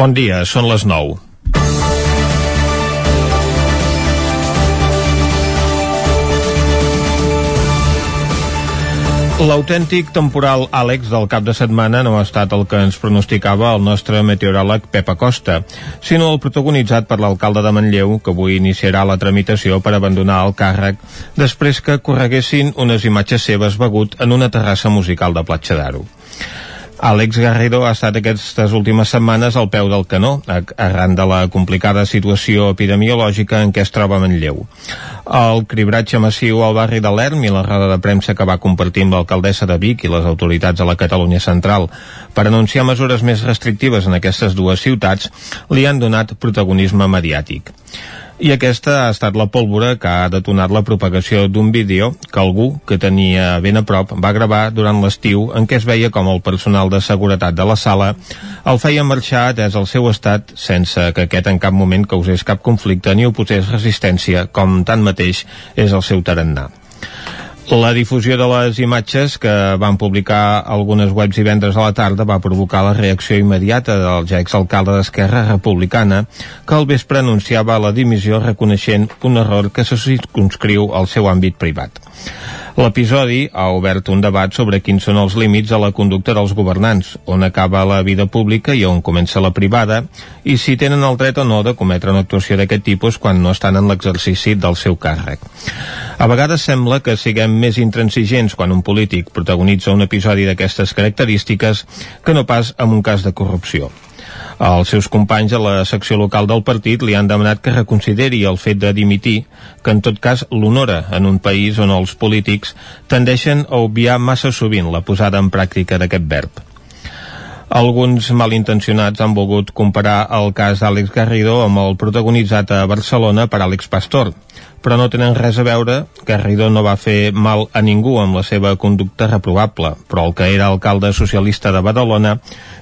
Bon dia, són les 9. L'autèntic temporal Àlex del cap de setmana no ha estat el que ens pronosticava el nostre meteoròleg Pep Acosta, sinó el protagonitzat per l'alcalde de Manlleu, que avui iniciarà la tramitació per abandonar el càrrec després que correguessin unes imatges seves begut en una terrassa musical de Platja d'Aro. Àlex Garrido ha estat aquestes últimes setmanes al peu del canó, arran de la complicada situació epidemiològica en què es troba Manlleu. El cribratge massiu al barri de l'Erm i la roda de premsa que va compartir amb l'alcaldessa de Vic i les autoritats de la Catalunya Central per anunciar mesures més restrictives en aquestes dues ciutats li han donat protagonisme mediàtic. I aquesta ha estat la pólvora que ha detonat la propagació d'un vídeo que algú que tenia ben a prop va gravar durant l'estiu en què es veia com el personal de seguretat de la sala el feia marxar atès el seu estat sense que aquest en cap moment causés cap conflicte ni oposés resistència com tanmateix és el seu tarannà. La difusió de les imatges que van publicar algunes webs divendres a la tarda va provocar la reacció immediata del ja exalcalde d'Esquerra Republicana que al vespre anunciava la dimissió reconeixent un error que se circunscriu al seu àmbit privat. L'episodi ha obert un debat sobre quins són els límits a la conducta dels governants, on acaba la vida pública i on comença la privada, i si tenen el dret o no de cometre una actuació d'aquest tipus quan no estan en l'exercici del seu càrrec. A vegades sembla que siguem més intransigents quan un polític protagonitza un episodi d'aquestes característiques que no pas en un cas de corrupció. Els seus companys a la secció local del partit li han demanat que reconsideri el fet de dimitir, que en tot cas l'honora en un país on els polítics tendeixen a obviar massa sovint la posada en pràctica d'aquest verb. Alguns malintencionats han volgut comparar el cas d'Àlex Garrido amb el protagonitzat a Barcelona per Àlex Pastor, però no tenen res a veure. Garrido no va fer mal a ningú amb la seva conducta reprovable, però el que era alcalde socialista de Badalona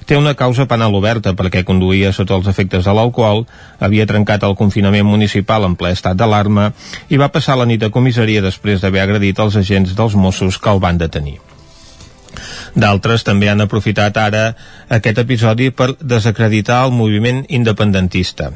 té una causa penal oberta perquè conduïa sota els efectes de l'alcohol, havia trencat el confinament municipal en ple estat d'alarma i va passar la nit a comissaria després d'haver agredit els agents dels Mossos que el van detenir. D'altres també han aprofitat ara aquest episodi per desacreditar el moviment independentista.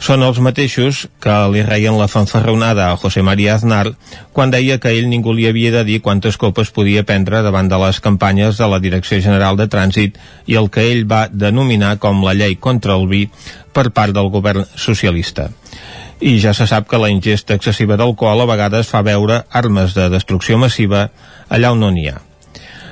Són els mateixos que li reien la fanfarronada a José María Aznar quan deia que ell ningú li havia de dir quantes copes podia prendre davant de les campanyes de la Direcció General de Trànsit i el que ell va denominar com la llei contra el vi per part del govern socialista i ja se sap que la ingesta excessiva d'alcohol a vegades fa veure armes de destrucció massiva allà on no n'hi ha.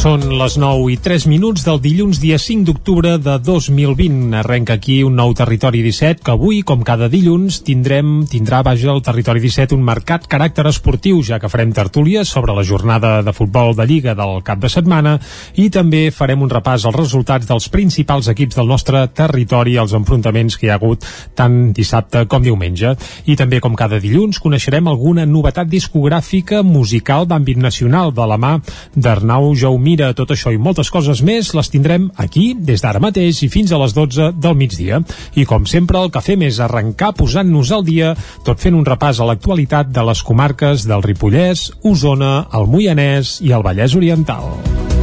Són les 9 i 3 minuts del dilluns dia 5 d'octubre de 2020. Arrenca aquí un nou Territori 17 que avui, com cada dilluns, tindrem, tindrà, vaja, el Territori 17 un marcat caràcter esportiu, ja que farem tertúlies sobre la jornada de futbol de Lliga del cap de setmana i també farem un repàs als resultats dels principals equips del nostre territori, els enfrontaments que hi ha hagut tant dissabte com diumenge. I també, com cada dilluns, coneixerem alguna novetat discogràfica musical d'àmbit nacional de la mà d'Arnau Jaumí mira tot això i moltes coses més les tindrem aquí des d'ara mateix i fins a les 12 del migdia. I com sempre el que fem és arrencar posant-nos al dia tot fent un repàs a l'actualitat de les comarques del Ripollès, Osona, el Moianès i el Vallès Oriental.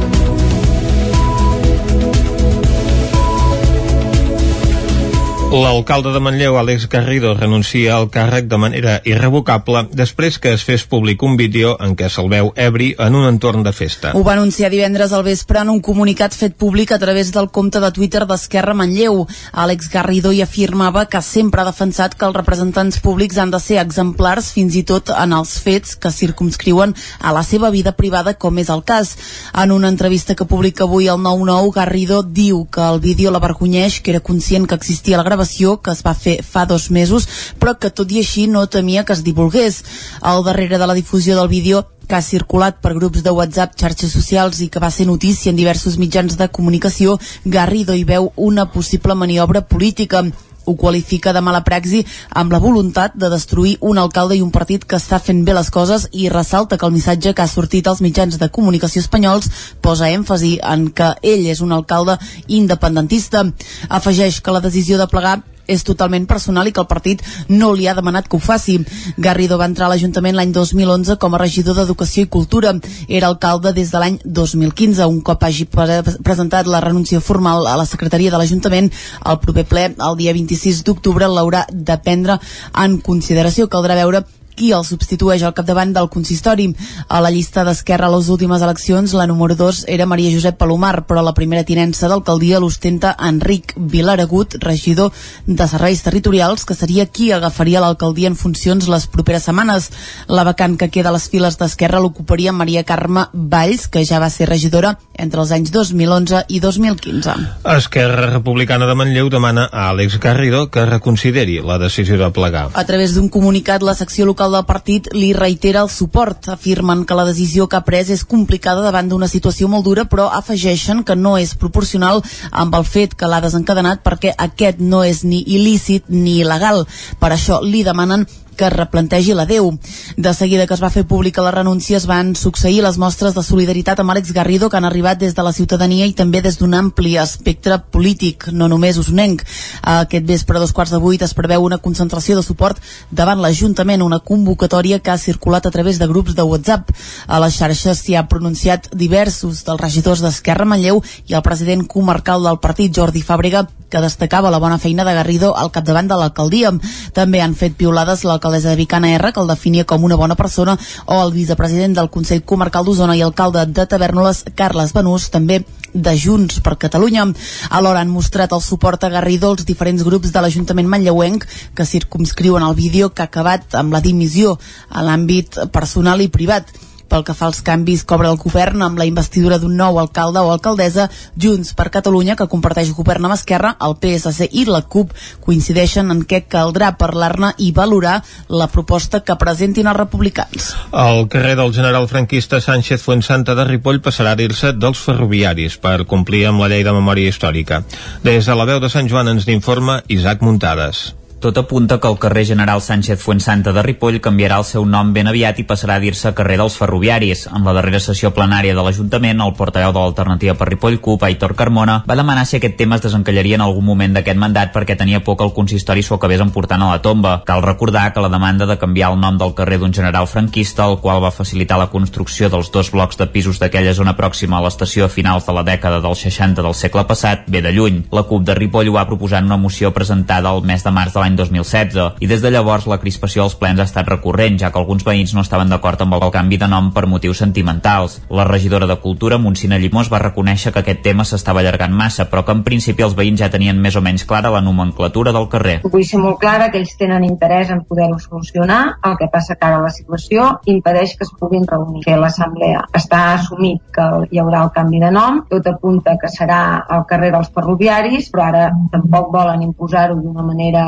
L'alcalde de Manlleu, Àlex Garrido, renuncia al càrrec de manera irrevocable després que es fes públic un vídeo en què se'l veu ebri en un entorn de festa. Ho va anunciar divendres al vespre en un comunicat fet públic a través del compte de Twitter d'Esquerra Manlleu. Àlex Garrido hi afirmava que sempre ha defensat que els representants públics han de ser exemplars fins i tot en els fets que circumscriuen a la seva vida privada com és el cas. En una entrevista que publica avui el 9-9, Garrido diu que el vídeo l'avergonyeix, que era conscient que existia la gravació gravació que es va fer fa dos mesos, però que tot i així no temia que es divulgués. Al darrere de la difusió del vídeo que ha circulat per grups de WhatsApp, xarxes socials i que va ser notícia en diversos mitjans de comunicació, Garrido hi veu una possible maniobra política ho qualifica de mala praxi amb la voluntat de destruir un alcalde i un partit que està fent bé les coses i ressalta que el missatge que ha sortit als mitjans de comunicació espanyols posa èmfasi en que ell és un alcalde independentista. Afegeix que la decisió de plegar és totalment personal i que el partit no li ha demanat que ho faci. Garrido va entrar a l'Ajuntament l'any 2011 com a regidor d'Educació i Cultura. Era alcalde des de l'any 2015. Un cop hagi pre presentat la renúncia formal a la secretaria de l'Ajuntament, el proper ple, el dia 26 d'octubre, l'haurà de prendre en consideració. Caldrà veure qui el substitueix al capdavant del consistori. A la llista d'Esquerra a les últimes eleccions, la número 2 era Maria Josep Palomar, però la primera tinença d'alcaldia l'ostenta Enric Vilaragut, regidor de Serveis Territorials, que seria qui agafaria l'alcaldia en funcions les properes setmanes. La vacant que queda a les files d'Esquerra l'ocuparia Maria Carme Valls, que ja va ser regidora entre els anys 2011 i 2015. Esquerra Republicana de Manlleu demana a Àlex Garrido que reconsideri la decisió de plegar. A través d'un comunicat, la secció local del partit li reitera el suport. Afirmen que la decisió que ha pres és complicada davant d'una situació molt dura, però afegeixen que no és proporcional amb el fet que l'ha desencadenat perquè aquest no és ni il·lícit ni il·legal. Per això li demanen que es replantegi la Déu. De seguida que es va fer pública la renúncia es van succeir les mostres de solidaritat amb Àlex Garrido que han arribat des de la ciutadania i també des d'un ampli espectre polític, no només usonenc. Aquest vespre a dos quarts de vuit es preveu una concentració de suport davant l'Ajuntament, una convocatòria que ha circulat a través de grups de WhatsApp. A les xarxes s'hi ha pronunciat diversos dels regidors d'Esquerra Manlleu i el president comarcal del partit, Jordi Fàbrega, que destacava la bona feina de Garrido al capdavant de l'alcaldia. També han fet piolades l'alcaldia l'alcaldessa de Vicana R, que el definia com una bona persona, o el vicepresident del Consell Comarcal d'Osona i alcalde de Tavernoles, Carles Benús, també de Junts per Catalunya. Alhora han mostrat el suport a Garrido als diferents grups de l'Ajuntament manlleuenc que circumscriuen el vídeo que ha acabat amb la dimissió a l'àmbit personal i privat pel que fa als canvis obre el govern amb la investidura d'un nou alcalde o alcaldessa, Junts per Catalunya, que comparteix govern amb Esquerra, el PSC i la CUP coincideixen en què caldrà parlar-ne i valorar la proposta que presentin els republicans. El carrer del general franquista Sánchez Fuensanta de Ripoll passarà a dir-se dels ferroviaris per complir amb la llei de memòria històrica. Des de la veu de Sant Joan ens n'informa Isaac Muntades. Tot apunta que el carrer General Sánchez Fuensanta de Ripoll canviarà el seu nom ben aviat i passarà a dir-se carrer dels Ferroviaris. En la darrera sessió plenària de l'Ajuntament, el portaveu de l'Alternativa per Ripoll CUP, Aitor Carmona, va demanar si aquest tema es desencallaria en algun moment d'aquest mandat perquè tenia por que el consistori s'ho acabés emportant a la tomba. Cal recordar que la demanda de canviar el nom del carrer d'un general franquista, el qual va facilitar la construcció dels dos blocs de pisos d'aquella zona pròxima a l'estació a finals de la dècada dels 60 del segle passat, ve de lluny. La CUP de Ripoll ho va proposar en una moció presentada el mes de març de l'any 2016 i des de llavors la crispació als plens ha estat recurrent, ja que alguns veïns no estaven d'acord amb el canvi de nom per motius sentimentals. La regidora de Cultura, Montsina Llimós, va reconèixer que aquest tema s'estava allargant massa, però que en principi els veïns ja tenien més o menys clara la nomenclatura del carrer. Vull ser molt clara que ells tenen interès en poder-ho solucionar, el que passa que ara la situació impedeix que es puguin reunir, fer l'assemblea. Està assumit que hi haurà el canvi de nom, tot apunta que serà el carrer dels ferroviaris, però ara tampoc volen imposar-ho d'una manera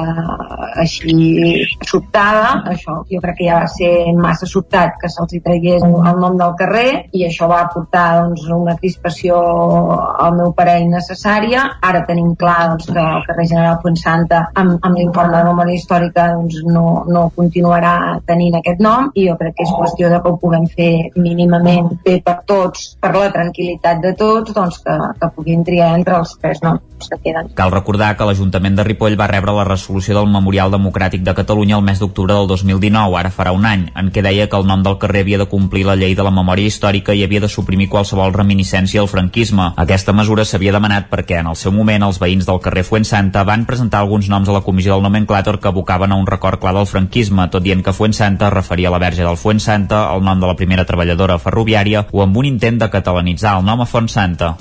així sobtada, això jo crec que ja va ser massa sobtat que se'ls tragués el nom del carrer i això va portar doncs, una crispació al meu parer innecessària. Ara tenim clar doncs, que el carrer General Fuensanta amb, amb l'informe de memòria històrica doncs, no, no continuarà tenint aquest nom i jo crec que és qüestió de que ho puguem fer mínimament bé per tots, per la tranquil·litat de tots, doncs que, que puguin triar entre els tres noms que queden. Cal recordar que l'Ajuntament de Ripoll va rebre la resolució del Memorial Democràtic de Catalunya el mes d'octubre del 2019, ara farà un any, en què deia que el nom del carrer havia de complir la llei de la memòria històrica i havia de suprimir qualsevol reminiscència al franquisme. Aquesta mesura s'havia demanat perquè en el seu moment els veïns del carrer Fuensanta van presentar alguns noms a la comissió del nomenclàtor que abocaven a un record clar del franquisme, tot dient que Fuensanta referia a la verge del Fuensanta, el nom de la primera treballadora ferroviària o amb un intent de catalanitzar el nom a Fontsanta.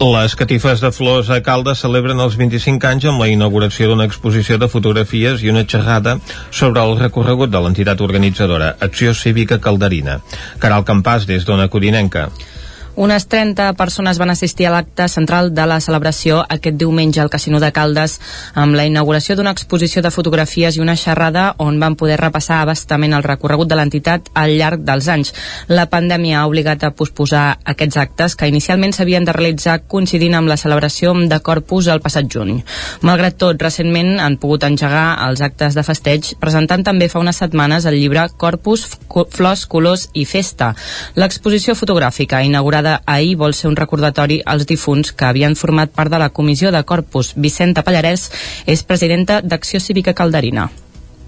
Les catifes de flors a Caldes celebren els 25 anys amb la inauguració d'una exposició de fotografies i una xerrada sobre el recorregut de l'entitat organitzadora Acció Cívica Calderina. Caral Campàs, des d'Ona Codinenca. Unes 30 persones van assistir a l'acte central de la celebració aquest diumenge al Casino de Caldes amb la inauguració d'una exposició de fotografies i una xerrada on van poder repassar abastament el recorregut de l'entitat al llarg dels anys. La pandèmia ha obligat a posposar aquests actes que inicialment s'havien de realitzar coincidint amb la celebració de Corpus el passat juny. Malgrat tot, recentment han pogut engegar els actes de festeig presentant també fa unes setmanes el llibre Corpus, Flors, Colors i Festa. L'exposició fotogràfica inaugurada celebrada ahir vol ser un recordatori als difunts que havien format part de la comissió de Corpus. Vicenta Pallarès és presidenta d'Acció Cívica Calderina.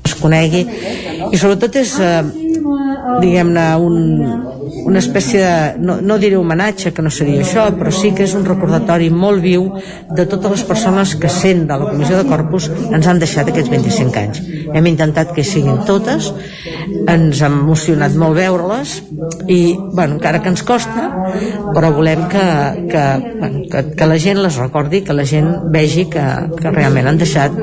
Es conegui i sobretot és, eh, diguem-ne, un, una espècie de, no, no diré homenatge, que no seria això, però sí que és un recordatori molt viu de totes les persones que sent de la Comissió de Corpus ens han deixat aquests 25 anys. Hem intentat que siguin totes, ens ha emocionat molt veure-les i, bueno, encara que ens costa, però volem que, que, bueno, que, que la gent les recordi, que la gent vegi que, que realment han deixat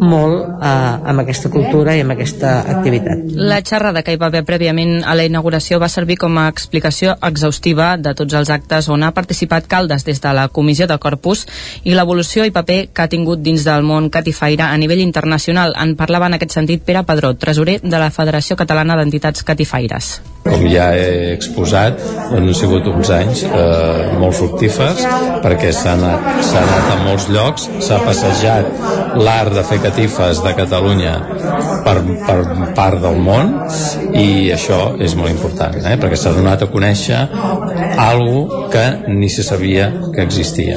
molt eh, amb aquesta cultura i amb aquesta activitat. La xerrada que hi va haver prèviament a la inauguració va servir com a explicació exhaustiva de tots els actes on ha participat Caldes des de la Comissió de Corpus i l'evolució i paper que ha tingut dins del món catifaire a nivell internacional. En parlava en aquest sentit Pere Pedró, tresorer de la Federació Catalana d'Entitats Catifaires. Com ja he exposat, han sigut uns anys eh, molt fructífers perquè s'ha anat, anat a molts llocs, s'ha passejat l'art de fer catifes de Catalunya per, per part del món i això és molt important, eh, perquè s'ha donat a conèixer algo que ni se sabia que existia.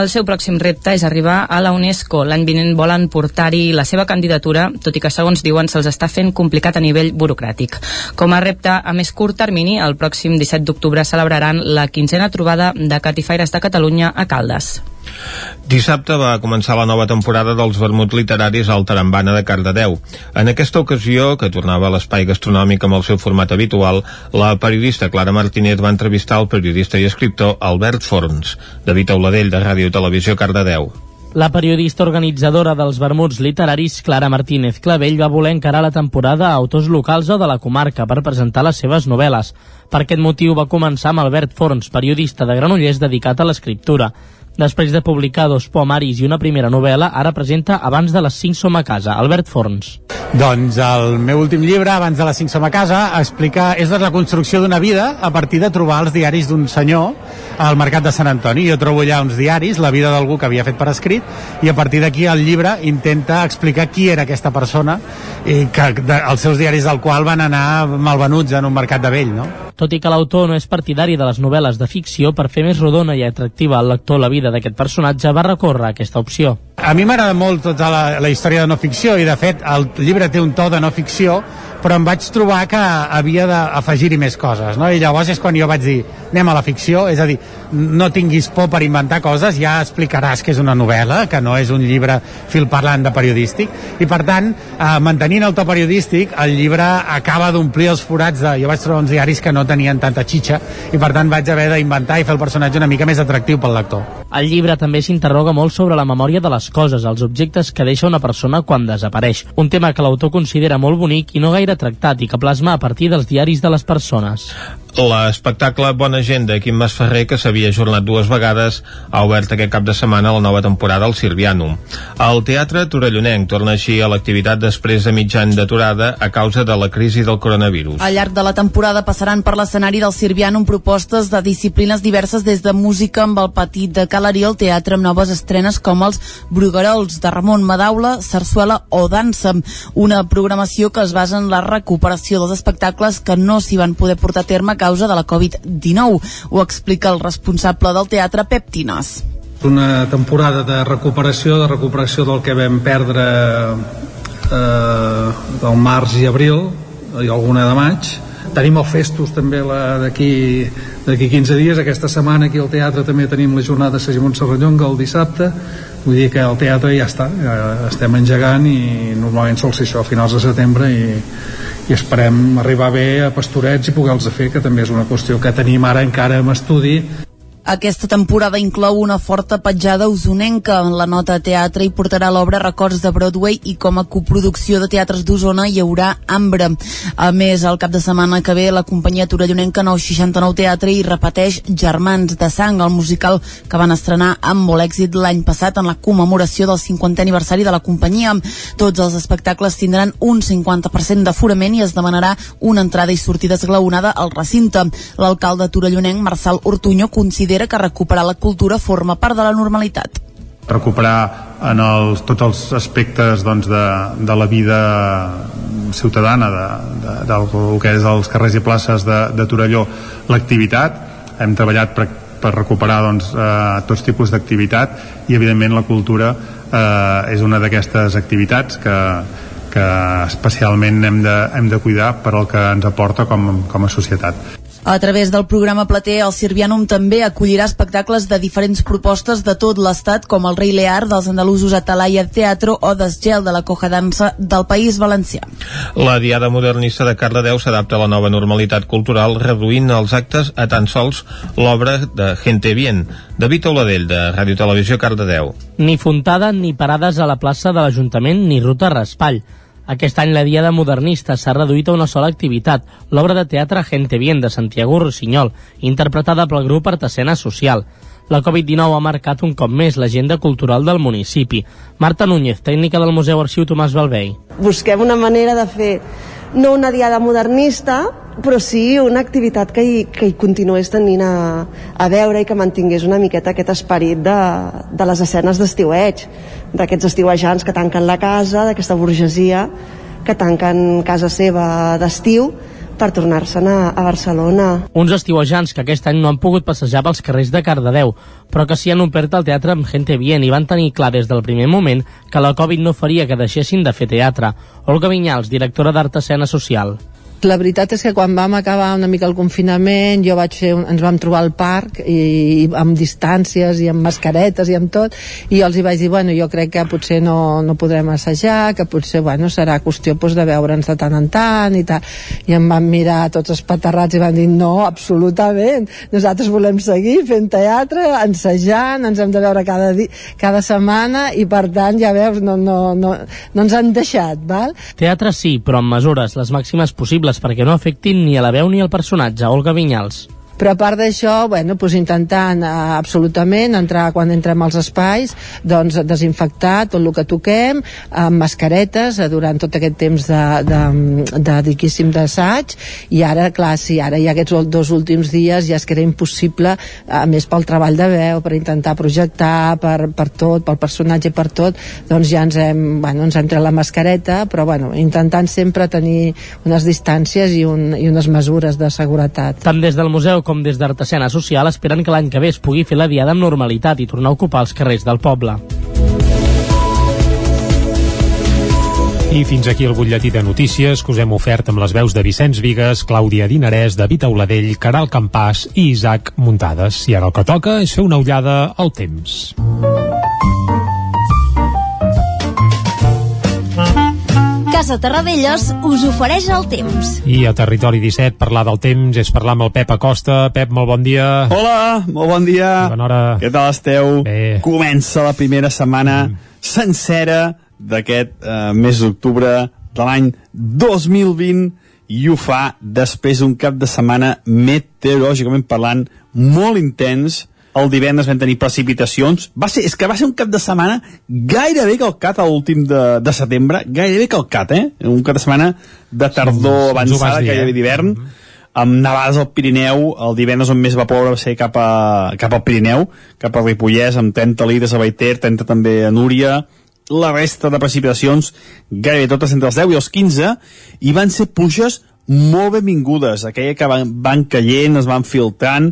El seu pròxim repte és arribar a la UNESCO. L'any vinent volen portar-hi la seva candidatura, tot i que segons diuen se'ls està fent complicat a nivell burocràtic. Com a repte, a més curt termini, el pròxim 17 d'octubre celebraran la quinzena trobada de catifaires de Catalunya a Caldes. Dissabte va començar la nova temporada dels vermuts literaris al Tarambana de Cardedeu. En aquesta ocasió, que tornava a l'espai gastronòmic amb el seu format habitual, la periodista Clara Martínez va entrevistar el periodista i escriptor Albert Forns, David Auladell, de Ràdio Televisió Cardedeu. La periodista organitzadora dels vermuts literaris Clara Martínez Clavell va voler encarar la temporada a autors locals o de la comarca per presentar les seves novel·les. Per aquest motiu va començar amb Albert Forns, periodista de Granollers dedicat a l'escriptura. Després de publicar dos poemaris i una primera novel·la, ara presenta Abans de les 5 som a casa, Albert Forns. Doncs el meu últim llibre, Abans de les 5 som a casa, explica, és la construcció d'una vida a partir de trobar els diaris d'un senyor al Mercat de Sant Antoni. Jo trobo allà uns diaris, la vida d'algú que havia fet per escrit, i a partir d'aquí el llibre intenta explicar qui era aquesta persona i que de, els seus diaris del qual van anar malvenuts en un mercat de vell, no? Tot i que l'autor no és partidari de les novel·les de ficció, per fer més rodona i atractiva al lector la vida d'aquest personatge, va recórrer a aquesta opció. A mi m'agrada molt tota la, la història de no ficció i, de fet, el llibre té un to de no ficció, però em vaig trobar que havia d'afegir-hi més coses, no? I llavors és quan jo vaig dir, anem a la ficció, és a dir, no tinguis por per inventar coses, ja explicaràs que és una novel·la, que no és un llibre fil parlant de periodístic, i per tant, eh, mantenint el to periodístic, el llibre acaba d'omplir els forats de... Jo vaig trobar uns diaris que no tenien tanta xitxa, i per tant vaig haver d'inventar i fer el personatge una mica més atractiu pel lector. El llibre també s'interroga molt sobre la memòria de les coses, els objectes que deixa una persona quan desapareix, un tema que l'autor considera molt bonic i no gaire tractat i que plasma a partir dels diaris de les persones. L'espectacle Bona Gent de Quim Masferrer, que s'havia ajornat dues vegades, ha obert aquest cap de setmana la nova temporada al Sirvianum. El Teatre Torellonenc torna així a l'activitat després de mig any d'aturada a causa de la crisi del coronavirus. Al llarg de la temporada passaran per l'escenari del Sirvianum propostes de disciplines diverses des de música amb el petit de Calarí al teatre amb noves estrenes com els Bruguerols de Ramon Madaula, Sarsuela o Dansa, una programació que es basa en la recuperació dels espectacles que no s'hi van poder portar a terme causa de la Covid-19. Ho explica el responsable del teatre, Pep Tinas. Una temporada de recuperació, de recuperació del que vam perdre eh, del març i abril i alguna de maig. Tenim el Festus també d'aquí d'aquí 15 dies, aquesta setmana aquí al teatre també tenim la jornada de Segimont Serrallonga el dissabte, vull dir que el teatre ja està, ja estem engegant i normalment sol ser això a finals de setembre i, i esperem arribar bé a Pastorets i poder-los fer, que també és una qüestió que tenim ara encara en estudi. Aquesta temporada inclou una forta petjada usonenca. La nota teatre hi portarà l'obra Records de Broadway i com a coproducció de teatres d'Osona hi haurà Ambre. A més, el cap de setmana que ve la companyia torellonenca 969 Teatre hi repeteix Germans de Sang, el musical que van estrenar amb molt èxit l'any passat en la commemoració del 50è aniversari de la companyia. Tots els espectacles tindran un 50% d'aforament i es demanarà una entrada i sortida esglaonada al recinte. L'alcalde torellonenc, Marçal Ortuño, considera que recuperar la cultura forma part de la normalitat recuperar en els, tots els aspectes doncs, de, de la vida ciutadana de, de, del que és els carrers i places de, de Torelló l'activitat hem treballat per, per recuperar doncs, eh, tots tipus d'activitat i evidentment la cultura eh, és una d'aquestes activitats que, que especialment hem de, hem de cuidar per al que ens aporta com, com a societat. A través del programa Plater, el Sirvianum també acollirà espectacles de diferents propostes de tot l'estat, com el Rei Lear dels andalusos Atalaya Teatro o Desgel de la Coja Dansa del País Valencià. La Diada Modernista de Cardedeu s'adapta a la nova normalitat cultural, reduint els actes a tan sols l'obra de Gente Bien. David Oladell, de Ràdio Televisió Cardedeu. Ni fontada ni parades a la plaça de l'Ajuntament ni ruta raspall. Aquest any la Diada Modernista s'ha reduït a una sola activitat, l'obra de teatre Gente Bien de Santiago Rossinyol, interpretada pel grup Artesena Social. La Covid-19 ha marcat un cop més l'agenda cultural del municipi. Marta Núñez, tècnica del Museu Arxiu Tomàs Balvei. Busquem una manera de fer no una diada modernista, però sí una activitat que hi, que hi continués tenint a, a veure i que mantingués una miqueta aquest esperit de, de les escenes d'estiueig, d'aquests estiuejants que tanquen la casa, d'aquesta burgesia que tanquen casa seva d'estiu per tornar-se'n a, a Barcelona. Uns estiuejants que aquest any no han pogut passejar pels carrers de Cardedeu, però que s'hi han omplert el teatre amb Gente Bien i van tenir clar des del primer moment que la Covid no faria que deixessin de fer teatre. Olga Vinyals, directora d'Art Escena Social. La veritat és que quan vam acabar una mica el confinament jo vaig fer, ens vam trobar al parc i, i amb distàncies i amb mascaretes i amb tot i els hi vaig dir, bueno, jo crec que potser no, no podrem assajar, que potser bueno, serà qüestió pues, de veure'ns de tant en tant i tal, i em van mirar tots espaterrats i van dir, no, absolutament. Nosaltres volem seguir fent teatre ensajant, ens hem de veure cada, di cada setmana i per tant ja veus, no, no, no, no ens han deixat val? Teatre sí, però amb mesures, les màximes possibles perquè no afectin ni a la veu ni al personatge, Olga Vinyals però a part d'això, bueno, doncs intentant uh, absolutament entrar quan entrem als espais, doncs desinfectar tot el que toquem, amb mascaretes uh, durant tot aquest temps de, de, de diquíssim d'assaig, i ara, clar, sí, ara ha aquests dos últims dies ja és que era impossible, a més pel treball de veu, per intentar projectar, per, per tot, pel personatge, per tot, doncs ja ens hem, bueno, ens hem tret la mascareta, però bueno, intentant sempre tenir unes distàncies i, un, i unes mesures de seguretat. Tant des del museu com des d'Artesana Social esperen que l'any que ve es pugui fer la diada amb normalitat i tornar a ocupar els carrers del poble. I fins aquí el butlletí de notícies que us hem ofert amb les veus de Vicenç Vigues, Clàudia Dinarès, David Auladell, Caral Campàs i Isaac Muntades. I ara el que toca és fer una ullada al temps. Casa Terradellos us ofereix el temps. I a Territori 17 parlar del temps és parlar amb el Pep Acosta. Pep, molt bon dia. Hola, molt bon dia. Bona hora. Què tal esteu? Bé. Comença la primera setmana mm. sencera d'aquest eh, mes d'octubre de l'any 2020 i ho fa després d'un cap de setmana meteorològicament parlant molt intens el divendres vam tenir precipitacions. Va ser, és que va ser un cap de setmana gairebé calcat a l'últim de, de setembre. Gairebé calcat, eh? un cap de setmana de tardor sí, avançada, dir, gairebé d'hivern. Eh? amb nevades al Pirineu el divendres on més va ploure va ser cap, a, cap al Pirineu, cap a Ripollès amb 30 litres a Baiter, 30 també a Núria. La resta de precipitacions gairebé totes entre els 10 i els 15 i van ser pluges molt benvingudes aquella que van, van caient, es van filtrant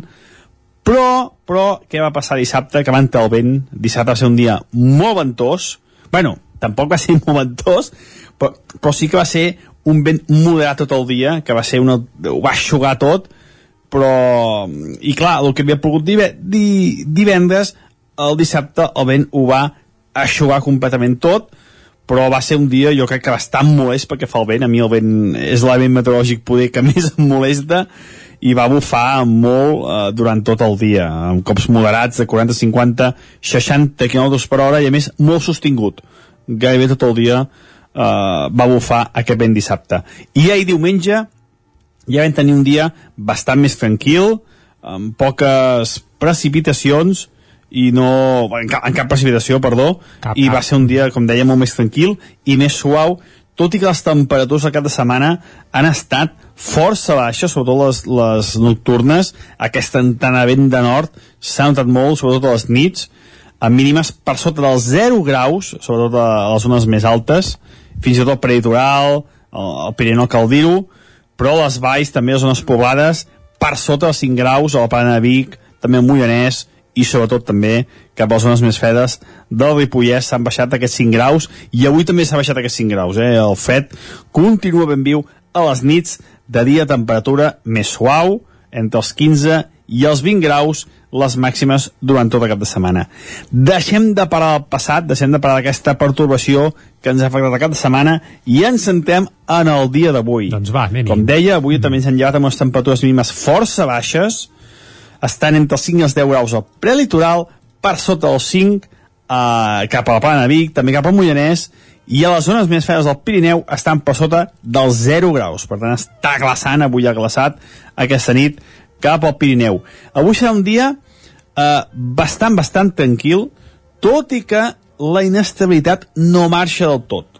però, però, què va passar dissabte? Que va entrar el vent. Dissabte va ser un dia molt ventós. bueno, tampoc va ser molt ventós, però, però sí que va ser un vent moderat tot el dia, que va ser una... ho va aixugar tot, però... I clar, el que havia pogut divendres, el dissabte el vent ho va aixugar completament tot, però va ser un dia jo crec que bastant molest perquè fa el vent, a mi el vent és l'element meteorològic poder que més em molesta i va bufar molt eh, durant tot el dia, amb cops moderats de 40, 50, 60 km per hora i a més molt sostingut. Gairebé tot el dia eh, va bufar aquest vent dissabte. I ahir diumenge ja vam tenir un dia bastant més tranquil, amb poques precipitacions, i no, en cap, en cap precipitació, perdó, cap, i va ser un dia, com deia, molt més tranquil i més suau, tot i que les temperatures al cap de setmana han estat força baixes, sobretot les, les nocturnes, aquesta antena vent de nord s'ha notat molt, sobretot a les nits, amb mínimes per sota dels 0 graus, sobretot a les zones més altes, fins i tot el peritoral, el, el Pirineu cal dir-ho, però les valls, també les zones poblades, per sota dels 5 graus, a la Plana de Vic, també al Moianès, i sobretot també cap a les zones més fredes del Ripollès s'han baixat aquests 5 graus i avui també s'ha baixat aquests 5 graus eh? el fred continua ben viu a les nits de dia temperatura més suau entre els 15 i els 20 graus les màximes durant tot el cap de setmana. Deixem de parar el passat, deixem de parar aquesta pertorbació que ens ha afectat el cap de setmana i ens sentem en el dia d'avui. Doncs va, anem Com deia, avui mm. també ens han llevat amb unes temperatures mínimes força baixes, estan entre els 5 i els 10 graus al prelitoral, per sota dels 5 eh, cap a la Plana Vic, també cap al Moianès, i a les zones més fredes del Pirineu estan per sota dels 0 graus. Per tant, està glaçant, avui ha glaçat aquesta nit cap al Pirineu. Avui serà un dia eh, bastant, bastant tranquil, tot i que la inestabilitat no marxa del tot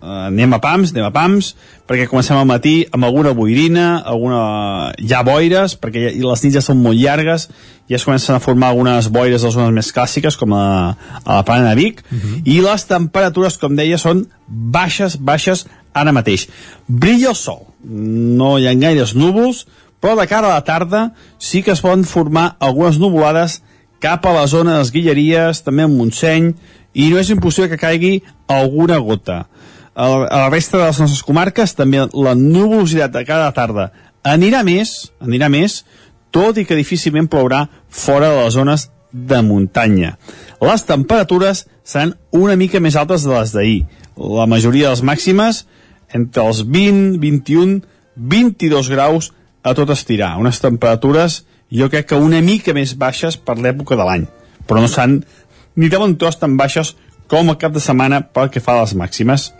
uh, anem a pams, anem a pams, perquè comencem al matí amb alguna boirina, alguna... ja boires, perquè ja, i les nits ja són molt llargues, ja es comencen a formar algunes boires a les zones més clàssiques, com a, a la plana de Vic, uh Mhm. -huh. i les temperatures, com deia, són baixes, baixes ara mateix. Brilla el sol, no hi ha gaires núvols, però de cara a la tarda sí que es poden formar algunes nuvolades cap a la zona de les Guilleries, també en Montseny, i no és impossible que caigui alguna gota a la, resta de les nostres comarques també la nuvolositat de cada tarda anirà més, anirà més, tot i que difícilment plourà fora de les zones de muntanya. Les temperatures seran una mica més altes de les d'ahir. La majoria de les màximes entre els 20, 21, 22 graus a tot estirar. Unes temperatures jo crec que una mica més baixes per l'època de l'any, però no s'han ni de bon tros tan baixes com el cap de setmana pel que fa a les màximes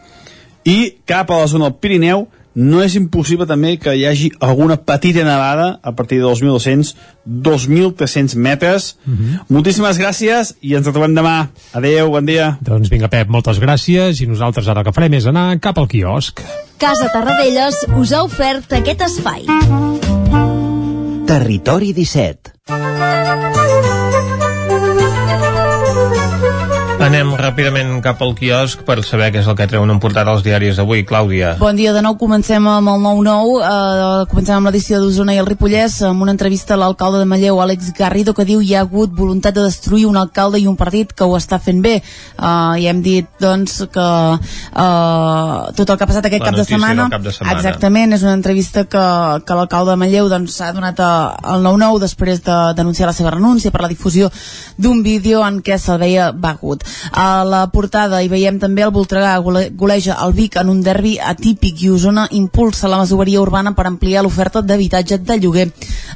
i cap a la zona del Pirineu no és impossible també que hi hagi alguna petita nevada a partir de 2.200 2.300 metres Mhm. mm -hmm. moltíssimes gràcies i ens trobem demà adeu, bon dia Doncs vinga, Pep, moltes gràcies i nosaltres ara el que farem és anar cap al quiosc. Casa Tarradellas us ha ofert aquest espai. Territori 17 Anem ràpidament cap al quiosc per saber què és el que treuen en portada els diaris d'avui. Clàudia. Bon dia de nou, comencem amb el 9-9, eh, comencem amb l'edició d'Osona i el Ripollès, amb una entrevista a l'alcalde de Manlleu, Àlex Garrido, que diu hi ha hagut voluntat de destruir un alcalde i un partit que ho està fent bé. Uh, I hem dit, doncs, que uh, tot el que ha passat aquest cap de, setmana, cap de setmana. exactament, és una entrevista que, que l'alcalde de Manlleu doncs, s'ha donat al 9-9 després de denunciar la seva renúncia per la difusió d'un vídeo en què se'l veia begut. A la portada hi veiem també el Voltregà gole- goleja el Vic en un derbi atípic i Osona impulsa la masoveria urbana per ampliar l'oferta d'habitatge de lloguer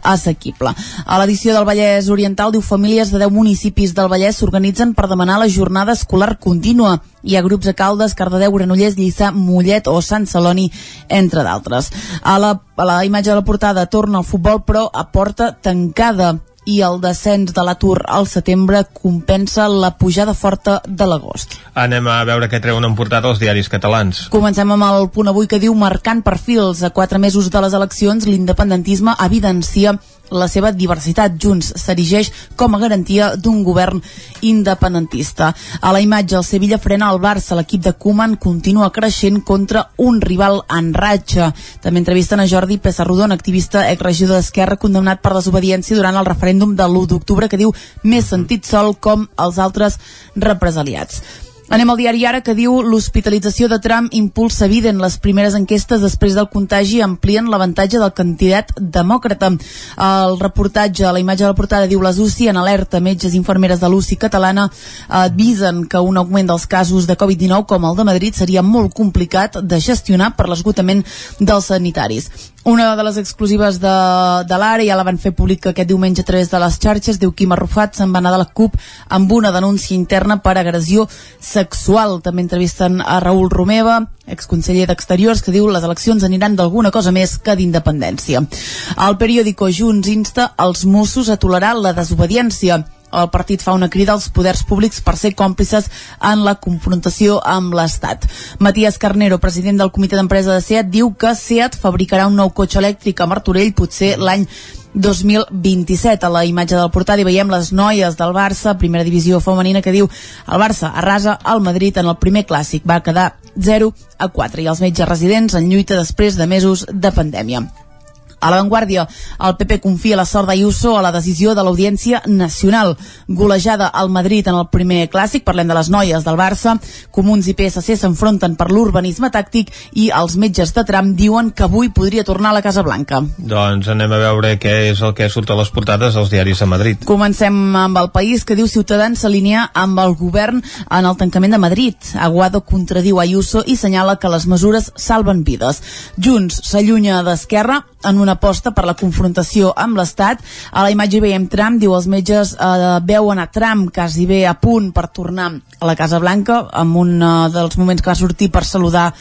assequible. A l'edició del Vallès Oriental diu famílies de 10 municipis del Vallès s'organitzen per demanar la jornada escolar contínua. Hi ha grups a Caldes, Cardedeu, Granollers, Lliçà, Mollet o Sant Celoni, entre d'altres. A la, a la imatge de la portada torna al futbol però a porta tancada i el descens de l'atur al setembre compensa la pujada forta de l'agost. Anem a veure què treuen en portada els diaris catalans. Comencem amb el punt avui que diu marcant perfils. A quatre mesos de les eleccions, l'independentisme evidencia la seva diversitat. Junts s'erigeix com a garantia d'un govern independentista. A la imatge, el Sevilla frena el Barça. L'equip de Koeman continua creixent contra un rival en ratxa. També entrevisten a Jordi Pessarrodon, activista exregidor d'Esquerra, condemnat per desobediència durant el referèndum de l'1 d'octubre, que diu més sentit sol com els altres represaliats. Anem al diari ara que diu l'hospitalització de Trump impulsa Biden. Les primeres enquestes després del contagi amplien l'avantatge del candidat demòcrata. El reportatge, la imatge de la portada diu les UCI en alerta. Metges i infermeres de l'UCI catalana avisen que un augment dels casos de Covid-19 com el de Madrid seria molt complicat de gestionar per l'esgotament dels sanitaris. Una de les exclusives de, de l'ara ja la van fer pública aquest diumenge a través de les xarxes. Diu Quim Arrufat se'n va anar de la CUP amb una denúncia interna per agressió sexual. També entrevisten a Raül Romeva, exconseller d'Exteriors, que diu les eleccions aniran d'alguna cosa més que d'independència. El periòdico Junts insta els Mossos a tolerar la desobediència el partit fa una crida als poders públics per ser còmplices en la confrontació amb l'Estat. Matías Carnero, president del comitè d'empresa de SEAT, diu que SEAT fabricarà un nou cotxe elèctric a Martorell potser l'any 2027. A la imatge del portal hi veiem les noies del Barça, primera divisió femenina, que diu el Barça arrasa el Madrid en el primer clàssic. Va quedar 0 a 4 i els metges residents en lluita després de mesos de pandèmia. A l'avantguàrdia, el PP confia la sort d'Ayuso a la decisió de l'Audiència Nacional. Golejada al Madrid en el primer clàssic, parlem de les noies del Barça, Comuns i PSC s'enfronten per l'urbanisme tàctic i els metges de tram diuen que avui podria tornar a la Casa Blanca. Doncs anem a veure què és el que surt a les portades dels diaris a Madrid. Comencem amb el país que diu Ciutadans s'alinea amb el govern en el tancament de Madrid. Aguado contradiu Ayuso i senyala que les mesures salven vides. Junts s'allunya d'Esquerra en una aposta per la confrontació amb l'Estat. A la imatge veiem Trump, diu els metges eh, veuen a Trump quasi bé a punt per tornar a la Casa Blanca, en un eh, dels moments que va sortir per saludar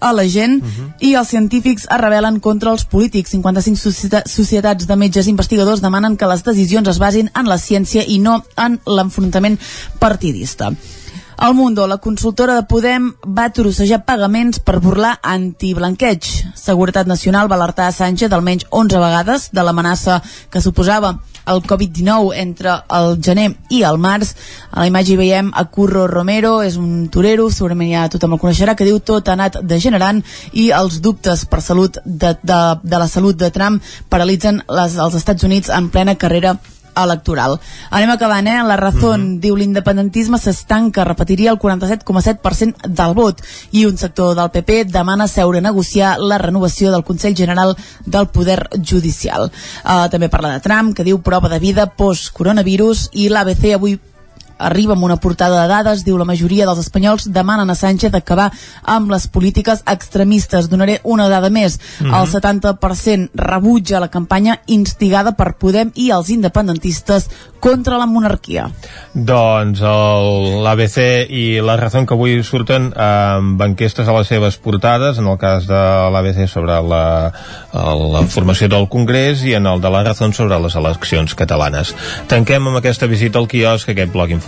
a la gent uh -huh. i els científics es rebel·len contra els polítics. 55 societa societats de metges investigadors demanen que les decisions es basin en la ciència i no en l'enfrontament partidista. El Mundo, la consultora de Podem va trossejar pagaments per burlar antiblanqueig. Seguretat Nacional va alertar a Sánchez almenys 11 vegades de l'amenaça que suposava el Covid-19 entre el gener i el març. A la imatge hi veiem a Curro Romero, és un torero, segurament ja tothom el coneixerà, que diu tot ha anat degenerant i els dubtes per salut de, de, de la salut de Trump paralitzen les, els Estats Units en plena carrera electoral. Anem acabant, eh? La Razón mm -hmm. diu l'independentisme s'estanca, repetiria el 47,7% del vot i un sector del PP demana seure a negociar la renovació del Consell General del Poder Judicial. Uh, també parla de Trump, que diu prova de vida post-coronavirus i l'ABC avui arriba amb una portada de dades, diu la majoria dels espanyols demanen a Sánchez acabar amb les polítiques extremistes. Donaré una dada més. Mm -hmm. El 70% rebutja la campanya instigada per Podem i els independentistes contra la monarquia. Doncs l'ABC i la Razón que avui surten amb enquestes a les seves portades, en el cas de l'ABC sobre la, la formació del Congrés i en el de la Razón sobre les eleccions catalanes. Tanquem amb aquesta visita al quiosc aquest bloc informatiu.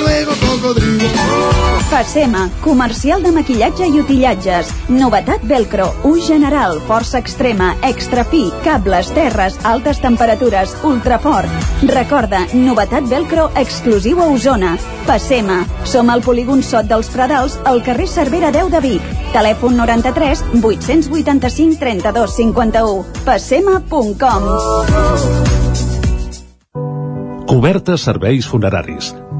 cocodrilo. Facema, comercial de maquillatge i utillatges. Novetat Velcro, ús general, força extrema, extra fi, cables, terres, altes temperatures, ultrafort. Recorda, novetat Velcro exclusiu a Osona. Passema. Som al polígon Sot dels Pradals, al carrer Cervera 10 de Vic. Telèfon 93 885 32 51. Passema.com Coberta serveis funeraris.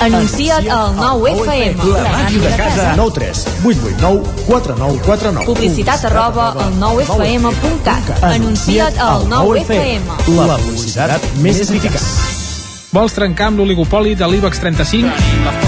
Anuncia't al 9FM. La màquina de casa. 9 3 8 8 9 4 9 4 9. Publicitat arroba al 9FM.cat. Anuncia't al 9FM. La publicitat més eficaç. Vols trencar amb l'oligopoli de l'IBEX 35?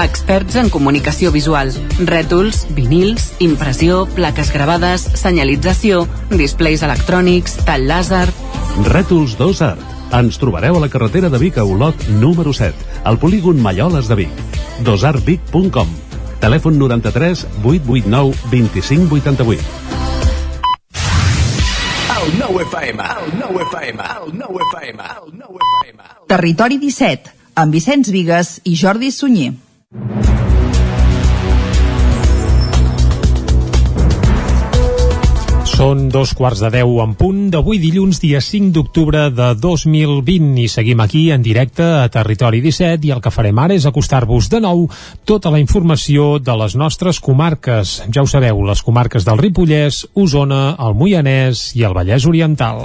Experts en comunicació visual. Rètols, vinils, impressió, plaques gravades, senyalització, displays electrònics, tall làser... Rètols 2 Art. Ens trobareu a la carretera de Vic a Olot número 7, al polígon Malloles de Vic. dosartvic.com Telèfon 93 889 2588. El 9 FM, el 9 FM, el 9 FM, el 9 FM. Territori 17, amb Vicenç Vigues i Jordi Sunyer. Són dos quarts de deu en punt d'avui dilluns, dia 5 d'octubre de 2020 i seguim aquí en directe a Territori 17 i el que farem ara és acostar-vos de nou tota la informació de les nostres comarques. Ja ho sabeu, les comarques del Ripollès, Osona, el Moianès i el Vallès Oriental.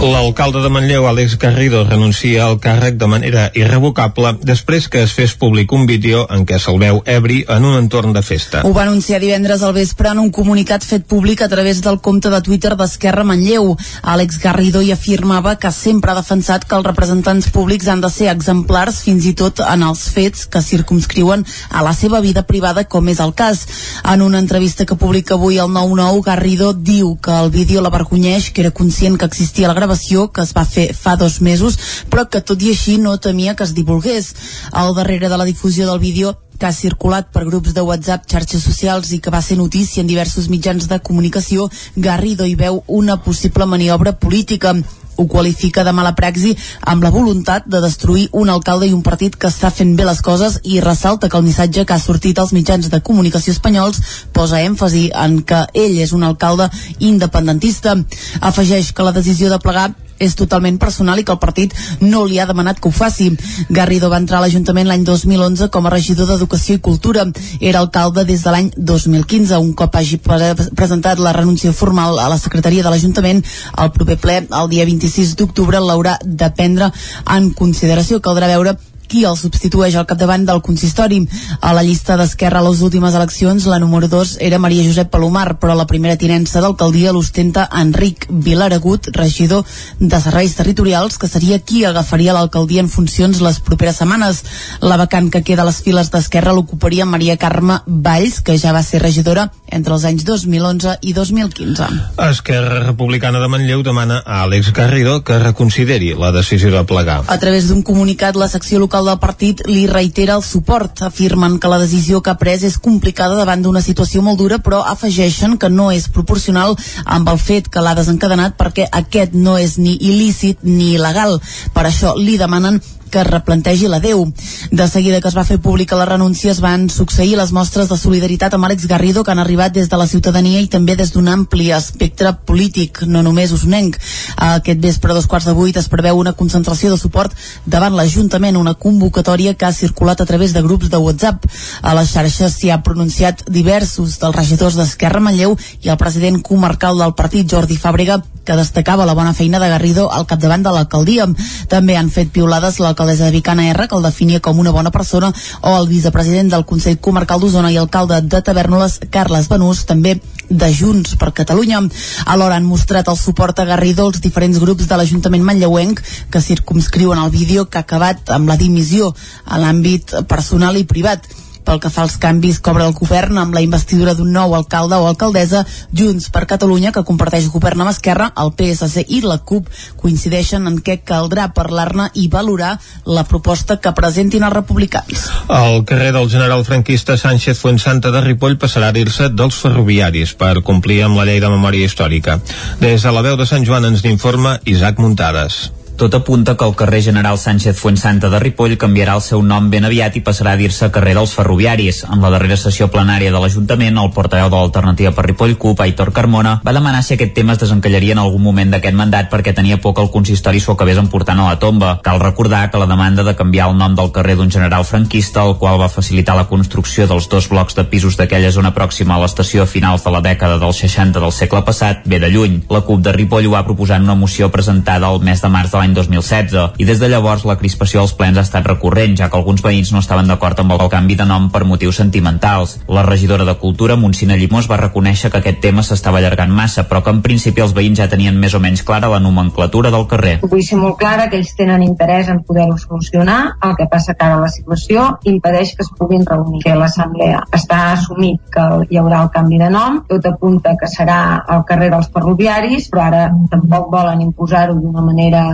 L'alcalde de Manlleu, Àlex Garrido, renuncia al càrrec de manera irrevocable després que es fes públic un vídeo en què se'l veu ebri en un entorn de festa. Ho va anunciar divendres al vespre en un comunicat fet públic a través del compte de Twitter d'Esquerra Manlleu. Àlex Garrido hi afirmava que sempre ha defensat que els representants públics han de ser exemplars fins i tot en els fets que circumscriuen a la seva vida privada com és el cas. En una entrevista que publica avui el 9-9, Garrido diu que el vídeo l'avergonyeix, que era conscient que existia la gravació que es va fer fa dos mesos, però que tot i així no temia que es divulgués. Al darrere de la difusió del vídeo que ha circulat per grups de WhatsApp, xarxes socials i que va ser notícia en diversos mitjans de comunicació, Garrido hi veu una possible maniobra política ho qualifica de mala praxi amb la voluntat de destruir un alcalde i un partit que està fent bé les coses i ressalta que el missatge que ha sortit als mitjans de comunicació espanyols posa èmfasi en que ell és un alcalde independentista. Afegeix que la decisió de plegar és totalment personal i que el partit no li ha demanat que ho faci. Garrido va entrar a l'Ajuntament l'any 2011 com a regidor d'Educació i Cultura. Era alcalde des de l'any 2015. Un cop hagi pre presentat la renúncia formal a la secretaria de l'Ajuntament, el proper ple, el dia 26 d'octubre, l'haurà de prendre en consideració. Caldrà veure qui el substitueix al capdavant del consistori. A la llista d'Esquerra a les últimes eleccions, la número 2 era Maria Josep Palomar, però la primera tinença d'alcaldia l'ostenta Enric Vilaragut, regidor de Serveis Territorials, que seria qui agafaria l'alcaldia en funcions les properes setmanes. La vacant que queda a les files d'Esquerra l'ocuparia Maria Carme Valls, que ja va ser regidora entre els anys 2011 i 2015. Esquerra Republicana de Manlleu demana a Àlex Garrido que reconsideri la decisió de plegar. A través d'un comunicat, la secció local del partit li reitera el suport. Afirmen que la decisió que ha pres és complicada davant d'una situació molt dura, però afegeixen que no és proporcional amb el fet que l'ha desencadenat perquè aquest no és ni il·lícit ni il·legal. Per això li demanen que replantegi la Déu. De seguida que es va fer pública la renúncia es van succeir les mostres de solidaritat amb Àlex Garrido que han arribat des de la ciutadania i també des d'un ampli espectre polític, no només usonenc. Aquest vespre a dos quarts de vuit es preveu una concentració de suport davant l'Ajuntament, una convocatòria que ha circulat a través de grups de WhatsApp. A les xarxes s'hi ha pronunciat diversos dels regidors d'Esquerra Manlleu i el president comarcal del partit, Jordi Fàbrega, que destacava la bona feina de Garrido al capdavant de l'alcaldia. També han fet piulades l'alcaldessa de Vicana R, que el definia com una bona persona, o el vicepresident del Consell Comarcal d'Osona i alcalde de Tavernoles, Carles Benús, també de Junts per Catalunya. Alhora han mostrat el suport a Garrido els diferents grups de l'Ajuntament manlleuenc que circumscriuen el vídeo que ha acabat amb la dimissió a l'àmbit personal i privat. Pel que fa als canvis que obre el govern amb la investidura d'un nou alcalde o alcaldessa, Junts per Catalunya, que comparteix govern amb Esquerra, el PSC i la CUP coincideixen en què caldrà parlar-ne i valorar la proposta que presentin els republicans. El carrer del general franquista Sánchez Fuensanta de Ripoll passarà a dir-se dels ferroviaris per complir amb la llei de memòria històrica. Des de la veu de Sant Joan ens n'informa Isaac Muntades. Tot apunta que el carrer General Sánchez Fuensanta de Ripoll canviarà el seu nom ben aviat i passarà a dir-se carrer dels Ferroviaris. En la darrera sessió plenària de l'Ajuntament, el portaveu de l'Alternativa per Ripoll CUP, Aitor Carmona, va demanar si aquest tema es desencallaria en algun moment d'aquest mandat perquè tenia por que el consistori s'ho acabés emportant a la tomba. Cal recordar que la demanda de canviar el nom del carrer d'un general franquista, el qual va facilitar la construcció dels dos blocs de pisos d'aquella zona pròxima a l'estació a finals de la dècada dels 60 del segle passat, ve de lluny. La CUP de Ripoll ho va proposar en una moció presentada el mes de març de l'any 2016 i des de llavors la crispació als plens ha estat recurrent, ja que alguns veïns no estaven d'acord amb el canvi de nom per motius sentimentals. La regidora de Cultura, Montsina Llimós, va reconèixer que aquest tema s'estava allargant massa, però que en principi els veïns ja tenien més o menys clara la nomenclatura del carrer. Vull ser molt clara que ells tenen interès en poder-ho solucionar, el que passa que ara la situació impedeix que es puguin reunir a l'assemblea. Està assumit que hi haurà el canvi de nom, tot apunta que serà el carrer dels ferroviaris, però ara tampoc volen imposar-ho d'una manera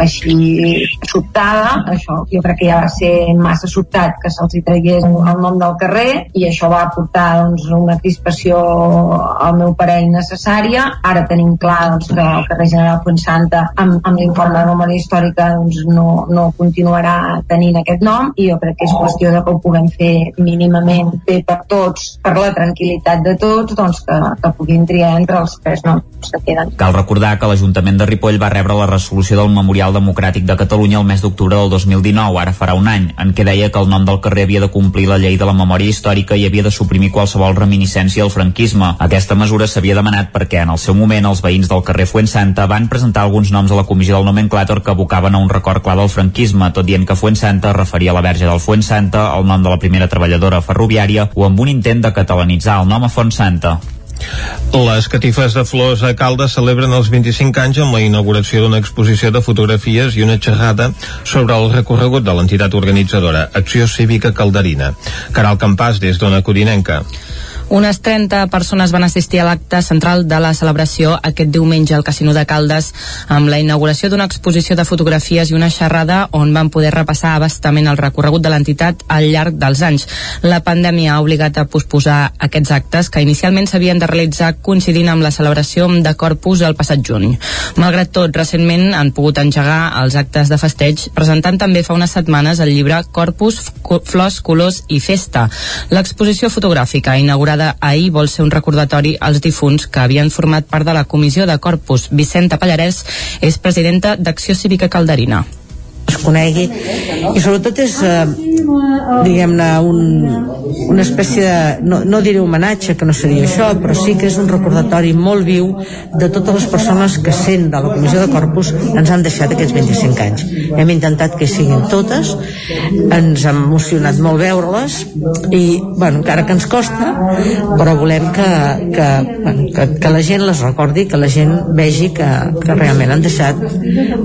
així sobtada, això jo crec que ja va ser massa sobtat que se'ls tragués el nom del carrer i això va portar doncs, una crispació al meu parer innecessària. Ara tenim clar doncs, que el carrer General Fuensanta amb, amb l'informe de memòria històrica doncs, no, no continuarà tenint aquest nom i jo crec que és qüestió de que ho puguem fer mínimament bé per tots, per la tranquil·litat de tots, doncs que, que puguin triar entre els tres noms que queden. Cal recordar que l'Ajuntament de Ripoll va rebre la resolució del Memorial Democràtic de Catalunya el mes d'octubre del 2019, ara farà un any, en què deia que el nom del carrer havia de complir la llei de la memòria històrica i havia de suprimir qualsevol reminiscència al franquisme. Aquesta mesura s'havia demanat perquè en el seu moment els veïns del carrer Fuensanta van presentar alguns noms a la comissió del nomenclàtor que abocaven a un record clar del franquisme, tot dient que Fuensanta referia a la verge del Fuensanta, el nom de la primera treballadora ferroviària o amb un intent de catalanitzar el nom a Fontsanta. Les catifes de flors a Caldes celebren els 25 anys amb la inauguració d'una exposició de fotografies i una xerrada sobre el recorregut de l'entitat organitzadora Acció Cívica Calderina. Caral Campàs, des d'Ona Codinenca. Unes 30 persones van assistir a l'acte central de la celebració aquest diumenge al Casino de Caldes amb la inauguració d'una exposició de fotografies i una xerrada on van poder repassar abastament el recorregut de l'entitat al llarg dels anys. La pandèmia ha obligat a posposar aquests actes que inicialment s'havien de realitzar coincidint amb la celebració de Corpus el passat juny. Malgrat tot, recentment han pogut engegar els actes de festeig presentant també fa unes setmanes el llibre Corpus, Flors, Colors i Festa. L'exposició fotogràfica inaugurada inaugurada ahir vol ser un recordatori als difunts que havien format part de la comissió de Corpus. Vicenta Pallarès és presidenta d'Acció Cívica Calderina es conegui. I sobretot és eh, diguem-ne un, una espècie de, no, no diré homenatge que no seria això, però sí que és un recordatori molt viu de totes les persones que sent de la Comissió de Corpus ens han deixat aquests 25 anys. Hem intentat que siguin totes. Ens ha emocionat molt veure-les i bueno, encara que ens costa però volem que, que, que, que la gent les recordi que la gent vegi que, que realment han deixat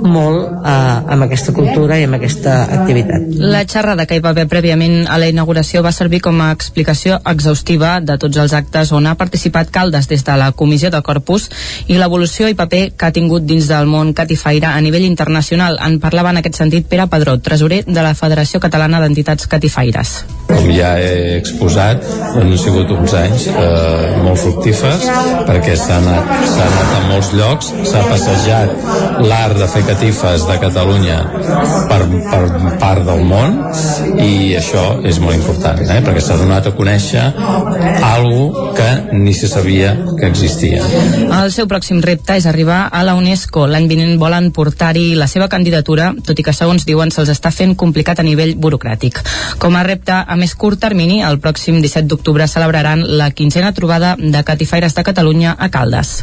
molt eh, amb aquesta cultura i amb aquesta activitat. La xerrada que hi va haver prèviament a la inauguració va servir com a explicació exhaustiva de tots els actes on ha participat Caldes des de la Comissió de Corpus i l'evolució i paper que ha tingut dins del món catifaire a nivell internacional. En parlava en aquest sentit Pere Padró, tresorer de la Federació Catalana d'Entitats Catifaires. Com ja he exposat, han sigut uns anys eh, molt fructífers perquè s'ha anat, anat a molts llocs, s'ha passejat l'art de fer catifes de Catalunya per, per part del món i això és molt important eh? perquè s'ha donat a conèixer algo que ni se sabia que existia. El seu pròxim repte és arribar a la UNESCO. L'any vinent volen portar-hi la seva candidatura, tot i que segons diuen se'ls està fent complicat a nivell burocràtic. Com a repte a més curt termini, el pròxim 17 d'octubre celebraran la quinzena trobada de catifaires de Catalunya a Caldes.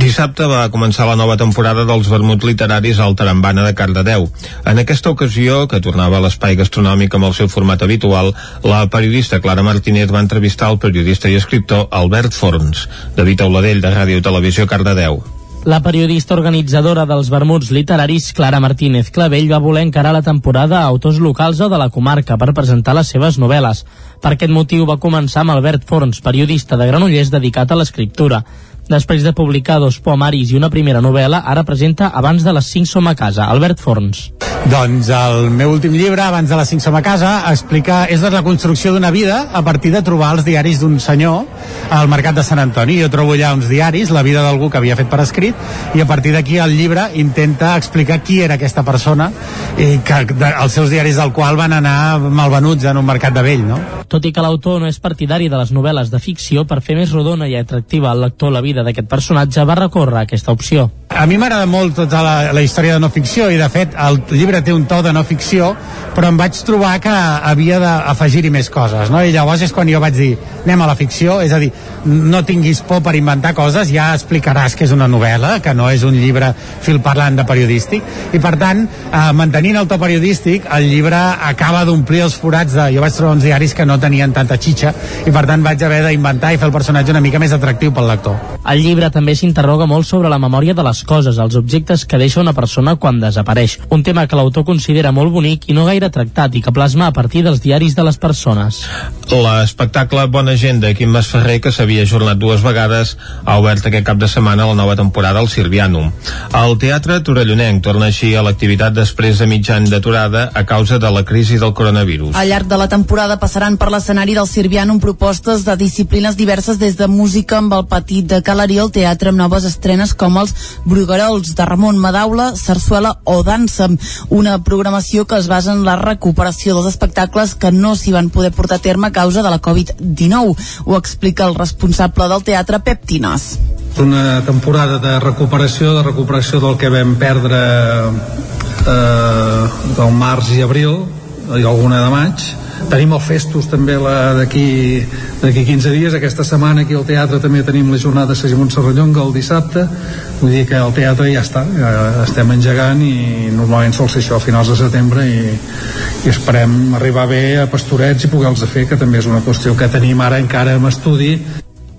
Dissabte va començar la nova temporada dels vermuts literaris al Tarambana de Cardedeu. En aquesta ocasió, que tornava a l'espai gastronòmic amb el seu format habitual, la periodista Clara Martínez va entrevistar el periodista i escriptor Albert Forns, David Auladell, de Ràdio Televisió Cardedeu. La periodista organitzadora dels vermuts literaris, Clara Martínez Clavell, va voler encarar la temporada a autors locals o de la comarca per presentar les seves novel·les. Per aquest motiu va començar amb Albert Forns, periodista de Granollers dedicat a l'escriptura. Després de publicar dos poemaris i una primera novel·la, ara presenta Abans de les 5 som a casa, Albert Forns. Doncs el meu últim llibre, Abans de les 5 som a casa, explica, és la construcció d'una vida a partir de trobar els diaris d'un senyor al mercat de Sant Antoni. Jo trobo allà uns diaris, la vida d'algú que havia fet per escrit, i a partir d'aquí el llibre intenta explicar qui era aquesta persona i que de, els seus diaris del qual van anar malvenuts en un mercat de vell, no? Tot i que l'autor no és partidari de les novel·les de ficció, per fer més rodona i atractiva al lector la vida d'aquest personatge, va recórrer aquesta opció. A mi m'agrada molt tota la, la història de no ficció i de fet el llibre té un to de no ficció però em vaig trobar que havia d'afegir-hi més coses no? i llavors és quan jo vaig dir anem a la ficció, és a dir, no tinguis por per inventar coses, ja explicaràs que és una novel·la, que no és un llibre fil parlant de periodístic i per tant, eh, mantenint el to periodístic el llibre acaba d'omplir els forats de... jo vaig trobar uns diaris que no tenien tanta xitxa i per tant vaig haver d'inventar i fer el personatge una mica més atractiu pel lector. El llibre també s'interroga molt sobre la memòria de les coses, els objectes que deixa una persona quan desapareix. Un tema que l'autor considera molt bonic i no gaire tractat i que plasma a partir dels diaris de les persones. L'espectacle Bona gent de Quim Masferrer, que s'havia ajornat dues vegades, ha obert aquest cap de setmana la nova temporada al Sirvianum. El Teatre Torellonenc torna així a l'activitat després de mig any d'aturada a causa de la crisi del coronavirus. Al llarg de la temporada passaran per l'escenari del Sirvianum propostes de disciplines diverses des de música amb el petit de Calarí al teatre amb noves estrenes com els Bruguerols de Ramon Madaula, Sarsuela o Dansa, una programació que es basa en la recuperació dels espectacles que no s'hi van poder portar a terme a causa de la Covid-19. Ho explica el responsable del teatre, Pep Tinas. Una temporada de recuperació, de recuperació del que vam perdre eh, del març i abril, i alguna de maig, tenim el Festus també d'aquí d'aquí 15 dies, aquesta setmana aquí al teatre també tenim la jornada de Segimon Serrallonga el dissabte, vull dir que el teatre ja està, ja estem engegant i normalment sol ser això a finals de setembre i, i esperem arribar bé a Pastorets i poder-los fer, que també és una qüestió que tenim ara encara en estudi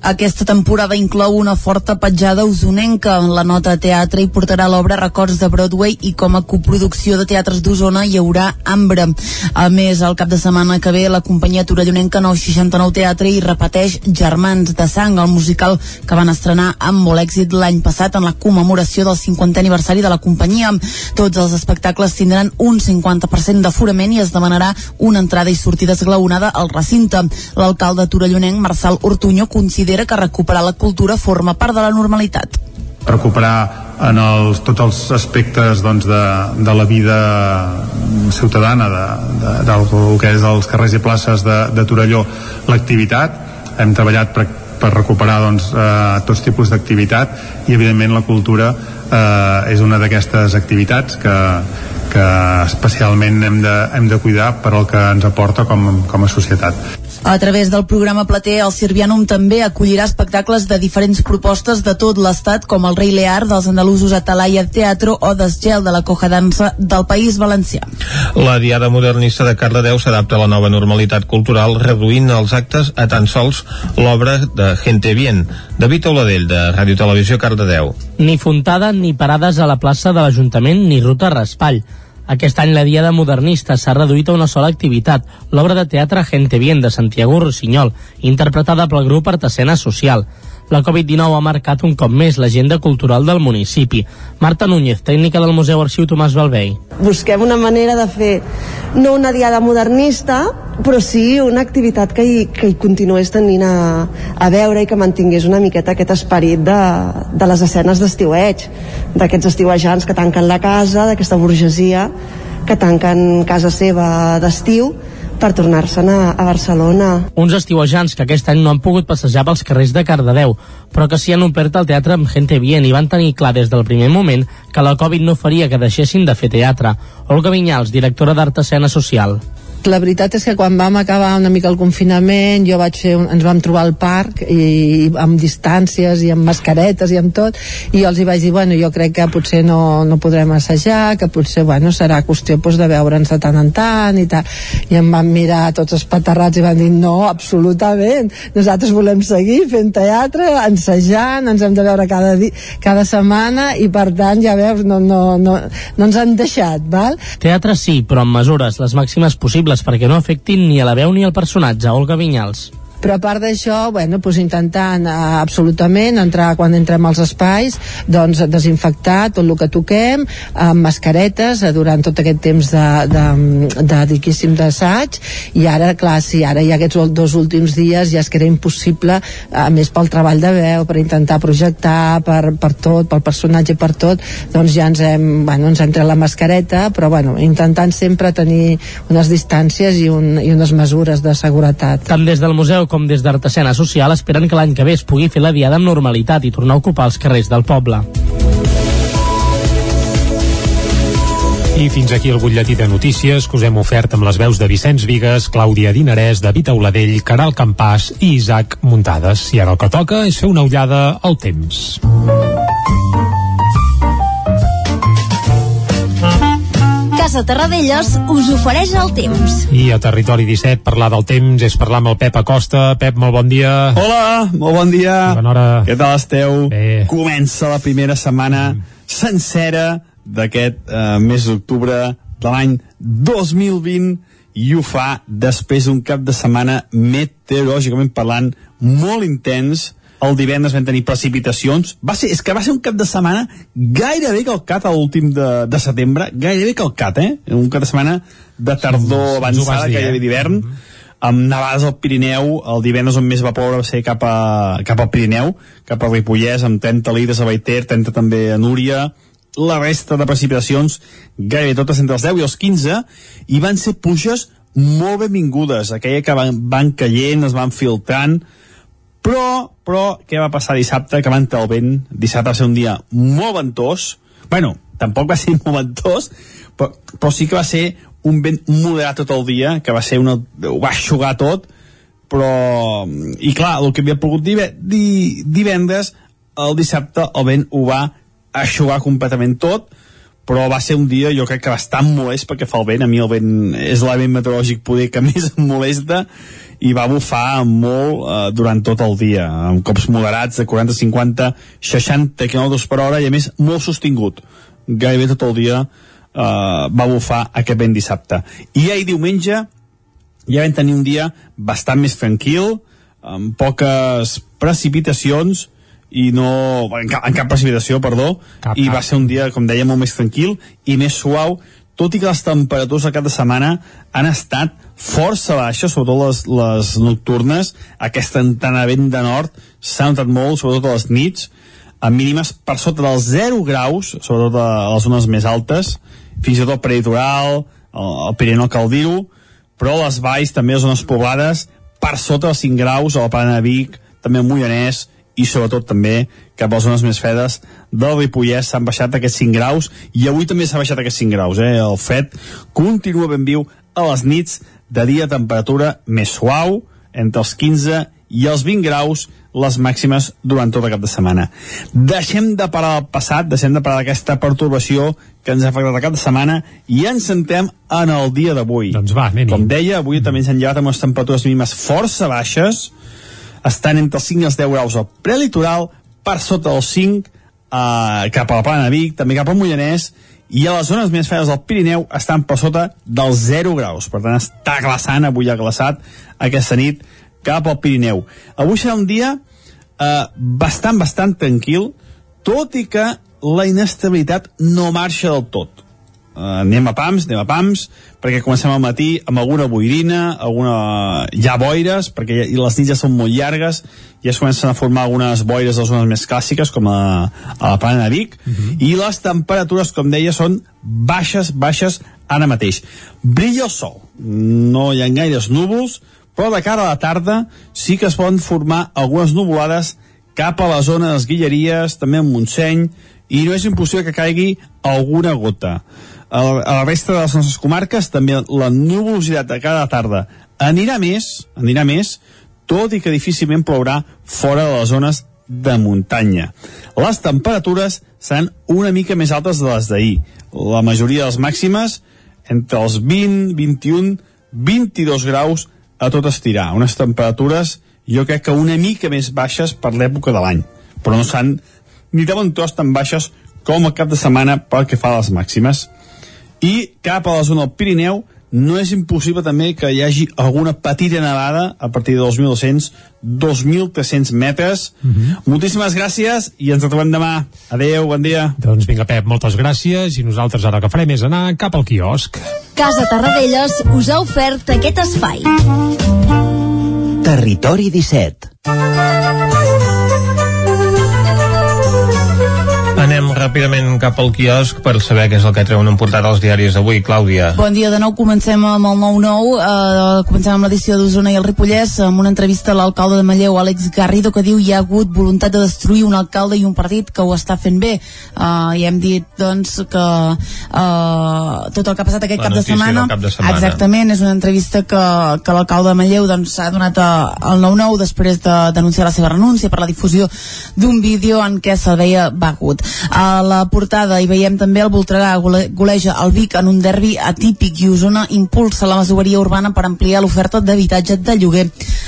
Aquesta temporada inclou una forta petjada usonenca. En la nota de teatre hi portarà l'obra Records de Broadway i com a coproducció de teatres d'Osona hi haurà Ambre. A més, el cap de setmana que ve la companyia torellonenca 969 Teatre hi repeteix Germans de Sang, el musical que van estrenar amb molt èxit l'any passat en la commemoració del 50è aniversari de la companyia. Tots els espectacles tindran un 50% d'aforament i es demanarà una entrada i sortida esglaonada al recinte. L'alcalde torellonenc, Marçal Ortuño, considera que recuperar la cultura forma part de la normalitat. recuperar en els, tots els aspectes doncs, de, de la vida ciutadana de, de, del que és els carrers i places de, de Torelló l'activitat hem treballat per, per recuperar doncs, eh, tots tipus d'activitat i evidentment la cultura eh, és una d'aquestes activitats que, que especialment hem de, hem de cuidar per al que ens aporta com, com a societat. A través del programa Plater, el Sirvianum també acollirà espectacles de diferents propostes de tot l'estat, com el Rei Lear dels andalusos Atalaya Teatro o Desgel de la Coja Dansa del País Valencià. La Diada Modernista de Cardedeu s'adapta a la nova normalitat cultural reduint els actes a tan sols l'obra de Gente Bien. David Oladell, de Ràdio Televisió Cardedeu. Ni fontada ni parades a la plaça de l'Ajuntament ni ruta raspall. Aquest any la Diada Modernista s'ha reduït a una sola activitat, l'obra de teatre Gente Bien de Santiago Rossinyol, interpretada pel grup Artesena Social. La Covid-19 ha marcat un cop més l'agenda cultural del municipi. Marta Núñez, tècnica del Museu Arxiu Tomàs Balvei. busquem una manera de fer no una diada modernista però sí una activitat que hi, que hi continués tenint a, a veure i que mantingués una miqueta aquest esperit de, de les escenes d'estiueig d'aquests estiuejants que tanquen la casa d'aquesta burgesia que tanquen casa seva d'estiu per tornar-se'n a, a Barcelona Uns estiuejants que aquest any no han pogut passejar pels carrers de Cardedeu, però que s'hi han omplert al teatre amb Gente Bien i van tenir clar des del primer moment que la Covid no faria que deixessin de fer teatre. Olga Vinyals, directora d'Art Escena Social. La veritat és que quan vam acabar una mica el confinament jo vaig fer, un, ens vam trobar al parc i, i amb distàncies i amb mascaretes i amb tot i jo els hi vaig dir, bueno, jo crec que potser no, no podrem assajar, que potser bueno, serà qüestió pues, de veure'ns de tant en tant i tal, i em van mirar tots espaterrats i van dir, no, absolutament. Nosaltres volem seguir fent teatre ensajant, ens hem de veure cada, di cada setmana i per tant ja veus, no, no, no, no ens han deixat val? Teatre sí, però amb mesures, les màximes possibles perquè no afectin ni a la veu ni al personatge. Olga Vinyals però a part d'això, bueno, doncs intentant eh, absolutament entrar quan entrem als espais doncs desinfectar tot el que toquem amb mascaretes eh, durant tot aquest temps de, de, de diquíssim d'assaig i ara, clar, sí, ara hi ha aquests dos últims dies ja és que era impossible a més pel treball de veu, per intentar projectar per, per tot, pel personatge per tot doncs ja ens hem, bueno, ens hem tret la mascareta però bueno, intentant sempre tenir unes distàncies i, un, i unes mesures de seguretat. Tant des del museu com des d'Artesana Social esperen que l'any que ve es pugui fer la diada amb normalitat i tornar a ocupar els carrers del poble. I fins aquí el butlletí de notícies que us hem ofert amb les veus de Vicenç Vigues, Clàudia Dinarès, David Auladell, Caral Campàs i Isaac Muntades. I ara el que toca és fer una ullada al temps. Casa Terradellos us ofereix el temps. I a Territori 17 parlar del temps és parlar amb el Pep Acosta. Pep, molt bon dia. Hola, molt bon dia. Bona hora. Què tal esteu? Bé. Comença la primera setmana mm. sencera d'aquest eh, mes d'octubre de l'any 2020 i ho fa després d'un cap de setmana meteorològicament parlant molt intens el divendres vam tenir precipitacions. Va ser, és que va ser un cap de setmana gairebé calcat a l'últim de, de setembre. Gairebé calcat, eh? un cap de setmana de tardor Sí, avançada, dir, gairebé eh? d'hivern. Amb nevades al Pirineu, el divendres on més va ploure va ser cap, a, cap al Pirineu, cap a Ripollès, amb 30 litres a Baiter, 30 també a Núria, la resta de precipitacions gairebé totes entre els 10 i els 15, i van ser pluges molt benvingudes, aquella que van, van caient, es van filtrant, però, però, què va passar dissabte? Que va entrar el vent. Dissabte va ser un dia molt ventós. bueno, tampoc va ser molt ventós, però, però sí que va ser un vent moderat tot el dia, que va ser una... ho va aixugar tot, però... I clar, el que havia pogut div di, divendres, el dissabte el vent ho va aixugar completament tot, però va ser un dia jo crec que bastant molest perquè fa el vent, a mi el vent és l'element meteorològic poder que més em molesta i va bufar molt eh, durant tot el dia, amb cops moderats de 40, 50, 60 km per hora i a més molt sostingut. Gairebé tot el dia eh, va bufar aquest vent dissabte. I ahir diumenge ja vam tenir un dia bastant més tranquil amb poques precipitacions i no, en cap, en cap precipitació, perdó, Cap, i va ser un dia, com deia, molt més tranquil i més suau, tot i que les temperatures a cada setmana han estat força baixes, sobretot les, les nocturnes, aquesta entrada de vent de nord s'ha notat molt, sobretot a les nits, a mínimes per sota dels 0 graus, sobretot a les zones més altes, fins i tot peritoral, el Pirineu cal dir-ho, però a les valls, també a zones poblades, per sota dels 5 graus, a la Plana de Vic, també al Moianès, i sobretot també cap a les zones més fredes del Ripollès s'han baixat aquests 5 graus i avui també s'ha baixat aquests 5 graus eh? el fred continua ben viu a les nits de dia temperatura més suau entre els 15 i els 20 graus les màximes durant tot el cap de setmana. Deixem de parar el passat, deixem de parar aquesta pertorbació que ens ha afectat el cap de setmana i ens centrem en el dia d'avui. Doncs va, anem Com deia, avui també ens han llevat amb unes temperatures mínimes força baixes, estan entre els 5 i els 10 graus al prelitoral, per sota dels 5 eh, cap a la Plana de Vic, també cap al Moianès, i a les zones més fredes del Pirineu estan per sota dels 0 graus. Per tant, està glaçant, avui ha glaçat aquesta nit cap al Pirineu. Avui serà un dia eh, bastant, bastant tranquil, tot i que la inestabilitat no marxa del tot. Uh, anem a pams, anem a pams, perquè comencem al matí amb alguna boirina, alguna... ja boires, perquè i les nits ja són molt llargues, ja es comencen a formar algunes boires les zones més clàssiques, com a, a la plana de Vic, i les temperatures, com deia, són baixes, baixes ara mateix. Brilla el sol, no hi ha gaires núvols, però de cara a la tarda sí que es poden formar algunes nuvolades cap a la zona de les Guilleries, també en Montseny, i no és impossible que caigui alguna gota. A la, resta de les nostres comarques també la nuvolositat de cada tarda anirà més, anirà més, tot i que difícilment plourà fora de les zones de muntanya. Les temperatures seran una mica més altes de les d'ahir. La majoria de les màximes entre els 20, 21, 22 graus a tot estirar. Unes temperatures jo crec que una mica més baixes per l'època de l'any, però no s'han ni de bon tros tan baixes com el cap de setmana pel que fa a les màximes. I cap a la zona del Pirineu no és impossible també que hi hagi alguna petita nevada a partir de 2.200, 2.300 metres. Uh -huh. Moltíssimes gràcies i ens trobem demà. Adeu, bon dia. Doncs vinga, Pep, moltes gràcies i nosaltres ara que farem és anar cap al quiosc. Casa Tarradellas us ha ofert aquest espai. Territori 17 ràpidament cap al quiosc per saber què és el que treuen en portada als diaris d'avui. Clàudia. Bon dia de nou, comencem amb el 9-9, uh, comencem amb l'edició d'Osona i el Ripollès, amb una entrevista a l'alcalde de Manlleu, Àlex Garrido, que diu hi ha hagut voluntat de destruir un alcalde i un partit que ho està fent bé. Uh, I hem dit, doncs, que uh, tot el que ha passat aquest cap de, setmana, cap de setmana. exactament, és una entrevista que, que l'alcalde de Manlleu doncs, s'ha donat al 9-9 després de denunciar la seva renúncia per la difusió d'un vídeo en què se'l veia begut. A la portada hi veiem també el Voltregà gole- goleja el Vic en un derbi atípic i Osona impulsa la masoveria urbana per ampliar l'oferta d'habitatge de lloguer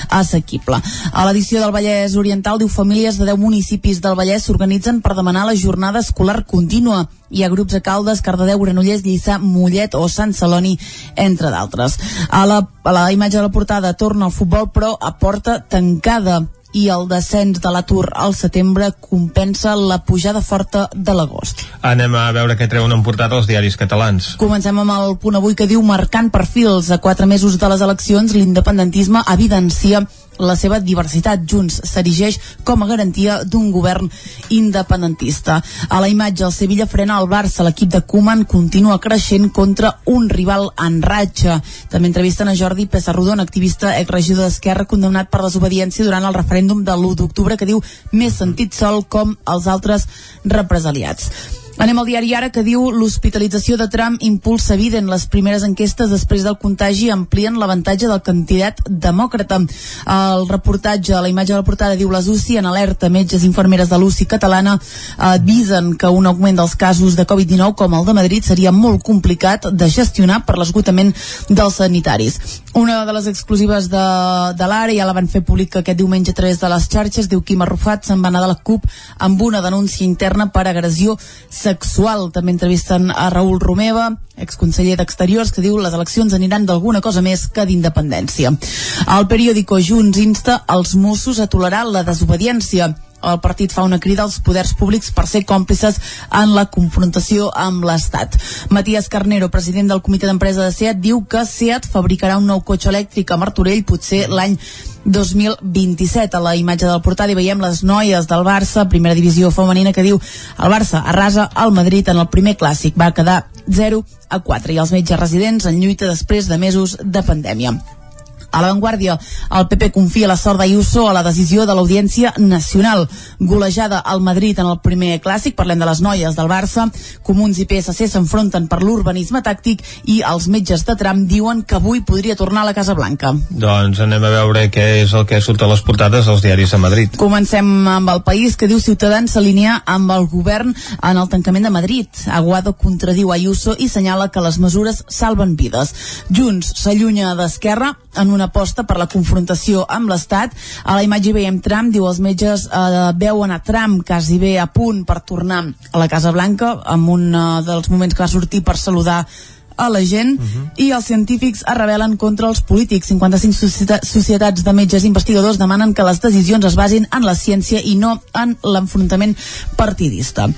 assequible. A l'edició del Vallès Oriental diu famílies de 10 municipis del Vallès s'organitzen per demanar la jornada escolar contínua. Hi ha grups a Caldes, Cardedeu, Granollers, Lliçà, Mollet o Sant Celoni, entre d'altres. A la, a la imatge de la portada torna al futbol però a porta tancada i el descens de l'atur al setembre compensa la pujada forta de l'agost. Anem a veure què treuen en portada els diaris catalans. Comencem amb el punt avui que diu marcant perfils a quatre mesos de les eleccions l'independentisme evidencia la seva diversitat. Junts s'erigeix com a garantia d'un govern independentista. A la imatge, el Sevilla frena el Barça. L'equip de Koeman continua creixent contra un rival en ratxa. També entrevisten a Jordi Pessarrodon, activista exregidor d'Esquerra, condemnat per desobediència durant el referèndum de l'1 d'octubre, que diu més sentit sol com els altres represaliats. Anem al diari Ara que diu l'hospitalització de Trump impulsa Biden. Les primeres enquestes després del contagi amplien l'avantatge del candidat demòcrata. El reportatge, la imatge de la portada diu les UCI en alerta. Metges i infermeres de l'UCI catalana avisen que un augment dels casos de Covid-19 com el de Madrid seria molt complicat de gestionar per l'esgotament dels sanitaris. Una de les exclusives de, de l'Ara ja la van fer pública aquest diumenge a través de les xarxes. Diu Quim Arrufat se'n va anar de la CUP amb una denúncia interna per agressió. També entrevisten a Raül Romeva, exconseller d'Exteriors, que diu les eleccions aniran d'alguna cosa més que d'independència. El periòdico Junts insta els Mossos a tolerar la desobediència el partit fa una crida als poders públics per ser còmplices en la confrontació amb l'Estat. Matías Carnero, president del comitè d'empresa de SEAT, diu que SEAT fabricarà un nou cotxe elèctric a Martorell potser l'any 2027. A la imatge del portal hi veiem les noies del Barça, primera divisió femenina, que diu el Barça arrasa el Madrid en el primer clàssic. Va quedar 0 a 4 i els metges residents en lluita després de mesos de pandèmia. A l'avantguàrdia, el PP confia la sort d'Ayuso a la decisió de l'Audiència Nacional. Golejada al Madrid en el primer clàssic, parlem de les noies del Barça, Comuns i PSC s'enfronten per l'urbanisme tàctic i els metges de tram diuen que avui podria tornar a la Casa Blanca. Doncs anem a veure què és el que surt a les portades dels diaris de Madrid. Comencem amb el país que diu Ciutadans s'alinea amb el govern en el tancament de Madrid. Aguado contradiu Ayuso i senyala que les mesures salven vides. Junts s'allunya d'Esquerra en una aposta per la confrontació amb l'Estat. A la imatge veiem Trump, diu els metges eh, veuen a Trump quasi bé a punt per tornar a la Casa Blanca amb un eh, dels moments que va sortir per saludar a la gent uh -huh. i els científics es rebel·len contra els polítics. 55 societa societats de metges investigadors demanen que les decisions es basin en la ciència i no en l'enfrontament partidista.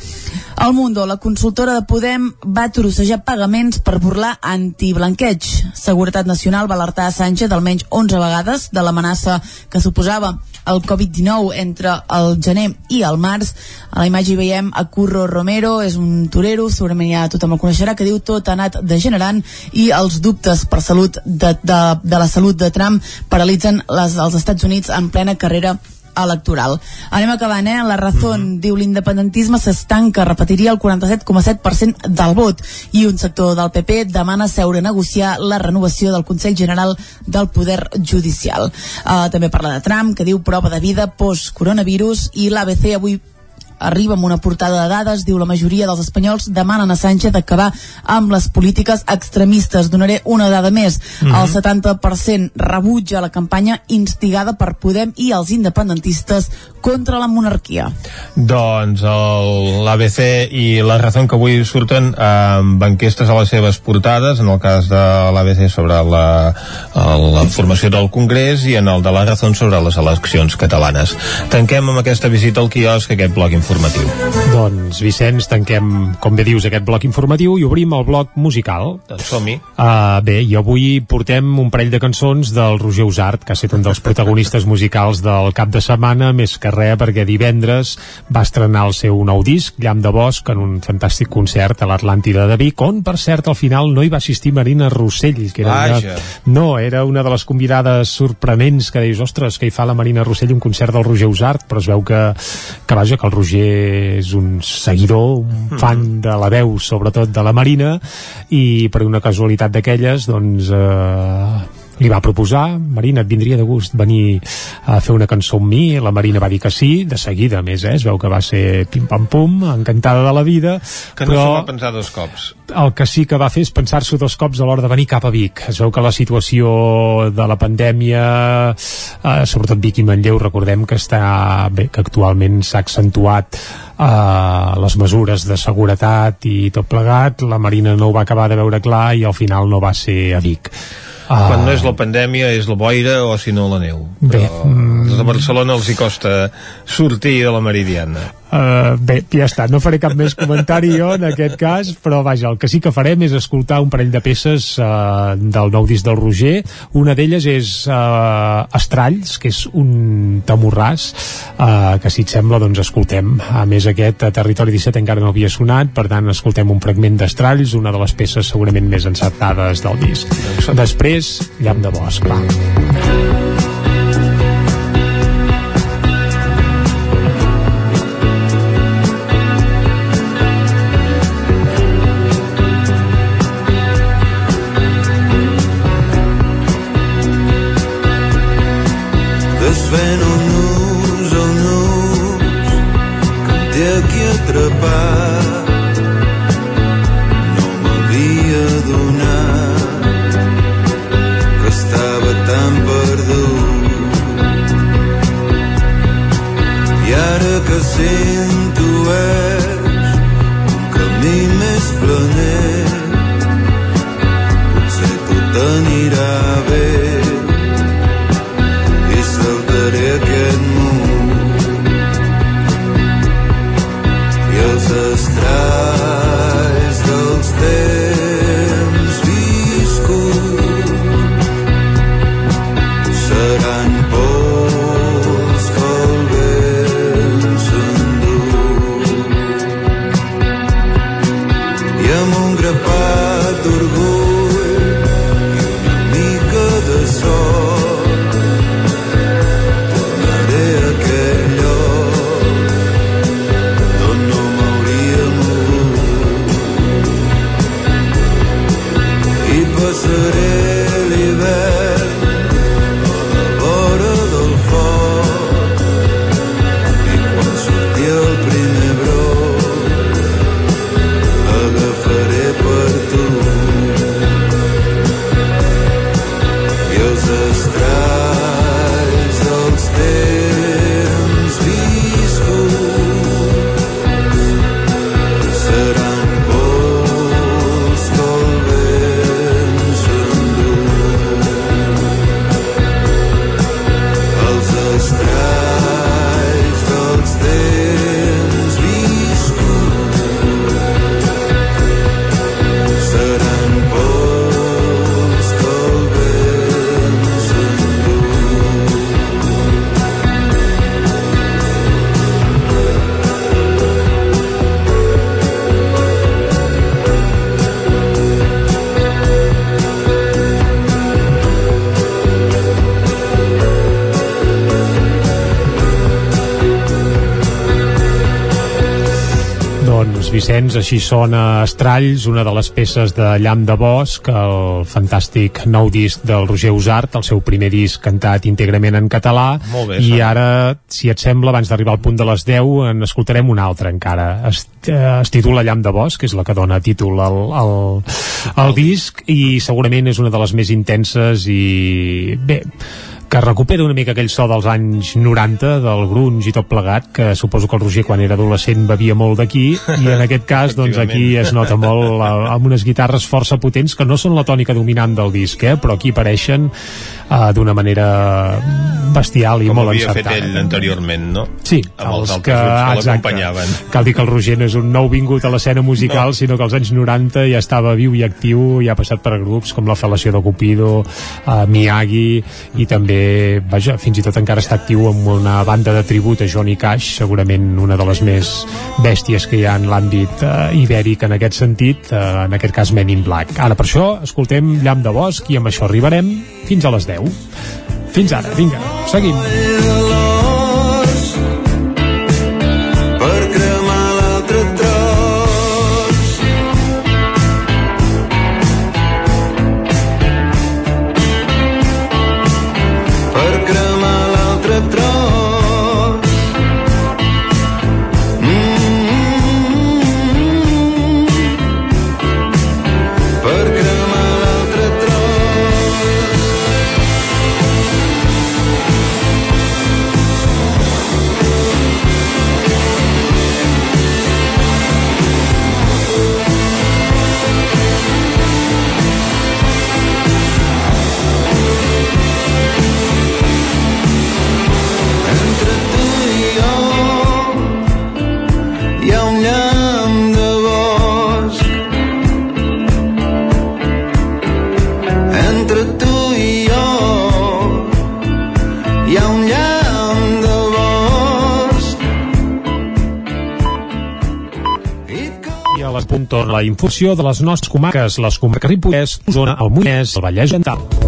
El Mundo, la consultora de Podem va trossejar pagaments per burlar antiblanqueig. Seguretat Nacional va alertar a Sánchez almenys 11 vegades de l'amenaça que suposava el Covid-19 entre el gener i el març. A la imatge hi veiem a Curro Romero, és un torero, segurament ja tothom el coneixerà, que diu tot ha anat degenerant i els dubtes per salut de, de, de la salut de Trump paralitzen les, els Estats Units en plena carrera electoral. Anem acabant, eh? La Razón mm -hmm. diu l'independentisme s'estanca, repetiria el 47,7% del vot i un sector del PP demana seure a negociar la renovació del Consell General del Poder Judicial. Uh, també parla de Trump, que diu prova de vida post-coronavirus i l'ABC avui arriba amb una portada de dades, diu la majoria dels espanyols demanen a Sánchez acabar amb les polítiques extremistes. Donaré una dada més. Mm -hmm. El 70% rebutja la campanya instigada per Podem i els independentistes contra la monarquia. Doncs l'ABC i la Razón que avui surten amb enquestes a les seves portades, en el cas de l'ABC sobre la, la formació del Congrés i en el de la Razón sobre les eleccions catalanes. Tanquem amb aquesta visita al quiosc aquest bloc informatiu informatiu. Doncs, Vicenç, tanquem, com bé dius, aquest bloc informatiu i obrim el bloc musical. Doncs som-hi. Uh, bé, i avui portem un parell de cançons del Roger Usart, que ha estat un dels protagonistes musicals del cap de setmana, més que res perquè divendres va estrenar el seu nou disc, Llamp de Bosc, en un fantàstic concert a l'Atlàntida de Vic, on, per cert, al final no hi va assistir Marina Rossell, que era Vaja. una, no, era una de les convidades sorprenents que deies, ostres, que hi fa la Marina Rossell un concert del Roger Usart, però es veu que, que vaja, que el Roger és un seguidor, un fan de la veu, sobretot de la Marina, i per una casualitat d'aquelles, doncs... Eh, li va proposar, Marina, et vindria de gust venir a fer una cançó amb mi, la Marina va dir que sí, de seguida, a més, eh? es veu que va ser pim-pam-pum, encantada de la vida, Que no però s'ho va pensar dos cops. el que sí que va fer és pensar-s'ho dos cops a l'hora de venir cap a Vic. Es veu que la situació de la pandèmia, eh, sobretot Vic i Manlleu, recordem que està bé, que actualment s'ha accentuat eh, les mesures de seguretat i tot plegat, la Marina no ho va acabar de veure clar i al final no va ser a Vic. Ah. Quan no és la pandèmia és la boira o si no la neu. Bé, Però als de Barcelona els hi costa sortir de la Meridiana. Uh, bé, ja està, no faré cap més comentari jo en aquest cas, però vaja, el que sí que farem és escoltar un parell de peces uh, del nou disc del Roger, una d'elles és uh, Estralls, que és un tamorràs uh, que si et sembla, doncs escoltem a més aquest a Territori 17 encara no havia sonat, per tant escoltem un fragment d'Estralls una de les peces segurament més encertades del disc. Després, Llamp de Bosc, va. Vicenç, així sona Estralls, una de les peces de Llamp de Bosc, el fantàstic nou disc del Roger Usart, el seu primer disc cantat íntegrament en català, bé, i ara, si et sembla, abans d'arribar al punt de les 10, en escoltarem un altre encara. Es, eh, es titula Llamp de Bosc, que és la que dona títol al, al, al disc, i segurament és una de les més intenses i... bé, que recupera una mica aquell so dels anys 90 del grunge i tot plegat que suposo que el Roger quan era adolescent bevia molt d'aquí i en aquest cas doncs aquí es nota molt eh, amb unes guitarres força potents que no són la tònica dominant del disc eh, però aquí apareixen eh, d'una manera bestial i Com molt havia fet encertada ell anteriorment, no? Sí, amb els, els que- que l'acompanyaven. Cal dir que el Roger no és un nou vingut a l'escena musical, no. sinó que als anys 90 ja estava viu i actiu, i ha passat per grups com la Fal·lació de Cupido, uh, Miyagi, i també, vaja, fins i tot encara està actiu amb una banda de tribut a Johnny Cash, segurament una de les més bèsties que hi ha en l'àmbit uh, ibèric en aquest sentit, uh, en aquest cas Men in Black. Ara, per això, escoltem Llamp de Bosc, i amb això arribarem fins a les 10. Fins ara, vinga, seguim. La infusió de les nostres comarques, les comarques Ripollès, Osona, el Moiès, el Vallès Oriental.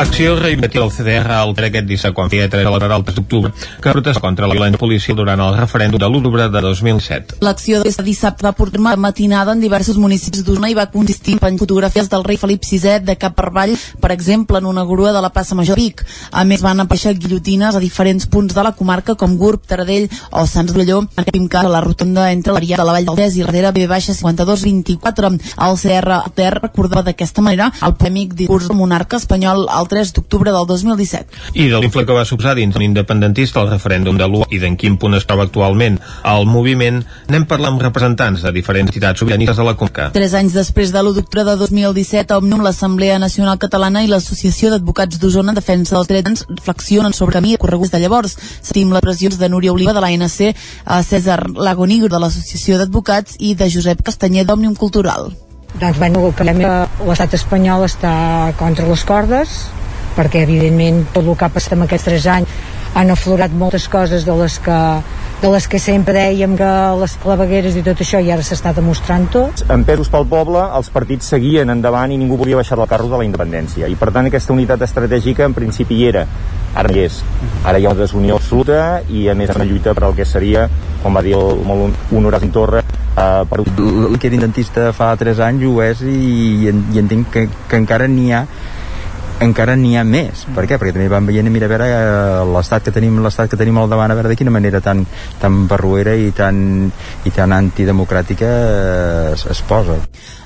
Acció reivindicativa del CDR al aquest dissabte quan feia 3 a l'hora del 3 d'octubre que protesta contra la violència policial durant el referèndum de l'1 de 2007. L'acció de dissabte va portar una matinada en diversos municipis d'Osona i va consistir en fotografies del rei Felip VI de cap per avall, per exemple, en una grua de la plaça Major Vic. A més, van aparèixer guillotines a diferents punts de la comarca, com Gurb, Taradell o Sants d'Ulló, en aquest cas a la rotonda entre l'àrea de la Vall del Des i darrere B baixa 5224. El CR Ter recordava d'aquesta manera el polèmic discurs del monarca espanyol el 3 d'octubre del 2017. I de l'infle que va suposar dins l'independentista el referèndum de l'1 i d'en quin punt es troba actualment el moviment, n'hem parlat amb representants de diferents entitats sobiranistes de la Conca. Tres anys després de l'1 d'octubre de 2017, Òmnium, l'Assemblea Nacional Catalana i l'Associació d'Advocats d'Osona en Defensa dels Drets reflexionen sobre camí correguts de llavors. Sentim les pressions de Núria Oliva de l'ANC, a César Lagonigro de l'Associació d'Advocats i de Josep Castanyer d'Òmnium Cultural. Doncs bueno, que l'estat espanyol està contra les cordes perquè evidentment tot el que ha passat en aquests tres anys han aflorat moltes coses de les que, de les que sempre dèiem que les clavegueres i tot això i ara s'està demostrant tot. En pesos pel poble, els partits seguien endavant i ningú volia baixar del carro de la independència. I per tant aquesta unitat estratègica en principi hi era. Ara hi és. Ara hi ha una desunió absoluta i a més una lluita per al que seria, com va dir el molt honorat Torra, uh, per... El que era indentista fa 3 anys ho és i, i entenc que, que encara n'hi ha encara n'hi ha més. Per què? Perquè també van veient, mira, a veure eh, l'estat que tenim l'estat que tenim al davant, a veure de quina manera tan, tan barruera i tan, i tan antidemocràtica eh, es, es posa.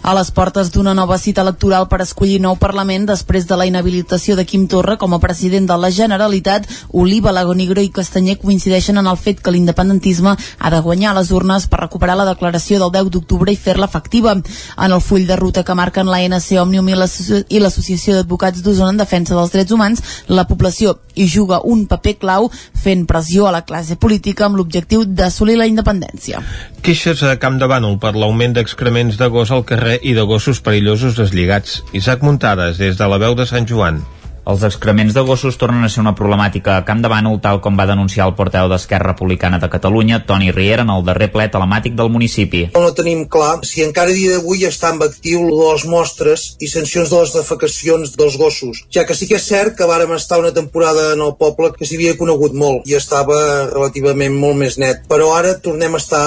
A les portes d'una nova cita electoral per escollir nou Parlament després de la inhabilitació de Quim Torra com a president de la Generalitat, Oliva, Lagonigro i Castanyer coincideixen en el fet que l'independentisme ha de guanyar les urnes per recuperar la declaració del 10 d'octubre i fer-la efectiva. En el full de ruta que marquen l'ANC Òmnium i i l'Associació d'Advocats d'Osona en defensa dels drets humans, la població hi juga un paper clau fent pressió a la classe política amb l'objectiu d'assolir la independència. Queixes a Camp de Bànol per l'augment d'excrements de gos al carrer i de gossos perillosos deslligats. Isaac Muntades, des de la veu de Sant Joan. Els excrements de gossos tornen a ser una problemàtica a Camp de Bànol, tal com va denunciar el porteu d'Esquerra Republicana de Catalunya, Toni Riera, en el darrer ple telemàtic del municipi. No tenim clar. Si encara dia d'avui està en actiu les mostres i sancions de les defecacions dels gossos, ja que sí que és cert que vàrem estar una temporada en el poble que s'hi havia conegut molt i estava relativament molt més net, però ara tornem a estar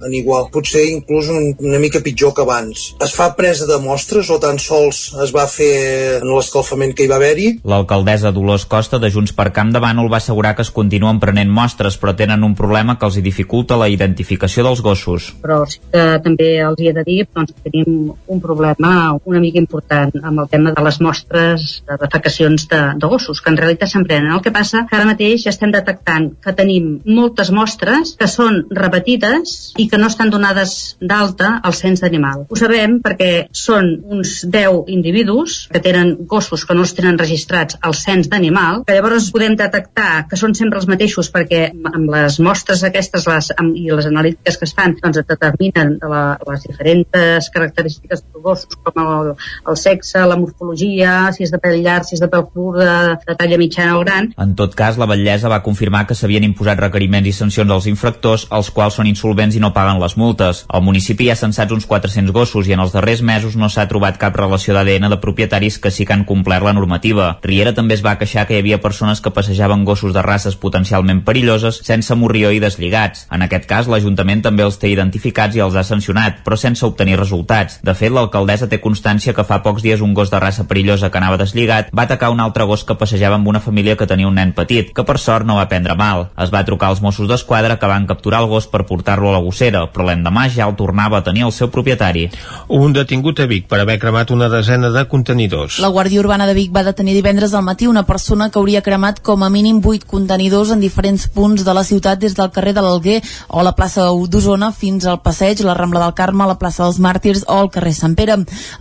en igual, potser inclús un, una mica pitjor que abans. Es fa presa de mostres o tan sols es va fer en l'escalfament que hi va haver-hi? L'alcaldessa Dolors Costa de Junts per Camp de Bànol va assegurar que es continuen prenent mostres, però tenen un problema que els hi dificulta la identificació dels gossos. Però sí que també els hi he de dir doncs, que tenim un problema una mica important amb el tema de les mostres de defecacions de, de gossos, que en realitat se'n prenen. El que passa que ara mateix estem detectant que tenim moltes mostres que són repetides i que no estan donades d'alta al cens d'animal. Ho sabem perquè són uns 10 individus que tenen gossos que no els tenen registrats al cens d'animal, que llavors podem detectar que són sempre els mateixos perquè amb les mostres aquestes les, amb, i les analítiques que es fan doncs et determinen la, les diferents característiques dels gossos com el, el sexe, la morfologia, si és de pèl llarg, si és de pèl curt, de, de talla mitjana o gran. En tot cas, la Batllesa va confirmar que s'havien imposat requeriments i sancions als infractors, els quals són insolvents i no paguen les multes. Al municipi ha censats uns 400 gossos i en els darrers mesos no s'ha trobat cap relació d'ADN de propietaris que sí que han complert la normativa. Riera també es va queixar que hi havia persones que passejaven gossos de races potencialment perilloses sense morrió i deslligats. En aquest cas, l'Ajuntament també els té identificats i els ha sancionat, però sense obtenir resultats. De fet, l'alcaldessa té constància que fa pocs dies un gos de raça perillosa que anava deslligat va atacar un altre gos que passejava amb una família que tenia un nen petit, que per sort no va prendre mal. Es va trucar als Mossos d'Esquadra que van capturar el gos per portar-lo a la gossera, però l'endemà ja el tornava a tenir el seu propietari. Un detingut a Vic per haver cremat una desena de contenidors. La Guàrdia Urbana de Vic va detenir divendres al matí una persona que hauria cremat com a mínim 8 contenidors en diferents punts de la ciutat des del carrer de l'Alguer o la plaça d'Osona fins al passeig, la Rambla del Carme, la plaça dels Màrtirs o el carrer Sant Pere.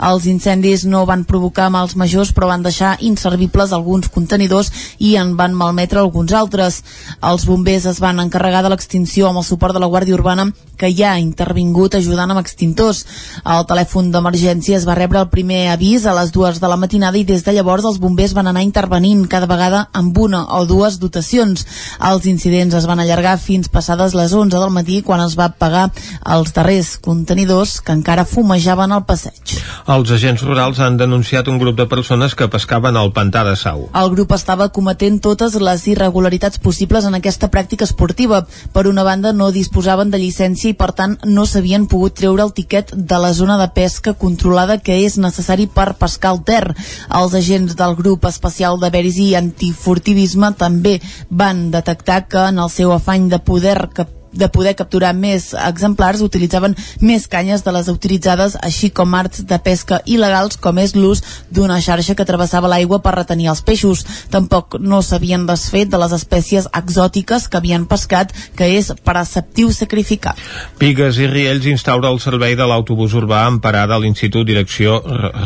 Els incendis no van provocar mals majors però van deixar inservibles alguns contenidors i en van malmetre alguns altres. Els bombers es van encarregar de l'extinció amb el suport de la Guàrdia Urbana que ja ha intervingut ajudant amb extintors. El telèfon d'emergència es va rebre el primer avís a les dues de la matinada i des de llavors els bombers van anar intervenint cada vegada amb una o dues dotacions. Els incidents es van allargar fins passades les 11 del matí quan es va pagar els darrers contenidors que encara fumejaven al passeig. Els agents rurals han denunciat un grup de persones que pescaven al pantà de Sau. El grup estava cometent totes les irregularitats possibles en aquesta pràctica esportiva. Per una banda, no disposaven de llicència i, per tant, no s'havien pogut treure el tiquet de la zona de pesca controlada que és necessari per pescar el ter. Els agents del grup especial de veris i antifurtivisme també van detectar que en el seu afany de poder cap de poder capturar més exemplars utilitzaven més canyes de les utilitzades així com arts de pesca il·legals com és l'ús d'una xarxa que travessava l'aigua per retenir els peixos. Tampoc no s'havien desfet de les espècies exòtiques que havien pescat que és preceptiu sacrificar. Pigues i Riells instaura el servei de l'autobús urbà en parada a l'Institut Direcció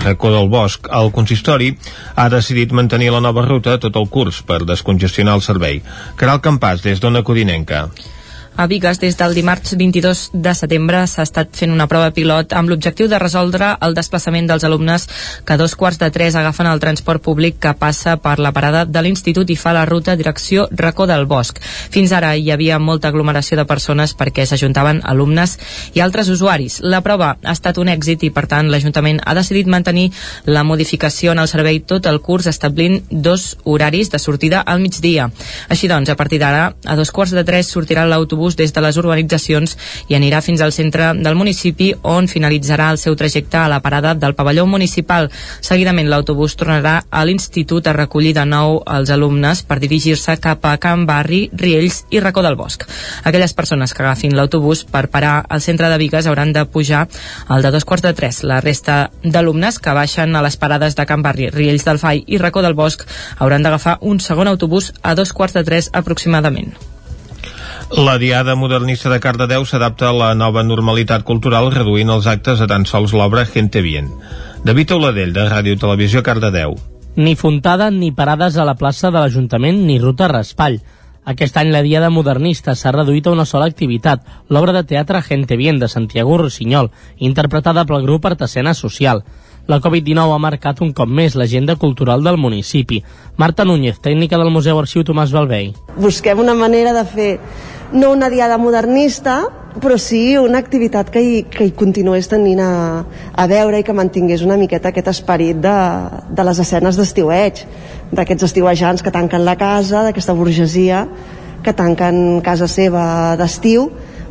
Racó del Bosc. El consistori ha decidit mantenir la nova ruta tot el curs per descongestionar el servei. Caral Campàs, des d'Ona Codinenca. A Vigues, des del dimarts 22 de setembre, s'ha estat fent una prova pilot amb l'objectiu de resoldre el desplaçament dels alumnes que dos quarts de tres agafen el transport públic que passa per la parada de l'Institut i fa la ruta direcció Racó del Bosc. Fins ara hi havia molta aglomeració de persones perquè s'ajuntaven alumnes i altres usuaris. La prova ha estat un èxit i, per tant, l'Ajuntament ha decidit mantenir la modificació en el servei tot el curs establint dos horaris de sortida al migdia. Així doncs, a partir d'ara, a dos quarts de tres sortirà l'autobús autobús des de les urbanitzacions i anirà fins al centre del municipi on finalitzarà el seu trajecte a la parada del pavelló municipal. Seguidament l'autobús tornarà a l'institut a recollir de nou els alumnes per dirigir-se cap a Can Barri, Riells i Racó del Bosc. Aquelles persones que agafin l'autobús per parar al centre de Vigues hauran de pujar al de dos quarts de tres. La resta d'alumnes que baixen a les parades de Can Barri, Riells del Fai i Racó del Bosc hauran d'agafar un segon autobús a dos quarts de tres aproximadament. La Diada Modernista de Cardedeu s'adapta a la nova normalitat cultural reduint els actes a tan sols l'obra Gente Bien. David Oladell, de Ràdio Televisió Cardedeu. Ni fontada ni parades a la plaça de l'Ajuntament ni ruta raspall. Aquest any la Diada Modernista s'ha reduït a una sola activitat, l'obra de teatre Gente Bien de Santiago Rossinyol, interpretada pel grup Artesena Social. La Covid-19 ha marcat un cop més l'agenda cultural del municipi. Marta Núñez, tècnica del Museu Arxiu Tomàs Balvei. Busquem una manera de fer no una diada modernista, però sí una activitat que hi, que hi continués tenint a, a veure i que mantingués una miqueta aquest esperit de, de les escenes d'estiueig, d'aquests estiuejants que tanquen la casa, d'aquesta burgesia que tanquen casa seva d'estiu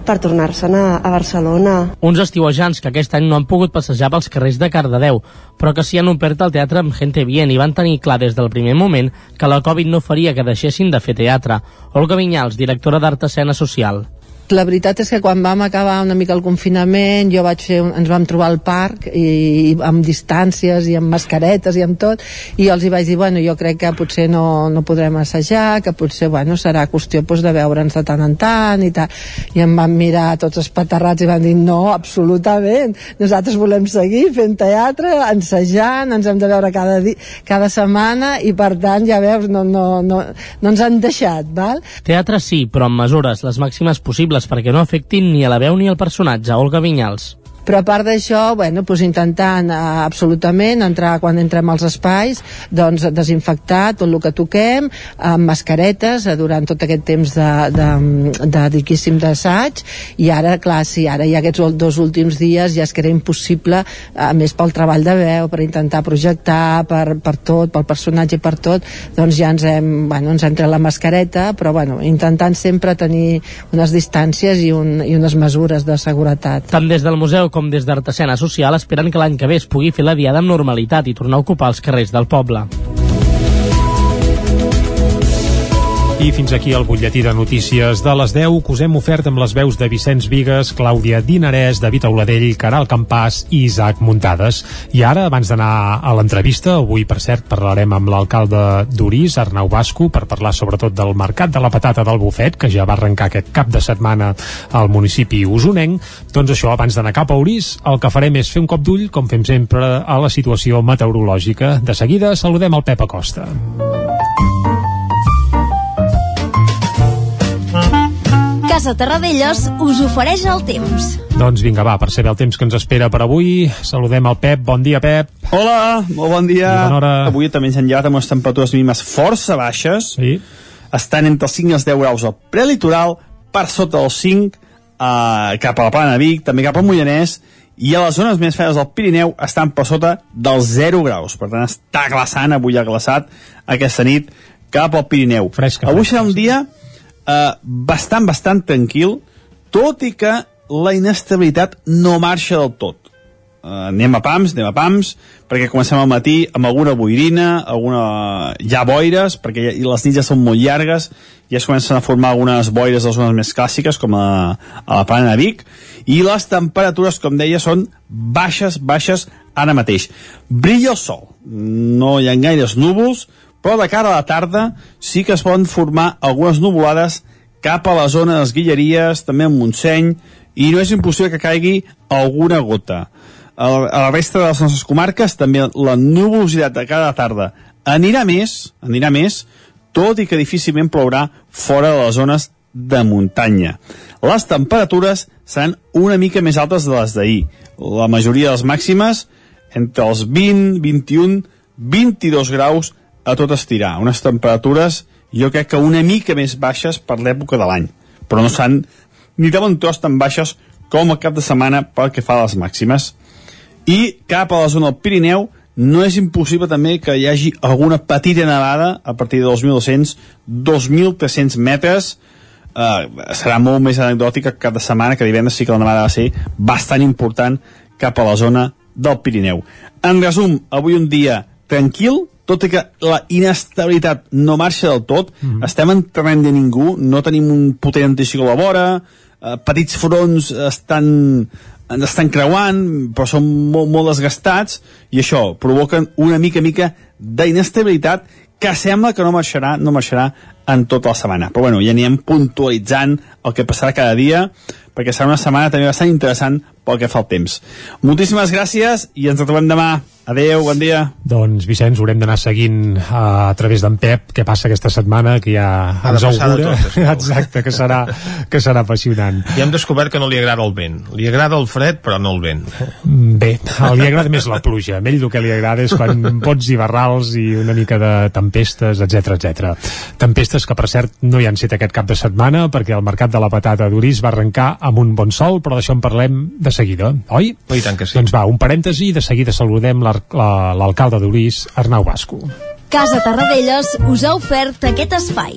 per tornar-se'n a, a Barcelona. Uns estiuejants que aquest any no han pogut passejar pels carrers de Cardedeu, però que s'hi han omplert al teatre amb Gente Bien i van tenir clar des del primer moment que la Covid no faria que deixessin de fer teatre. Olga Vinyals, directora d'Art Escena Social. La veritat és que quan vam acabar una mica el confinament jo vaig fer, ens vam trobar al parc i, i amb distàncies i amb mascaretes i amb tot i els hi vaig dir, bueno, jo crec que potser no, no podrem assajar, que potser bueno, serà qüestió pues, de veure'ns de tant en tant i tal, i em van mirar tots espaterrats i van dir, no, absolutament. Nosaltres volem seguir fent teatre ensajant, ens hem de veure cada, di cada setmana i per tant ja veus, no, no, no, no ens han deixat val? Teatre sí, però amb mesures, les màximes possibles perquè no afectin ni a la veu ni al personatge. Olga Vinyals però a part d'això, bueno, doncs intentant eh, absolutament entrar quan entrem als espais doncs desinfectar tot el que toquem amb mascaretes eh, durant tot aquest temps de, de, de diguéssim d'assaig i ara, clar, sí, ara ha aquests dos últims dies ja és que era impossible a més pel treball de veu, per intentar projectar per, per tot, pel personatge per tot doncs ja ens hem, bueno, ens hem la mascareta però bueno, intentant sempre tenir unes distàncies i, un, i unes mesures de seguretat. Tant des del museu com des d'Artesana Social esperen que l'any que ve es pugui fer la diada amb normalitat i tornar a ocupar els carrers del poble. I fins aquí el butlletí de notícies de les 10 que us hem ofert amb les veus de Vicenç Vigues, Clàudia Dinarès, David Auladell, Caral Campàs i Isaac Muntades. I ara, abans d'anar a l'entrevista, avui, per cert, parlarem amb l'alcalde d'Urís, Arnau Basco, per parlar sobretot del mercat de la patata del bufet, que ja va arrencar aquest cap de setmana al municipi usonenc. Doncs això, abans d'anar cap a Urís, el que farem és fer un cop d'ull, com fem sempre, a la situació meteorològica. De seguida, saludem el Pep Acosta. Casa Terradellos us ofereix el temps. Doncs vinga, va, per saber el temps que ens espera per avui, saludem el Pep. Bon dia, Pep. Hola, molt bon dia. I bona hora. Avui també ens han llevat amb unes temperatures mínimes força baixes. Sí. Estan entre els 5 i els 10 graus al prelitoral, per sota dels 5, eh, cap a la plana Vic, també cap al Mollanès, i a les zones més fredes del Pirineu estan per sota dels 0 graus. Per tant, està glaçant, avui ha glaçat aquesta nit cap al Pirineu. Fresca, avui serà un dia eh, bastant, bastant tranquil, tot i que la inestabilitat no marxa del tot. Uh, anem a pams, anem a pams, perquè comencem al matí amb alguna boirina, alguna... ha boires, perquè ja, les nits ja són molt llargues, ja es comencen a formar algunes boires de les zones més clàssiques, com a, a la plana de Vic, i les temperatures, com deia, són baixes, baixes ara mateix. Brilla el sol, no hi ha gaires núvols, però de cara a la tarda sí que es poden formar algunes nuvolades cap a la zona de les Guilleries, també en Montseny, i no és impossible que caigui alguna gota. A la, resta de les nostres comarques també la nuvolositat de cada tarda anirà més, anirà més, tot i que difícilment plourà fora de les zones de muntanya. Les temperatures seran una mica més altes de les d'ahir. La majoria de les màximes entre els 20, 21, 22 graus a tot estirar. Unes temperatures jo crec que una mica més baixes per l'època de l'any, però no s'han ni de bon tros tan baixes com el cap de setmana pel que fa a les màximes. I cap a la zona del Pirineu no és impossible també que hi hagi alguna petita nevada a partir de 2.200, 2.300 metres, eh, serà molt més anecdòtica que cap de setmana, que divendres sí que la nevada va ser bastant important cap a la zona del Pirineu. En resum, avui un dia tranquil, tot i que la inestabilitat no marxa del tot, mm -hmm. estem en terreny de ningú, no tenim un potent anticicló a la vora, eh, petits fronts estan estan creuant, però són molt, molt desgastats, i això provoquen una mica mica d'inestabilitat que sembla que no marxarà, no marxarà en tota la setmana. Però bueno, ja anirem puntualitzant el que passarà cada dia, perquè serà una setmana també bastant interessant pel que fa al temps. Moltíssimes gràcies i ens trobem demà. Adéu, bon dia. Doncs, Vicenç, haurem d'anar seguint uh, a través d'en Pep què passa aquesta setmana, que ja Ha ens augura. tot. Exacte, que serà, que serà apassionant. I hem descobert que no li agrada el vent. Li agrada el fred, però no el vent. Mm, Bé, li agrada més la pluja. A ell el que li agrada és quan pots i barrals i una mica de tempestes, etc etc. Tempestes que, per cert, no hi han set aquest cap de setmana perquè el mercat de la patata d'Uris va arrencar amb un bon sol, però d'això en parlem de seguida, oi? I tant que sí. Doncs va, un parèntesi i de seguida saludem l'alcalde d'Uris, Arnau Basco. Casa Tarradellas us ha ofert aquest espai.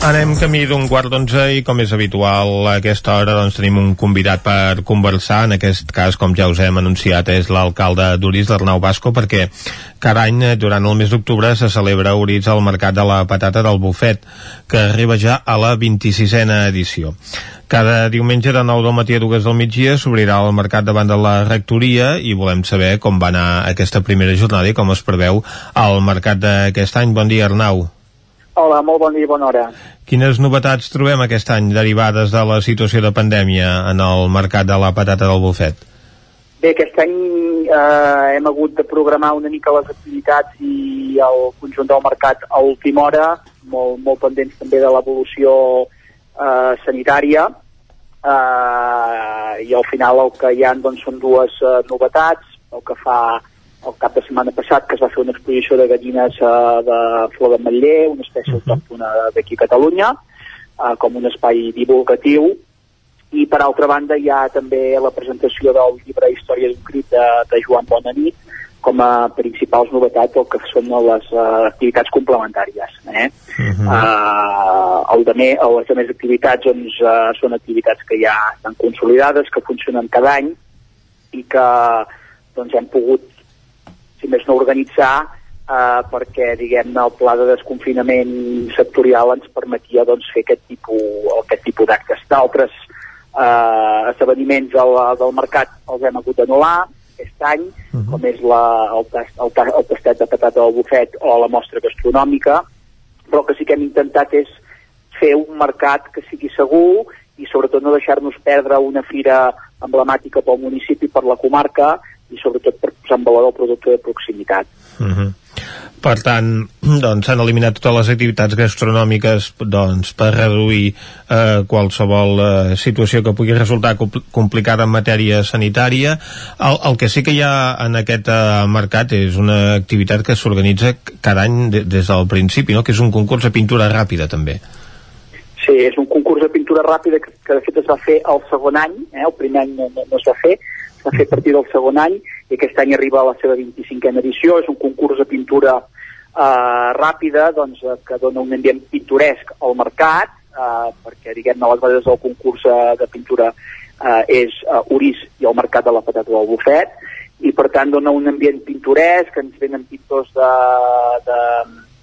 Anem camí d'un quart d'onze i com és habitual a aquesta hora doncs tenim un convidat per conversar, en aquest cas com ja us hem anunciat és l'alcalde d'Uris d'Arnau Basco perquè cada any eh, durant el mes d'octubre se celebra Uris el Mercat de la Patata del Bufet que arriba ja a la 26a edició. Cada diumenge de 9 del matí a 2 del migdia s'obrirà el mercat davant de la rectoria i volem saber com va anar aquesta primera jornada i com es preveu el mercat d'aquest any. Bon dia, Arnau. Hola, molt bon dia i bona hora. Quines novetats trobem aquest any derivades de la situació de pandèmia en el mercat de la patata del bufet? Bé, aquest any eh, hem hagut de programar una mica les activitats i el conjunt del mercat a última hora, molt, molt pendents també de l'evolució eh, sanitària, eh, i al final el que hi ha doncs, són dues eh, novetats, el que fa el cap de setmana passat que es va fer una exposició de gallines eh, de flor de Matller, una espècie autòctona d'aquí a Catalunya, eh, com un espai divulgatiu, i per altra banda hi ha també la presentació del llibre Història d'un crit de, de Joan Bonanit com a principals novetats el que són les uh, activitats complementàries. Eh? Uh -huh. uh, el de me, les altres activitats doncs, uh, són activitats que ja estan consolidades, que funcionen cada any i que doncs, hem pogut, si més no, organitzar uh, perquè, diguem-ne, el pla de desconfinament sectorial ens permetia doncs, fer aquest tipus, aquest tipus d'actes. D'altres eh, esdeveniments del, del mercat els hem hagut d'anul·lar aquest any, uh -huh. com és la, el, tast, el, el tastet de patata del bufet o la mostra gastronòmica, però el que sí que hem intentat és fer un mercat que sigui segur i sobretot no deixar-nos perdre una fira emblemàtica pel municipi, per la comarca i sobretot per posar en valor el producte de proximitat. Uh -huh. Per tant, doncs s'han eliminat totes les activitats gastronòmiques doncs, per reduir eh, qualsevol eh, situació que pugui resultar compl complicada en matèria sanitària. El, el que sí que hi ha en aquest eh, mercat és una activitat que s'organitza cada any de, des del principi, no? que és un concurs de pintura ràpida també. Sí, és un concurs de pintura ràpida que, que de fet es va fer el segon any, eh? el primer any no, no, no es va fer, es va fer a partir del segon any i aquest any arriba a la seva 25a edició, és un concurs de pintura eh, ràpida doncs, que dona un ambient pintoresc al mercat, eh, perquè diguem-ne les bases del concurs eh, de pintura eh, és eh, Uris i el mercat de la patata del bufet, i per tant dona un ambient pintoresc, ens venen pintors de, de,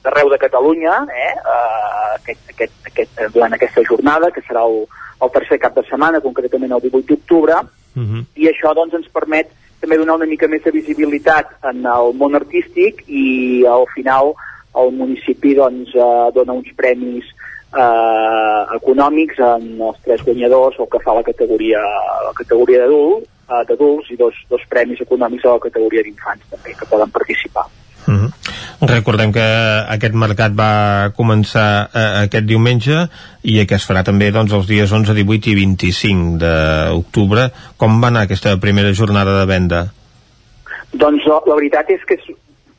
d'arreu de Catalunya eh, eh, aquest, aquest, aquest, durant aquesta jornada, que serà el, el tercer cap de setmana, concretament el 18 d'octubre, Uh -huh. i això doncs, ens permet també donar una mica més de visibilitat en el món artístic i al final el municipi doncs, eh, dona uns premis eh, econòmics en els tres guanyadors el que fa la categoria, la categoria eh, d'adults i dos, dos premis econòmics a la categoria d'infants també que poden participar. Uh -huh. Recordem que aquest mercat va començar eh, aquest diumenge i que es farà també doncs, els dies 11, 18 i 25 d'octubre. Com va anar aquesta primera jornada de venda? Doncs la, veritat és que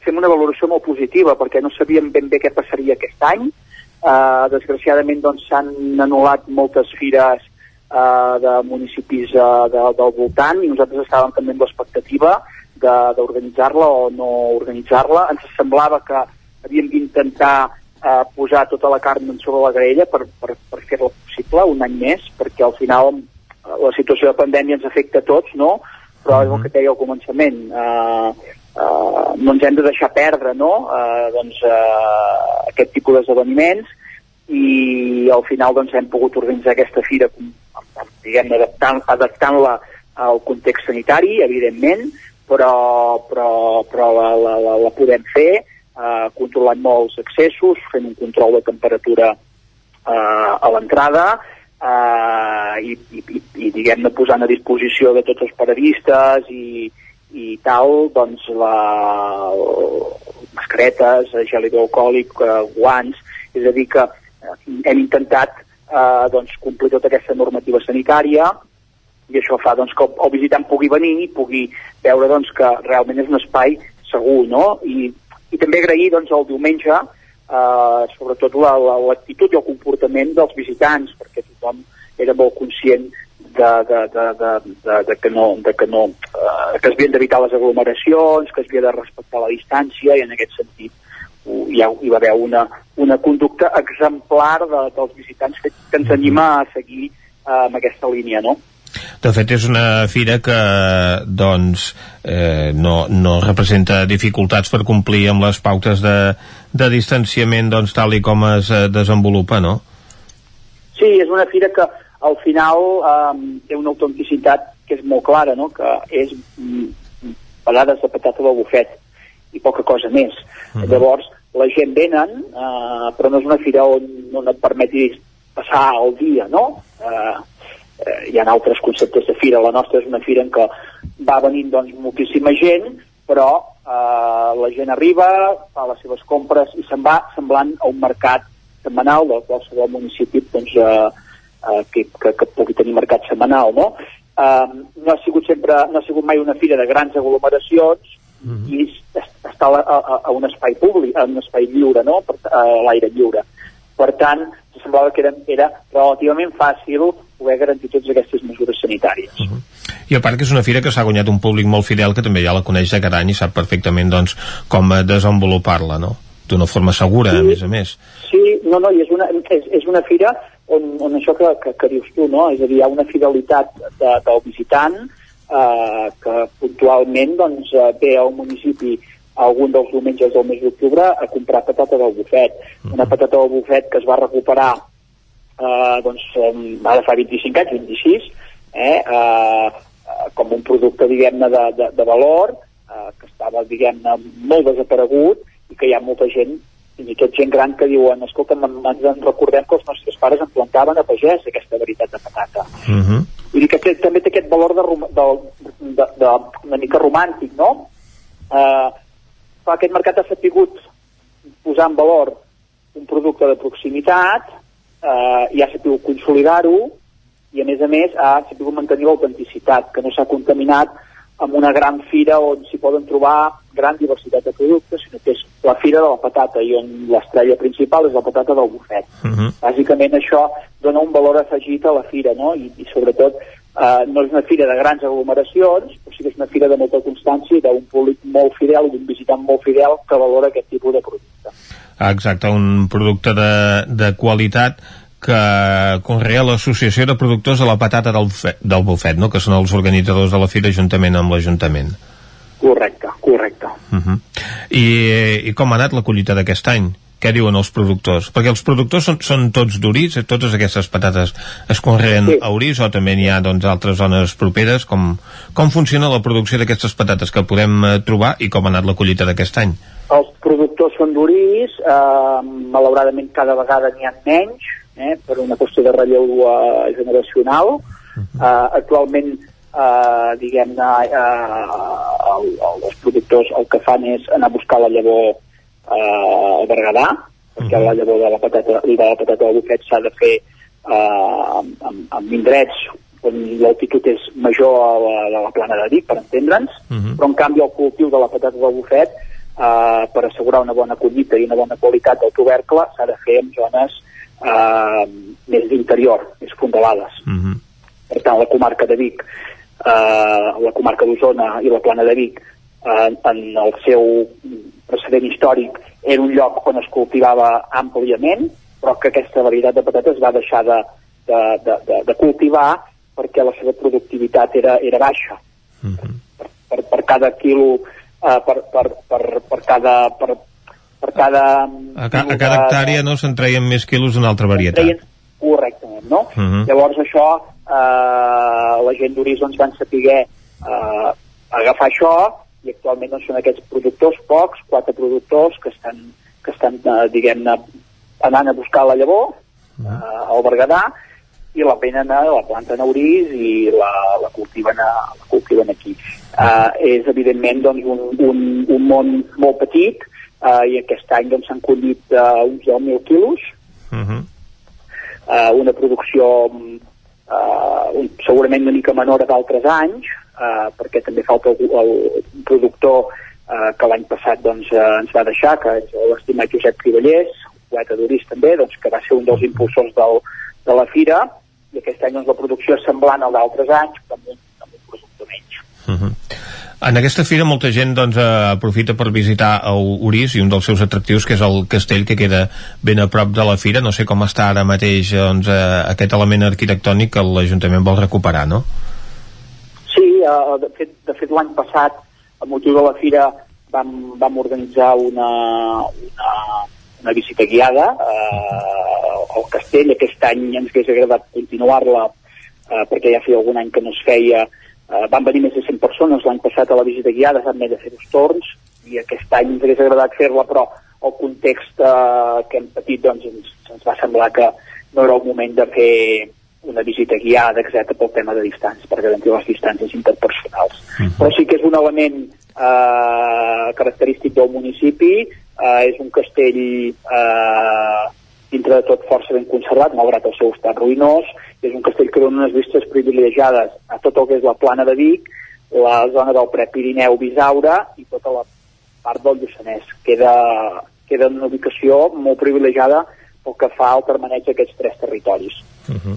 fem una valoració molt positiva perquè no sabíem ben bé què passaria aquest any. Uh, desgraciadament doncs, s'han anul·lat moltes fires uh, de municipis uh, de, del voltant i nosaltres estàvem també amb l'expectativa d'organitzar-la o no organitzar-la. Ens semblava que havíem d'intentar eh, posar tota la carn sobre la graella per, per, per fer-la possi- possible, un any més, perquè al final eh, la situació de pandèmia ens afecta a tots, no? Però és el que deia al començament, eh, eh, no ens hem de deixar perdre, no? Eh, doncs, eh, aquest tipus d'esdeveniments i al final doncs, hem pogut organitzar aquesta fira diguem adaptant- adaptant-la al context sanitari, evidentment, però, però, però la, la, la, la podem fer eh, controlant molts accessos, fent un control de temperatura eh, a l'entrada eh, i, i, i, i diguem-ne posant a disposició de tots els paradistes i, i tal, doncs la, mascaretes, gel hidroalcohòlic, eh, guants, és a dir que eh, hem intentat eh, doncs, complir tota aquesta normativa sanitària i això fa doncs, que el, visitant pugui venir i pugui veure doncs, que realment és un espai segur, no? I, i també agrair doncs, el diumenge eh, sobretot la- la- l'actitud i el comportament dels visitants, perquè tothom era molt conscient de, de, de, de, de, de que no, de que, no eh, que es d'evitar les aglomeracions, que es havia de respectar la distància i en aquest sentit hi, ha, hi va haver una, una conducta exemplar de, dels visitants que, que ens anima a seguir eh, amb aquesta línia, no? De fet, és una fira que doncs, eh, no, no representa dificultats per complir amb les pautes de, de distanciament doncs, tal i com es eh, desenvolupa, no? Sí, és una fira que al final um, té una autenticitat que és molt clara, no? que és mm, pelades de patata del bufet i poca cosa més. Uh -huh. Llavors, la gent venen, uh, però no és una fira on, on et permetis passar el dia, no? Uh, eh, hi ha altres conceptes de fira. La nostra és una fira en què va venint doncs, moltíssima gent, però eh, la gent arriba, fa les seves compres i se'n va semblant a un mercat setmanal de qualsevol municipi doncs, eh, eh, que, que, que pugui tenir mercat setmanal. No? Eh, no, ha sigut sempre, no ha sigut mai una fira de grans aglomeracions i es- està a, a, a un espai públic, a un espai lliure, no? per, a l'aire lliure. Per tant, semblava que era, era relativament fàcil poder garantir totes aquestes mesures sanitàries. I a part que és una fira que s'ha guanyat un públic molt fidel que també ja la coneix de cada any i sap perfectament doncs, com eh, desenvolupar-la, no? D'una forma segura, a més a més. Sí, no, no, i és una, és, és una fira on, on això que, que, que dius tu, no? És a dir, hi ha una fidelitat de, del visitant eh, que puntualment doncs, eh, ve al municipi algun dels diumenges del mes d'octubre a comprar patata del bufet. Una patata del bufet que es va recuperar eh, doncs, ara fa 25 anys, 26, eh, eh, com un producte, diguem-ne, de, de, de valor, eh, que estava, diguem-ne, molt desaparegut i que hi ha molta gent, i tot gent gran que diuen, escolta, ens en recordem que els nostres pares en plantaven a pagès aquesta veritat de patata. Uh -huh. Vull dir que té, també té aquest valor de, de, de, de, una mica romàntic, no? Eh, aquest mercat ha sapigut posar en valor un producte de proximitat eh, i ha sapigut consolidar-ho i a més a més ha sapigut mantenir l'autenticitat, que no s'ha contaminat amb una gran fira on s'hi poden trobar gran diversitat de productes, sinó que és la fira de la patata i on l'estrella principal és la patata del bufet. Uh -huh. Bàsicament això dona un valor afegit a la fira, no? I, i sobretot eh, no és una fira de grans aglomeracions, però sí que és una fira de molta constància i d'un públic molt fidel d'un visitant molt fidel que valora aquest tipus de producte. Exacte, un producte de, de qualitat que conrea l'Associació de Productors de la Patata del del Bufet no? que són els organitzadors de la fira juntament amb l'Ajuntament. Correcte, correcte. Uh -huh. I, I com ha anat la collita d'aquest any? Què diuen els productors? Perquè els productors són, són tots d'Orís, eh? totes aquestes patates es conreen sí. a Orís o també n'hi ha doncs, altres zones properes? Com, com funciona la producció d'aquestes patates que podem eh, trobar i com ha anat la collita d'aquest any? Els productors són d'Orís, eh, malauradament cada vegada n'hi ha menys, eh, per una qüestió de relleu eh, generacional. Eh, actualment, eh, diguem-ne, eh, el, el, els productors el que fan és anar a buscar la llavor eh, al Berguedà, perquè la llavor de la patata, de la patata del bufet s'ha de fer eh, amb, amb, amb indrets on l'altitud és major a la, a la plana de Vic, per entendre'ns, però en canvi el cultiu de la patata del bufet eh, per assegurar una bona collita i una bona qualitat del tubercle s'ha de fer en zones eh, més d'interior, més fondalades. Uh -huh. Per tant, la comarca de Vic, eh, la comarca d'Osona i la plana de Vic, eh, en el seu precedent històric, era un lloc on es cultivava àmpliament, però que aquesta varietat de patates va deixar de, de, de, de, de cultivar perquè la seva productivitat era, era baixa. per, per, per cada quilo, eh, per, per, per, per cada... Per, per cada A, ca a cada hectàrea no se'n treien més quilos d'una altra varietat. treien correctament, no? Uh -huh. Llavors això, eh, la gent d'Uris doncs, van saber eh, agafar això i actualment doncs, són aquests productors, pocs, quatre productors que estan, que estan eh, diguem-ne, anant a buscar la llavor eh, al Berguedà i la venen a la planta a Uris i la, la, cultiven, a, la cultiven aquí. Uh, és evidentment doncs, un, un, un món molt petit uh, i aquest any doncs, s'han collit uh, uns 10.000 quilos, Uh -huh. uh, una producció uh, un, segurament una mica menor d'altres anys, uh, perquè també falta el, el productor uh, que l'any passat doncs, uh, ens va deixar, que és l'estimat Josep Crivellers, poeta d'Uris també, doncs, que va ser un dels impulsors del, de la fira, i aquest any doncs, la producció és semblant al d'altres anys, però amb un, amb un producte menys. Uh -huh. En aquesta fira molta gent doncs, eh, aprofita per visitar a Uris i un dels seus atractius que és el castell que queda ben a prop de la fira. No sé com està ara mateix doncs, eh, aquest element arquitectònic que l'Ajuntament vol recuperar, no? Sí, uh, de fet, de fet l'any passat, a motiu de la fira, vam, vam organitzar una, una, una visita guiada uh, al castell. Aquest any ens hauria agradat continuar-la uh, perquè ja feia algun any que no es feia. Uh, van venir més de 100 persones l'any passat a la visita guiada, s'han de fer dos torns i aquest any ens hauria agradat fer-la, però el context uh, que hem patit doncs, ens, ens va semblar que no era el moment de fer una visita guiada, etc pel tema de distància, per garantir les distàncies interpersonals. Uh -huh. Però sí que és un element eh, característic del municipi, eh, és un castell eh, dintre de tot força ben conservat, malgrat el seu estat ruïnós, és un castell que dona unes vistes privilegiades a tot el que és la plana de Vic, la zona del Prepirineu-Bisaure i tota la part del Lluçanès. Queda, queda en una ubicació molt privilegiada pel que fa al permaneig d'aquests tres territoris. Uh -huh.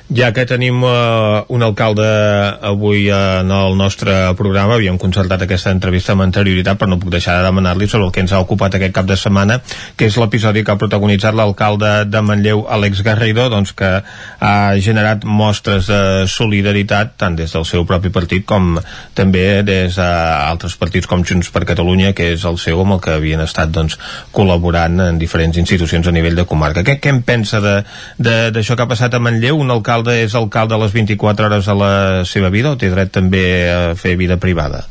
Ja que tenim uh, un alcalde avui uh, en el nostre programa, havíem concertat aquesta entrevista amb anterioritat, però no puc deixar de demanar-li sobre el que ens ha ocupat aquest cap de setmana, que és l'episodi que ha protagonitzat l'alcalde de Manlleu, Àlex Garrido, doncs que ha generat mostres de solidaritat tant des del seu propi partit com també des d'altres partits com Junts per Catalunya, que és el seu amb el que havien estat doncs, col·laborant en diferents institucions a nivell de comarca. Què, què en pensa d'això que ha passat a Manlleu? Un alcalde és alcalde a les 24 hores de la seva vida o té dret també a fer vida privada?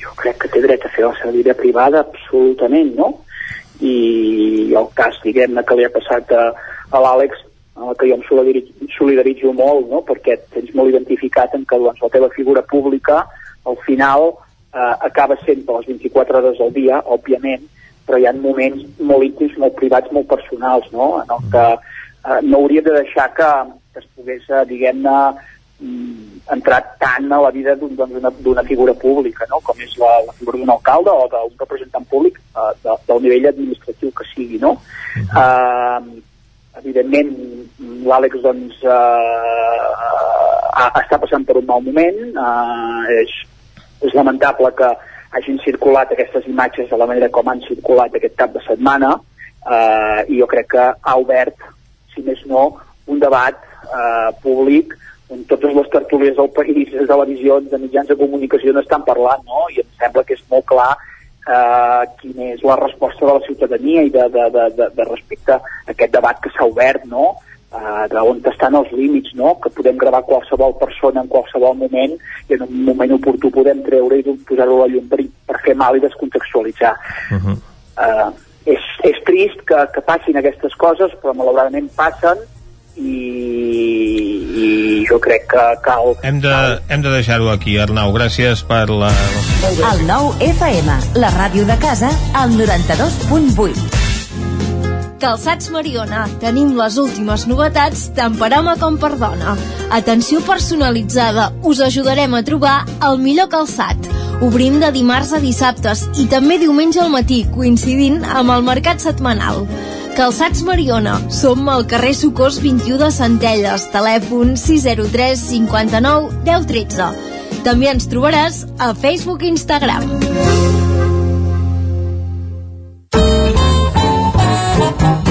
Jo crec que té dret a fer la seva vida privada absolutament, no? I el cas, diguem-ne, que li ha passat a, a l'Àlex, amb el que jo em solidaritzo, solidaritzo molt, no? perquè tens molt identificat en que doncs, la teva figura pública al final eh, acaba sent per les 24 hores al dia, òbviament, però hi ha moments molt íntims, molt privats, molt personals, no? en el que eh, no hauria de deixar que, que es pogués, eh, diguem-ne, mm, entrar tant a la vida d'una un, doncs, figura pública, no? com és la, la figura d'un alcalde o d'un representant públic eh, de, del nivell administratiu que sigui. No? Uh -huh. eh, evidentment, l'Àlex doncs, eh, està passant per un mal moment, eh, és, és lamentable que hagin circulat aquestes imatges de la manera com han circulat aquest cap de setmana eh, i jo crec que ha obert, si més no, un debat eh, públic on totes les tertúlies del país, de televisions, de mitjans de comunicació n'estan parlant, no? I em sembla que és molt clar eh, quina és la resposta de la ciutadania i de, de, de, de, de respecte a aquest debat que s'ha obert, no? Uh, d'on estan els límits, no? que podem gravar qualsevol persona en qualsevol moment i en un moment oportú podem treure i posar-ho a la llum per, per fer mal i descontextualitzar. Uh -huh. uh, és, és trist que, que passin aquestes coses, però malauradament passen i, i jo crec que cal... Hem de, hem de deixar-ho aquí, Arnau. Gràcies per la... El nou FM, la ràdio de casa, al 92.8. Calçats Mariona. Tenim les últimes novetats tant per home com per dona. Atenció personalitzada. Us ajudarem a trobar el millor calçat. Obrim de dimarts a dissabtes i també diumenge al matí, coincidint amb el mercat setmanal. Calçats Mariona. Som al carrer Socors 21 de Centelles. Telèfon 603 59 10 13. També ens trobaràs a Facebook i Instagram.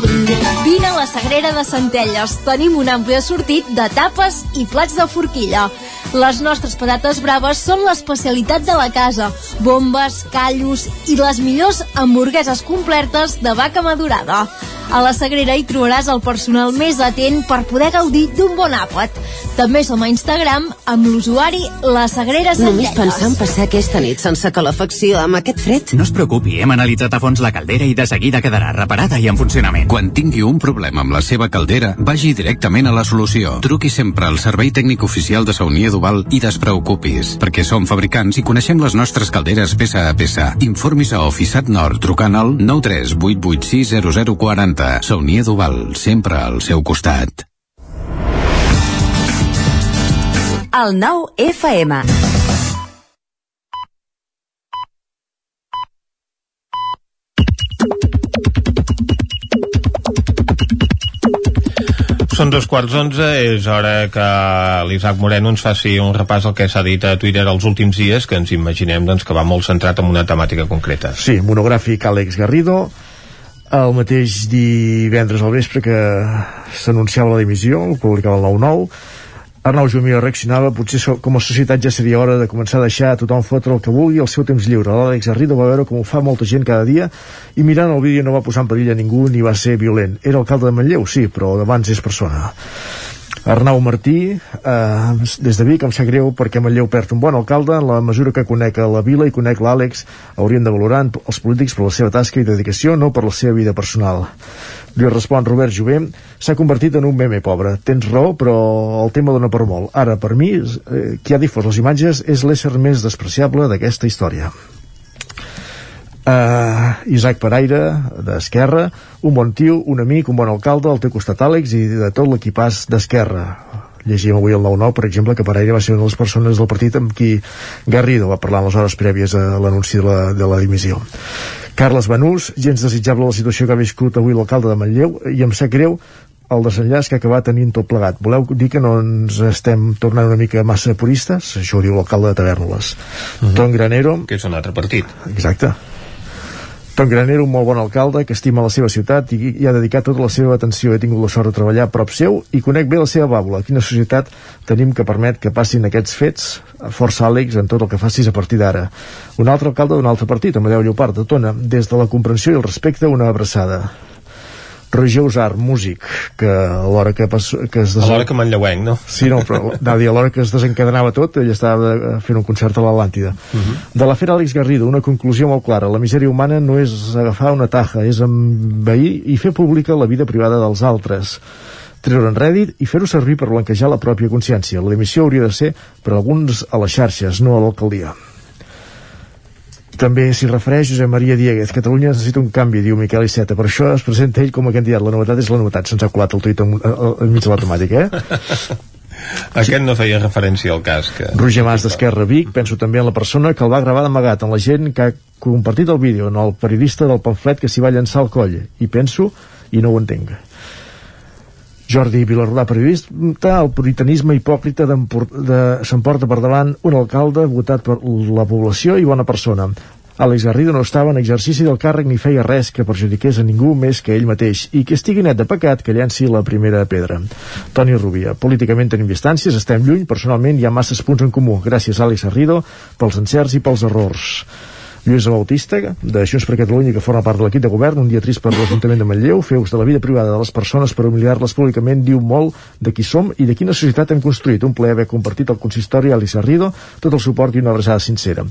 cocodrilo. Vine a la Sagrera de Centelles. Tenim un ampli assortit de tapes i plats de forquilla. Les nostres patates braves són l'especialitat de la casa. Bombes, callos i les millors hamburgueses completes de vaca madurada. A la Sagrera hi trobaràs el personal més atent per poder gaudir d'un bon àpat. També som a Instagram amb l'usuari La Sagrera Només Centelles. pensar en passar aquesta nit sense calefacció amb aquest fred. No es preocupi, hem analitzat a fons la caldera i de seguida quedarà reparada i en funcionament. Quan tingui un problema amb la seva caldera, vagi directament a la solució. Truqui sempre al servei tècnic oficial de Saunier Duval i despreocupis, perquè som fabricants i coneixem les nostres calderes peça a peça. Informis a Oficiat Nord trucant al 938860040. Saunier Duval, sempre al seu costat. El 9 FM. Són dos quarts d'onze, és hora que l'Isaac Moreno ens faci un repàs al que s'ha dit a Twitter els últims dies, que ens imaginem doncs, que va molt centrat en una temàtica concreta. Sí, monogràfic Àlex Garrido, el mateix divendres al vespre que s'anunciava la dimissió, el publicava el 9-9, Arnau Jumia reaccionava, potser com a societat ja seria hora de començar a deixar a tothom fotre el que vulgui al seu temps lliure. L'Àlex Garrido va veure com ho fa molta gent cada dia i mirant el vídeo no va posar en perill a ningú ni va ser violent. Era alcalde de Manlleu, sí, però d'abans és persona. Arnau Martí, eh, des de Vic, em sap greu perquè Manlleu perd un bon alcalde en la mesura que conec a la vila i conec l'Àlex, haurien de valorar els polítics per la seva tasca i dedicació, no per la seva vida personal. Li respon Robert Jové, s'ha convertit en un meme pobre. Tens raó, però el tema dona per molt. Ara, per mi, eh, qui ha difós les imatges és l'ésser més despreciable d'aquesta història. Uh, Isaac Pereira, d'Esquerra, un bon tio, un amic, un bon alcalde, al teu costat Àlex i de tot l'equipàs d'Esquerra. Llegíem avui el 9-9, per exemple, que Pereira va ser una de les persones del partit amb qui Garrido va parlar en les hores prèvies a l'anunci de, la, de la dimissió. Carles Banús, gens desitjable la situació que ha viscut avui l'alcalde de Manlleu, i em sap greu el desenllaç que ha acabat tenint tot plegat. Voleu dir que no ens estem tornant una mica massa puristes? Això ho diu l'alcalde de Tavernoles. Uh -huh. Ton Granero... Que és un altre partit. Exacte. Ton Granero, un molt bon alcalde que estima la seva ciutat i, i ha dedicat tota la seva atenció. He tingut la sort de treballar a prop seu i conec bé la seva bàbula. Quina societat tenim que permet que passin aquests fets? Força Àlex en tot el que facis a partir d'ara. Un altre alcalde d'un altre partit, Amadeu Llopart, de Tona. Des de la comprensió i el respecte, una abraçada. Roger Usar, músic, que a l'hora que, pas, que es... A l'hora que manlleuenc, no? Sí, no, però anava a l'hora que es desencadenava tot, ell estava eh, fent un concert a l'Atlàntida. Uh -huh. De l'afer Àlex Garrido, una conclusió molt clara. La misèria humana no és agafar una taja, és envair i fer pública la vida privada dels altres treure'n rèdit i fer-ho servir per blanquejar la pròpia consciència. La dimissió hauria de ser per alguns a les xarxes, no a l'alcaldia. També s'hi refereix Josep Maria Dieguez. Catalunya necessita un canvi, diu Miquel Iceta. Per això es presenta ell com a candidat. La novetat és la novetat. Se'ns ha colat el tuit en- en- enmig de la temàtica, eh? Aquest no feia referència al cas que... Roger Mas d'Esquerra Vic, penso també en la persona que el va gravar d'amagat, en la gent que ha compartit el vídeo, en el periodista del pamflet que s'hi va llançar al coll. I penso, i no ho entenc. Jordi Vilarrodà, periodista, el puritanisme hipòcrita s'emporta per davant un alcalde votat per la població i bona persona. Àlex Garrido no estava en exercici del càrrec ni feia res que perjudiqués a ningú més que ell mateix i que estigui net de pecat que llenci la primera pedra. Toni Rubia, políticament tenim distàncies, estem lluny, personalment hi ha masses punts en comú. Gràcies, Àlex Garrido, pels encerts i pels errors. Lluís Bautista, de Junts per Catalunya, que forma part de l'equip de govern, un dia trist per l'Ajuntament de Manlleu, fer ús de la vida privada de les persones per humiliar-les públicament diu molt de qui som i de quina societat hem construït. Un plaer haver compartit el consistori Alice Garrido, tot el suport i una abraçada sincera.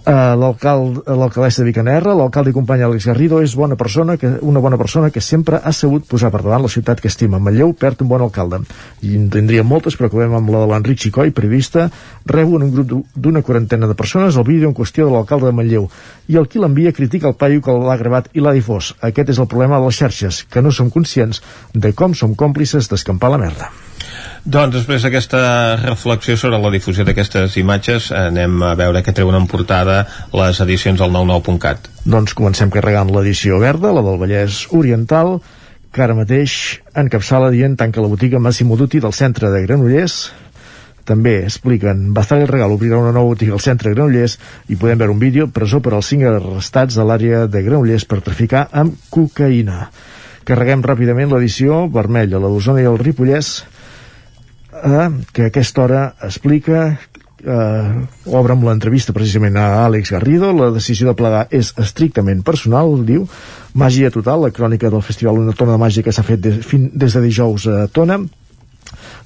Uh, l'alcaldessa de Vicanerra, l'alcalde i company Àlex Garrido és bona persona que, una bona persona que sempre ha sabut posar per davant la ciutat que estima. Manlleu perd un bon alcalde. I en tindríem moltes, però acabem amb la de l'Enric Xicoi, periodista, rebo en un grup d'una quarantena de persones el vídeo en qüestió de l'alcalde de Manlleu i el qui l'envia critica el paio que l'ha gravat i l'ha difós. Aquest és el problema de les xarxes, que no som conscients de com som còmplices d'escampar la merda. Doncs després d'aquesta reflexió sobre la difusió d'aquestes imatges anem a veure què treuen en portada les edicions del 99.cat. Doncs comencem carregant l'edició verda, la del Vallès Oriental, que ara mateix encapçala dient tanca la botiga Massimo Dutti del centre de Granollers, també expliquen bastant el regal obrirà una nova botiga al centre de Granollers i podem veure un vídeo presó per als cinc arrestats a l'àrea de Granollers per traficar amb cocaïna. Carreguem ràpidament l'edició vermella, la d'Osona i el Ripollès, eh, que a aquesta hora explica eh, obre amb l'entrevista precisament a Àlex Garrido la decisió de plegar és estrictament personal diu, màgia total la crònica del festival Una tona de màgia que s'ha fet des, fin, des de dijous a Tona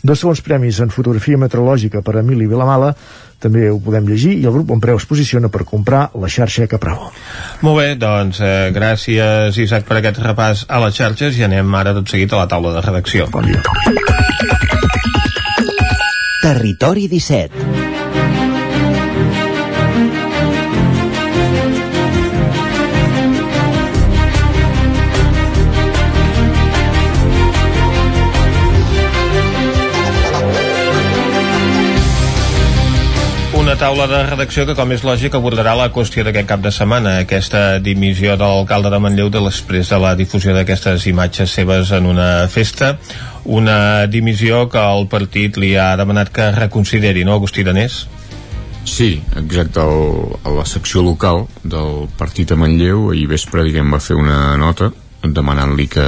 dos segons premis en fotografia meteorològica per a Emili Vilamala també ho podem llegir i el grup on preu es posiciona per comprar la xarxa Capravo. Molt bé, doncs eh, gràcies Isaac per aquest repàs a les xarxes i anem ara tot seguit a la taula de redacció. Bon dia. Territori 17 una taula de redacció que, com és lògic, abordarà la qüestió d'aquest cap de setmana, aquesta dimissió de l'alcalde de Manlleu de després de la difusió d'aquestes imatges seves en una festa, una dimissió que el partit li ha demanat que reconsideri, no, Agustí Danés? Sí, exacte, el, a la secció local del partit a Manlleu ahir vespre diguem, va fer una nota demanant-li que,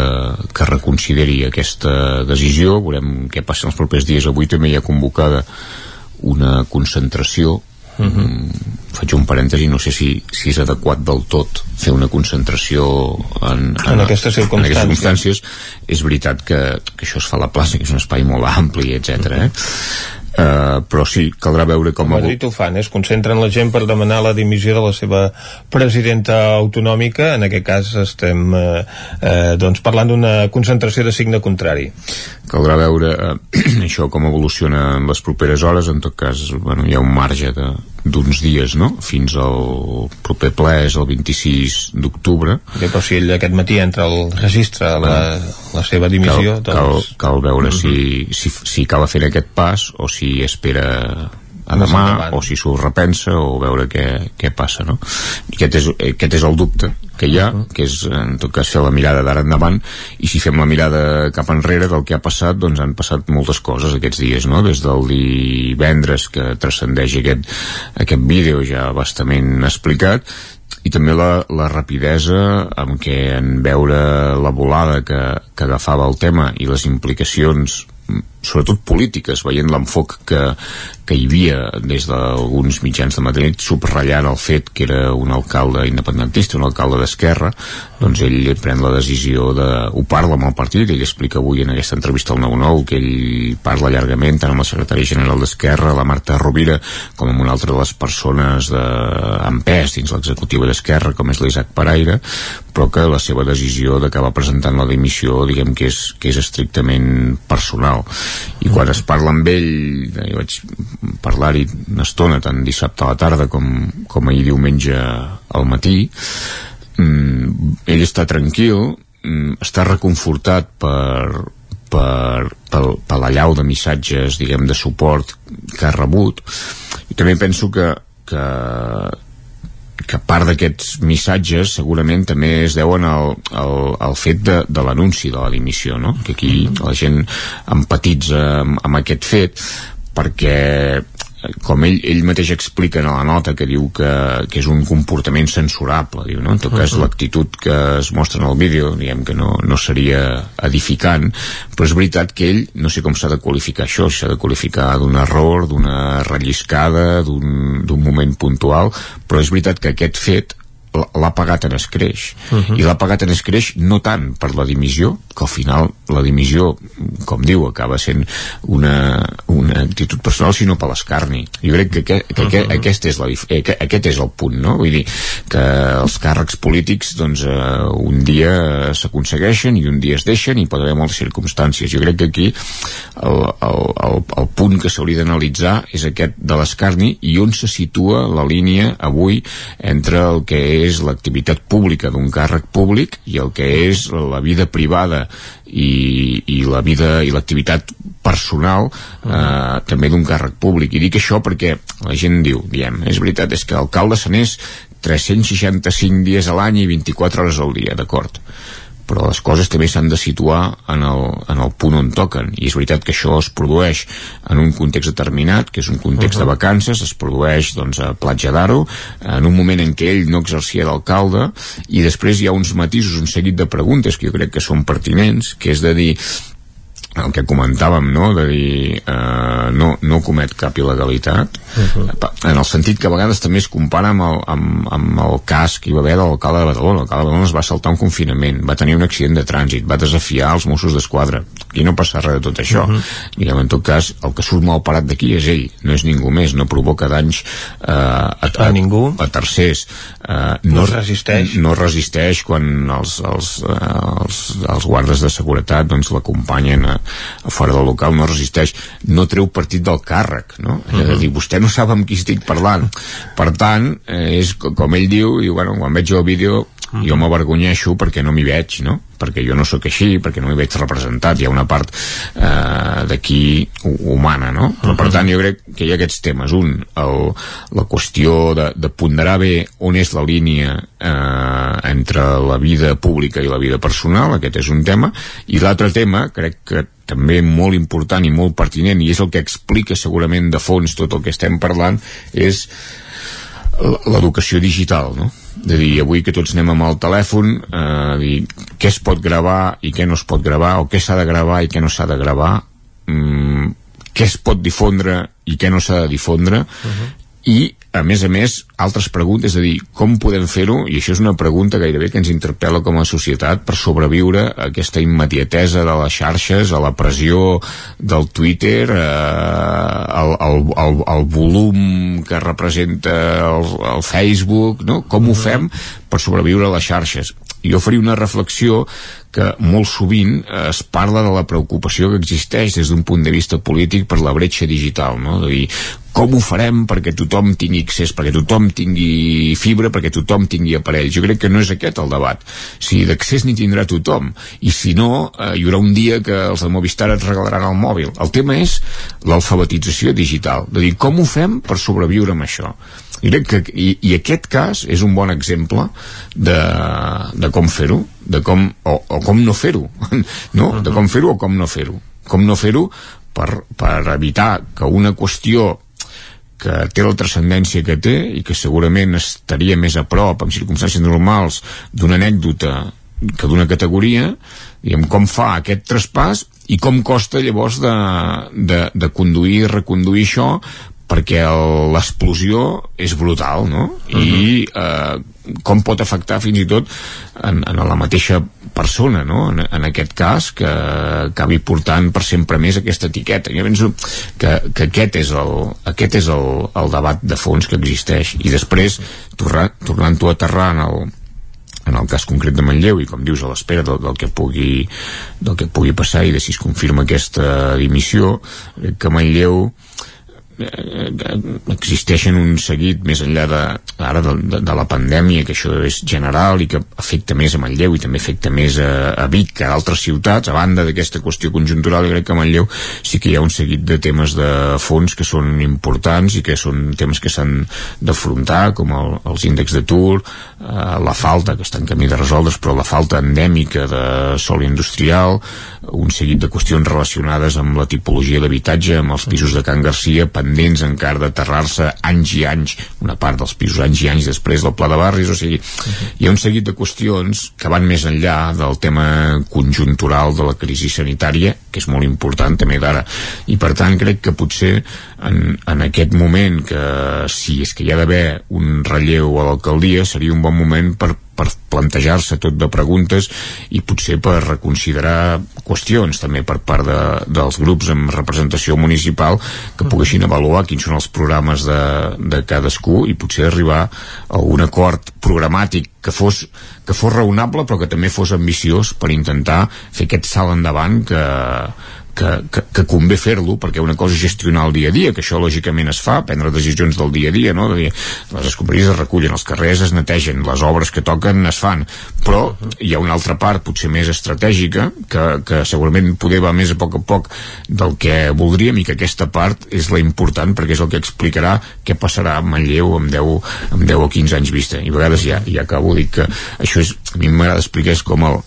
que reconsideri aquesta decisió. Veurem què passa els propers dies. Avui també hi ha convocada una concentració Uh mhm. -huh. Mm, faig un parèntesi, no sé si, si és adequat del tot fer una concentració en, en, en, aquestes, circumstàncies. en aquestes circumstàncies és veritat que, que això es fa a la plaça que és un espai molt ampli, etc. Uh eh? Uh, però sí, caldrà veure com... A Madrid ho fan, eh? es concentren la gent per demanar la dimissió de la seva presidenta autonòmica, en aquest cas estem uh, uh, doncs parlant d'una concentració de signe contrari. Caldrà veure uh, això com evoluciona en les properes hores, en tot cas bueno, hi ha un marge d'uns dies, no? Fins al proper ple és el 26 d'octubre. Però si ell aquest matí entra al registre la, la seva dimissió, cal, doncs... Cal, cal veure uh -huh. si, si, si cal fer aquest pas o si espera a demà o si s'ho repensa o veure què, què passa no? aquest, és, aquest és el dubte que hi ha, que és en tot cas fer la mirada d'ara endavant i si fem la mirada cap enrere del que ha passat doncs han passat moltes coses aquests dies no? des del divendres que transcendeix aquest, aquest vídeo ja bastament explicat i també la, la rapidesa amb què en veure la volada que, que agafava el tema i les implicacions sobretot polítiques, veient l'enfoc que, que hi havia des d'alguns mitjans de Madrid, subratllant el fet que era un alcalde independentista, un alcalde d'Esquerra, doncs ell pren la decisió de... ho parla amb el partit, ell explica avui en aquesta entrevista al 9-9 que ell parla llargament tant amb la secretària general d'Esquerra, la Marta Rovira, com amb una altra de les persones de... amb pes dins l'executiva d'Esquerra, com és l'Isaac Paraire, però que la seva decisió d'acabar presentant la dimissió, diguem que és, que és estrictament personal i quan es parla amb ell jo vaig parlar-hi una estona tant dissabte a la tarda com, com ahir diumenge al matí. Mm, ell està tranquil mm, està reconfortat per, per, per, per la llau de missatges diguem de suport que ha rebut. I també penso que, que que part d'aquests missatges segurament també es deuen al, al, al fet de, de l'anunci de la dimissió no? que aquí la gent empatitza amb, amb aquest fet perquè com ell, ell mateix explica en la nota que diu que, que és un comportament censurable diu, no? en tot cas uh -huh. l'actitud que es mostra en el vídeo diguem que no, no seria edificant però és veritat que ell no sé com s'ha de qualificar això s'ha de qualificar d'un error d'una relliscada d'un moment puntual però és veritat que aquest fet l'ha pagat en escreix uh -huh. i l'ha pagat en escreix no tant per la dimissió que al final la dimissió com diu acaba sent una, una actitud personal sinó per l'escarni jo crec que, que, que, que uh -huh. aquest, és la, eh, que aquest és el punt no? vull dir que els càrrecs polítics doncs eh, un dia s'aconsegueixen i un dia es deixen i pot haver moltes circumstàncies jo crec que aquí el, el, el, el punt que s'hauria d'analitzar és aquest de l'escarni i on se situa la línia avui entre el que és és l'activitat pública d'un càrrec públic i el que és la vida privada i, i la vida i l'activitat personal eh, també d'un càrrec públic. I dic això perquè la gent diu diem, és veritat, és que l'alcalde se n'és 365 dies a l'any i 24 hores al dia, d'acord però les coses també s'han de situar en el, en el punt on toquen i és veritat que això es produeix en un context determinat, que és un context uh -huh. de vacances es produeix doncs, a Platja d'Aro en un moment en què ell no exercia d'alcalde i després hi ha uns matisos un seguit de preguntes que jo crec que són pertinents que és de dir el que comentàvem, no?, de dir eh, no, no comet cap il·legalitat. Uh -huh. en el sentit que a vegades també es compara amb el, amb, amb el cas que hi va haver de l'alcalde de Badalona. L'alcalde de Badalona es va saltar un confinament va tenir un accident de trànsit, va desafiar els Mossos d'Esquadra. I no passa res de tot això. Uh -huh. diguem, en tot cas, el que surt mal parat d'aquí és ell, no és ningú més no provoca danys eh, a, a, a ningú? a tercers. Eh, no, no resisteix? no resisteix quan els, els, eh, els, els guardes de seguretat doncs l'acompanyen a, fora del local no resisteix, no treu partit del càrrec, no? Uh -huh. És a dir, vostè no sap amb qui estic parlant. Per tant, eh, és com ell diu, i bueno, quan veig el vídeo -huh. jo m'avergonyeixo perquè no m'hi veig no? perquè jo no sóc així, perquè no m'hi veig representat hi ha una part eh, d'aquí humana no? però per tant jo crec que hi ha aquests temes un, el, la qüestió de, de ponderar bé on és la línia eh, entre la vida pública i la vida personal, aquest és un tema i l'altre tema, crec que també molt important i molt pertinent i és el que explica segurament de fons tot el que estem parlant és l'educació digital, no? De dir, avui que tots anem amb el telèfon, eh, dir, què es pot gravar i què no es pot gravar, o què s'ha de gravar i què no s'ha de gravar, mm, què es pot difondre i què no s'ha de difondre, uh -huh. I a més a més, altres preguntes, és a dir, com podem fer-ho? I això és una pregunta gairebé que ens interpel·la com a societat per sobreviure a aquesta immediatesa de les xarxes, a la pressió del Twitter, eh, el, el, el, el volum que representa el, el Facebook, no? Com ho fem per sobreviure a les xarxes? Jo faria una reflexió que molt sovint es parla de la preocupació que existeix des d'un punt de vista polític per la bretxa digital, no? De dir, com ho farem perquè tothom tingui accés, perquè tothom tingui fibra, perquè tothom tingui aparell. Jo crec que no és aquest el debat. Si d'accés n'hi tindrà tothom, i si no, eh, hi haurà un dia que els de Movistar et regalaran el mòbil. El tema és l'alfabetització digital, de dir, com ho fem per sobreviure amb això? I, crec que, i, i aquest cas és un bon exemple de, de com fer-ho, de com, o, o com no fer-ho, no? De com fer-ho o com no fer-ho. Com no fer-ho per, per evitar que una qüestió que té la transcendència que té i que segurament estaria més a prop en circumstàncies normals d'una anècdota que d'una categoria diguem, com fa aquest traspàs i com costa llavors de, de, de conduir i reconduir això perquè l'explosió és brutal, no? Uh -huh. I eh, com pot afectar fins i tot en, en la mateixa persona, no? En, en aquest cas, que acabi portant per sempre més aquesta etiqueta. Jo penso que, que aquest és el, aquest és el, el debat de fons que existeix. I després, tornant-ho a aterrar en el, en el cas concret de Manlleu i com dius a l'espera del, del, que pugui del que pugui passar i de si es confirma aquesta dimissió que Manlleu eh, existeixen un seguit més enllà de, ara de, de, de la pandèmia, que això és general i que afecta més a Manlleu i també afecta més a, a Vic que a altres ciutats, a banda d'aquesta qüestió conjuntural, crec que a Manlleu sí que hi ha un seguit de temes de fons que són importants i que són temes que s'han d'afrontar, com el, els índexs d'atur, eh, la falta, que està en camí de resoldre's, però la falta endèmica de sol industrial, un seguit de qüestions relacionades amb la tipologia d'habitatge, amb els pisos de Can Garcia, pendents encara d'aterrar-se anys i anys, una part dels pisos anys i anys després del Pla de Barris, o sigui, hi ha un seguit de qüestions que van més enllà del tema conjuntural de la crisi sanitària, que és molt important també d'ara, i per tant crec que potser en, en aquest moment que si és que hi ha d'haver un relleu a l'alcaldia seria un bon moment per per plantejar-se tot de preguntes i potser per reconsiderar qüestions també per part de, dels grups amb representació municipal que poguessin avaluar quins són els programes de, de cadascú i potser arribar a un acord programàtic que fos, que fos raonable però que també fos ambiciós per intentar fer aquest salt endavant que, que, que, que convé fer-lo perquè una cosa és gestionar el dia a dia que això lògicament es fa, prendre decisions del dia a dia no? de dir, les escombraries es recullen els carrers es netegen, les obres que toquen es fan però hi ha una altra part potser més estratègica que, que segurament poder va més a poc a poc del que voldríem i que aquesta part és la important perquè és el que explicarà què passarà a Manlleu amb 10, amb 10 o 15 anys vista i a vegades ja, ja acabo dir que això és, a mi m'agrada explicar és com el,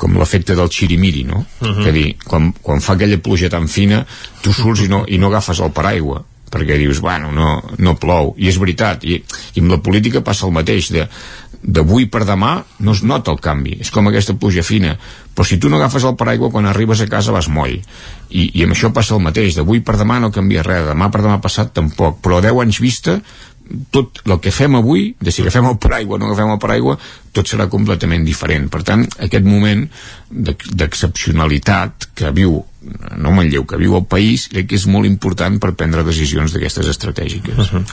com l'efecte del xirimiri, no? Uh -huh. Que dir, quan, quan fa aquella pluja tan fina, tu surts i no, i no agafes el paraigua perquè dius, bueno, no, no plou i és veritat, i, i amb la política passa el mateix de, d'avui per demà no es nota el canvi, és com aquesta pluja fina però si tu no agafes el paraigua quan arribes a casa vas moll i, i amb això passa el mateix, d'avui per demà no canvia res demà per demà passat tampoc però a 10 anys vista tot el que fem avui, de si agafem el paraigua o no agafem el paraigua, tot serà completament diferent. Per tant, aquest moment d'excepcionalitat que viu no Manlleu, que viu el país crec que és molt important per prendre decisions d'aquestes estratègiques. Uh -huh.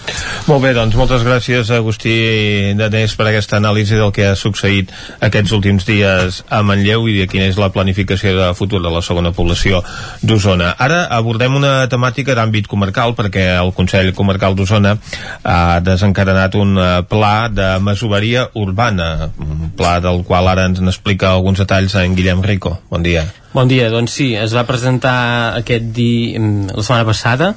Molt bé, doncs moltes gràcies Agustí Danés per aquesta anàlisi del que ha succeït aquests últims dies a Manlleu i de quina és la planificació de futur de la segona població d'Osona. Ara abordem una temàtica d'àmbit comarcal perquè el Consell Comarcal d'Osona ha desencadenat un eh, pla de masoveria urbana, un pla del qual ara ens n'explica alguns detalls en Guillem Rico. Bon dia. Bon dia, doncs sí, es va presentar aquest dia, la setmana passada.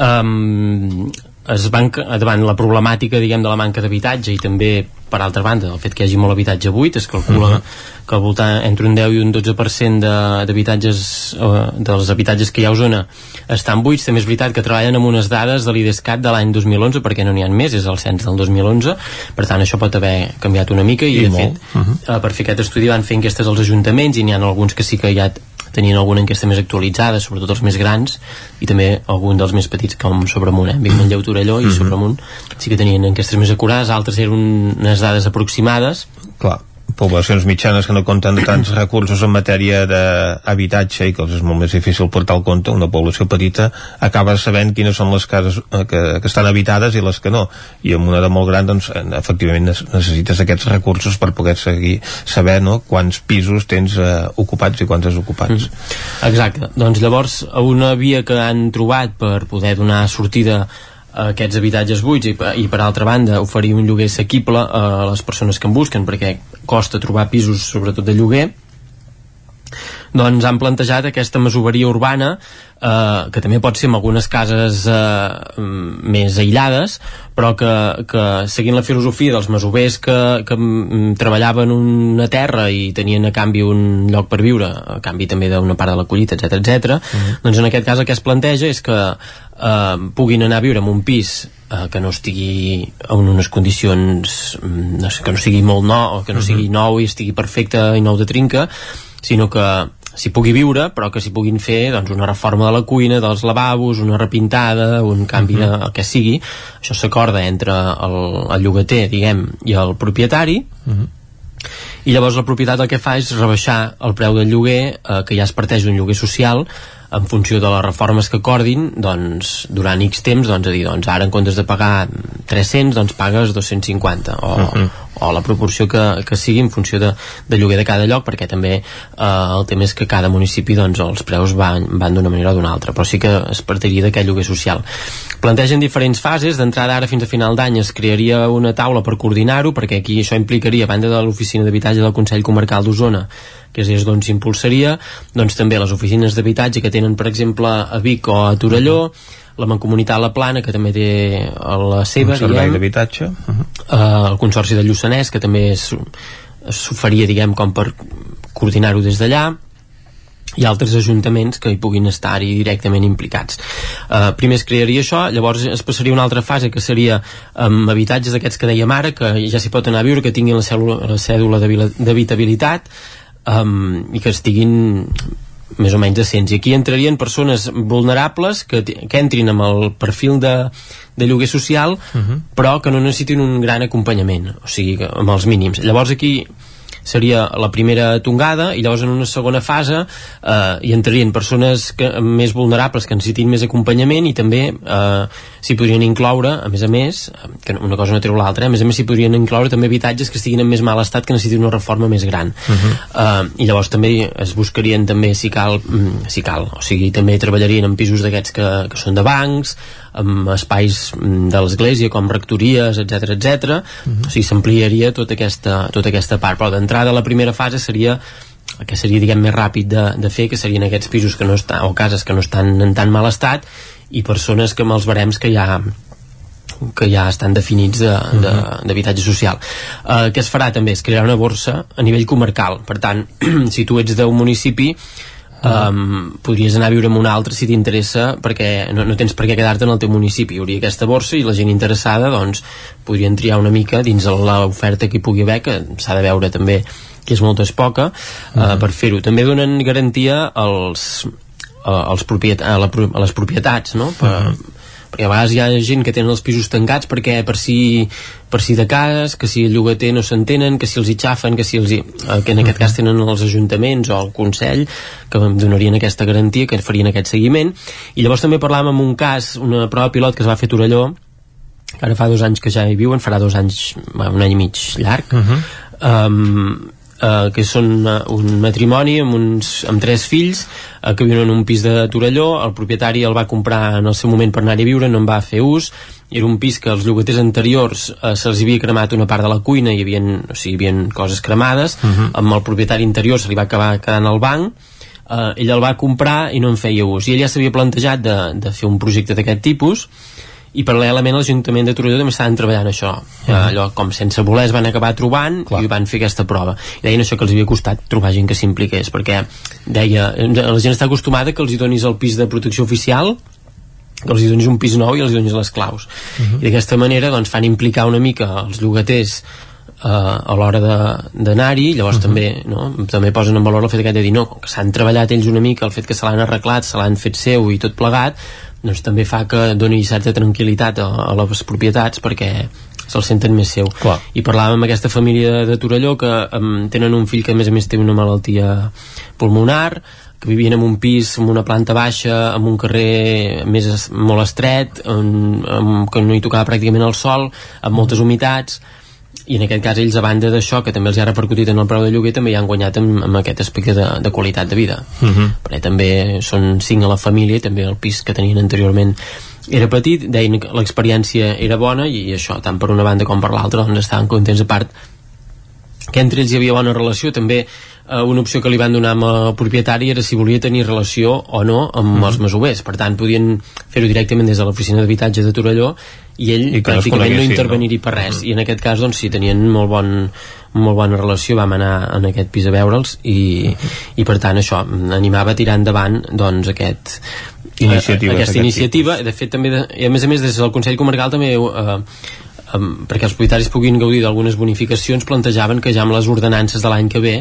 Um, es van, davant la problemàtica diguem de la manca d'habitatge i també per altra banda el fet que hi hagi molt habitatge buit es calcula uh. -huh. que al voltant entre un 10 i un 12% d'habitatges uh, dels habitatges que hi ha a Osona estan buits, també és veritat que treballen amb unes dades de l'IDESCAT de l'any 2011 perquè no n'hi ha més, és el cens del 2011 per tant això pot haver canviat una mica i, I de molt. fet uh -huh. uh, per fer aquest estudi van fer enquestes als ajuntaments i n'hi ha alguns que sí que ja tenien alguna enquesta més actualitzada, sobretot els més grans, i també algun dels més petits, com Sobremunt, eh? Vic, Manlleu, Torelló i mm -hmm. Sobremunt, sí que tenien enquestes més acurades, altres eren unes dades aproximades. Clar poblacions mitjanes que no compten de tants recursos en matèria d'habitatge i que els és molt més difícil portar al compte, una població petita acaba sabent quines són les cases eh, que, que estan habitades i les que no i en una de molt gran doncs efectivament necessites aquests recursos per poder seguir saber no, quants pisos tens eh, ocupats i quants desocupats mm. Exacte, doncs llavors una via que han trobat per poder donar sortida aquests habitatges buits i, i per altra banda oferir un lloguer assequible a les persones que en busquen perquè costa trobar pisos sobretot de lloguer doncs han plantejat aquesta masoveria urbana eh, que també pot ser en algunes cases eh, més aïllades però que, que seguint la filosofia dels masovers que, que treballaven una terra i tenien a canvi un lloc per viure a canvi també d'una part de la collita, etc etc. Mm. doncs en aquest cas el que es planteja és que eh, puguin anar a viure en un pis eh, que no estigui en unes condicions no sé, que no sigui molt nou que no sigui nou i estigui perfecte i nou de trinca sinó que s'hi pugui viure, però que s'hi puguin fer doncs, una reforma de la cuina, dels lavabos, una repintada, un canvi de el que sigui. Això s'acorda entre el, el llogater, diguem, i el propietari, uh -huh. i llavors la propietat el que fa és rebaixar el preu del lloguer, eh, que ja es parteix un lloguer social, en funció de les reformes que acordin doncs, durant X temps, doncs, a dir, doncs, ara en comptes de pagar 300 doncs pagues 250 o, uh -huh. O la proporció que, que sigui en funció de, de lloguer de cada lloc perquè també eh, el tema és que cada municipi doncs, els preus van, van d'una manera o d'una altra però sí que es partiria d'aquest lloguer social. Plantegen diferents fases. D'entrada ara fins a final d'any es crearia una taula per coordinar-ho perquè aquí això implicaria a banda de l'oficina d'habitatge del Consell Comarcal d'Osona que és d'on s'impulsaria doncs també les oficines d'habitatge que tenen per exemple a Vic o a Torelló la Mancomunitat La Plana, que també té la seva, un servei d'habitatge uh -huh. uh, el Consorci de Lluçanès, que també s'oferia, diguem, com per coordinar-ho des d'allà, i altres ajuntaments que hi puguin estar-hi directament implicats. Uh, primer es crearia això, llavors es passaria una altra fase que seria amb um, habitatges d'aquests que dèiem ara, que ja s'hi pot anar a viure, que tinguin la cèdula, la cèdula d'habitabilitat um, i que estiguin més o menys decents i aquí entrarien persones vulnerables que, que entrin amb el perfil de, de lloguer social uh -huh. però que no necessitin un gran acompanyament o sigui, amb els mínims llavors aquí seria la primera tongada i llavors en una segona fase eh, hi entrarien persones que, més vulnerables que necessitin més acompanyament i també eh, s'hi podrien incloure a més a més, que una cosa no treu l'altra eh, a més a més s'hi podrien incloure també habitatges que estiguin en més mal estat que necessitin una reforma més gran uh -huh. eh, i llavors també es buscarien també si cal, mm, si cal o sigui també treballarien en pisos d'aquests que, que són de bancs amb espais mm, de l'església com rectories, etc etc. Uh -huh. o sigui, s'ampliaria tota aquesta, tota aquesta part, però d'entrada la primera fase seria que seria diguem més ràpid de, de fer que serien aquests pisos que no estan, o cases que no estan en tan mal estat i persones que amb els barems que ja que ja estan definits d'habitatge de, uh -huh. social. Uh, què es farà també? Es crearà una borsa a nivell comarcal. Per tant, si tu ets d'un municipi, um, podries anar a viure en un altre si t'interessa perquè no, no tens per què quedar-te en el teu municipi. Hi hauria aquesta borsa i la gent interessada doncs podrien triar una mica dins l'oferta que hi pugui haver que s'ha de veure també que és molta és poca uh, uh, per fer-ho. També donen garantia als, uh, als propiet a, la, a les propietats no? per, uh -huh perquè a vegades hi ha gent que tenen els pisos tancats perquè per si, per si de cas, que si el llogater no s'entenen, que si els hi xafen, que si els hi, eh, que en aquest cas tenen els ajuntaments o el Consell que donarien aquesta garantia, que farien aquest seguiment i llavors també parlàvem amb un cas una prova pilot que es va fer a Torelló que ara fa dos anys que ja hi viuen, farà dos anys un any i mig llarg uh -huh. um, eh, que són uh, un matrimoni amb, uns, amb tres fills eh, que viuen en un pis de Torelló. El propietari el va comprar en el seu moment per anar-hi a viure, no en va fer ús. Era un pis que els llogaters anteriors eh, se'ls havia cremat una part de la cuina i hi havia, o sigui, hi havia coses cremades. Uh -huh. amb el propietari interior se li va acabar quedant al banc. Eh, ell el va comprar i no en feia ús. I ell ja s'havia plantejat de, de fer un projecte d'aquest tipus i paral·lelament l'Ajuntament de Torelló també estaven treballant això uh -huh. allò com sense voler es van acabar trobant Clar. i van fer aquesta prova i deien això que els havia costat trobar gent que s'impliqués perquè deia, la gent està acostumada que els hi donis el pis de protecció oficial que els hi donis un pis nou i els hi donis les claus uh -huh. i d'aquesta manera doncs fan implicar una mica els llogaters uh, a l'hora d'anar-hi llavors uh -huh. també, no, també posen en valor el fet de dir no, que s'han treballat ells una mica el fet que se l'han arreglat, se l'han fet seu i tot plegat doncs també fa que doni certa tranquil·litat a, a les propietats perquè se'l senten més seu Clar. i parlàvem amb aquesta família de Torelló que um, tenen un fill que a més a més té una malaltia pulmonar que vivien en un pis amb una planta baixa amb un carrer més molt estret amb, amb, que no hi tocava pràcticament el sol amb moltes humitats i en aquest cas ells a banda d'això que també els ha repercutit en el preu de lloguer també hi han guanyat amb, amb aquest aspecte de, de qualitat de vida uh mhm. -huh. perquè també són cinc a la família i també el pis que tenien anteriorment era petit, deien que l'experiència era bona i això, tant per una banda com per l'altra doncs estaven contents a part que entre ells hi havia bona relació també eh, una opció que li van donar el propietari era si volia tenir relació o no amb mm -hmm. els masovers, per tant podien fer-ho directament des de l'oficina d'habitatge de Torelló i ell I pràcticament no, interveniria no? per res mm -hmm. i en aquest cas doncs sí, tenien molt bon molt bona relació, vam anar en aquest pis a veure'ls i, mm -hmm. i per tant això, animava a tirar endavant doncs aquest iniciativa aquesta iniciativa, tipus. de fet també de, i a més a més des del Consell Comarcal també eh, um, perquè els propietaris puguin gaudir d'algunes bonificacions plantejaven que ja amb les ordenances de l'any que ve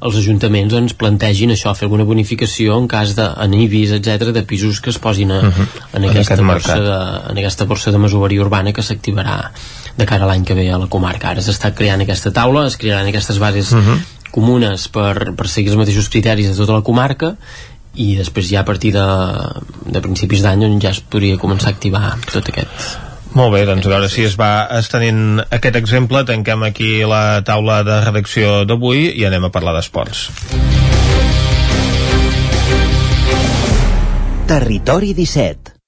els ajuntaments doncs, plantegin això, fer alguna bonificació en cas de etc de pisos que es posin a, uh -huh. en, aquesta en, borsa de, en aquesta borsa de masoveria urbana que s'activarà de cara a l'any que ve a la comarca. Ara s'està creant aquesta taula, es crearan aquestes bases uh -huh. comunes per, per seguir els mateixos criteris de tota la comarca i després ja a partir de, de principis d'any ja es podria començar a activar tot aquest Molt bé, doncs a veure si es va estenent aquest exemple. Tanquem aquí la taula de redacció d'avui i anem a parlar d'esports. Territori 17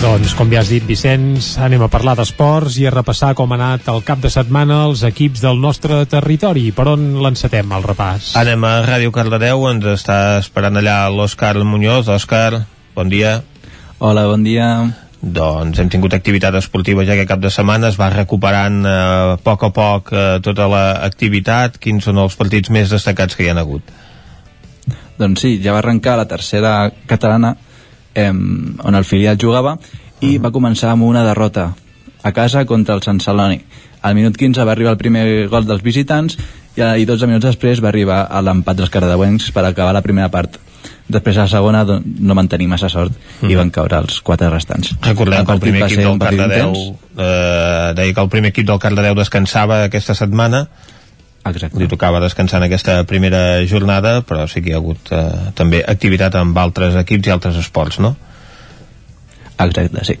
Doncs, com ja has dit, Vicenç, anem a parlar d'esports i a repassar com ha anat el cap de setmana els equips del nostre territori. Per on l'encetem, el repàs? Anem a Ràdio Cardedeu, ens està esperant allà l'Òscar Muñoz. Òscar, bon dia. Hola, bon dia. Doncs hem tingut activitat esportiva ja que cap de setmana es va recuperant eh, a poc a poc eh, tota l'activitat. Quins són els partits més destacats que hi han hagut? Doncs sí, ja va arrencar la tercera catalana eh, on el filial jugava i va començar amb una derrota a casa contra el Sant Celoni. Al minut 15 va arribar el primer gol dels visitants i, i 12 minuts després va arribar a l'empat dels cardedeuencs per acabar la primera part. Després a la segona no van tenir massa sort mm. i van caure els quatre restants. Recordem que el primer equip del Cardedeu eh, deia que el primer equip del Cardedeu descansava aquesta setmana Exacte. li tocava descansar en aquesta primera jornada però sí que hi ha hagut eh, també activitat amb altres equips i altres esports no? Exacte, sí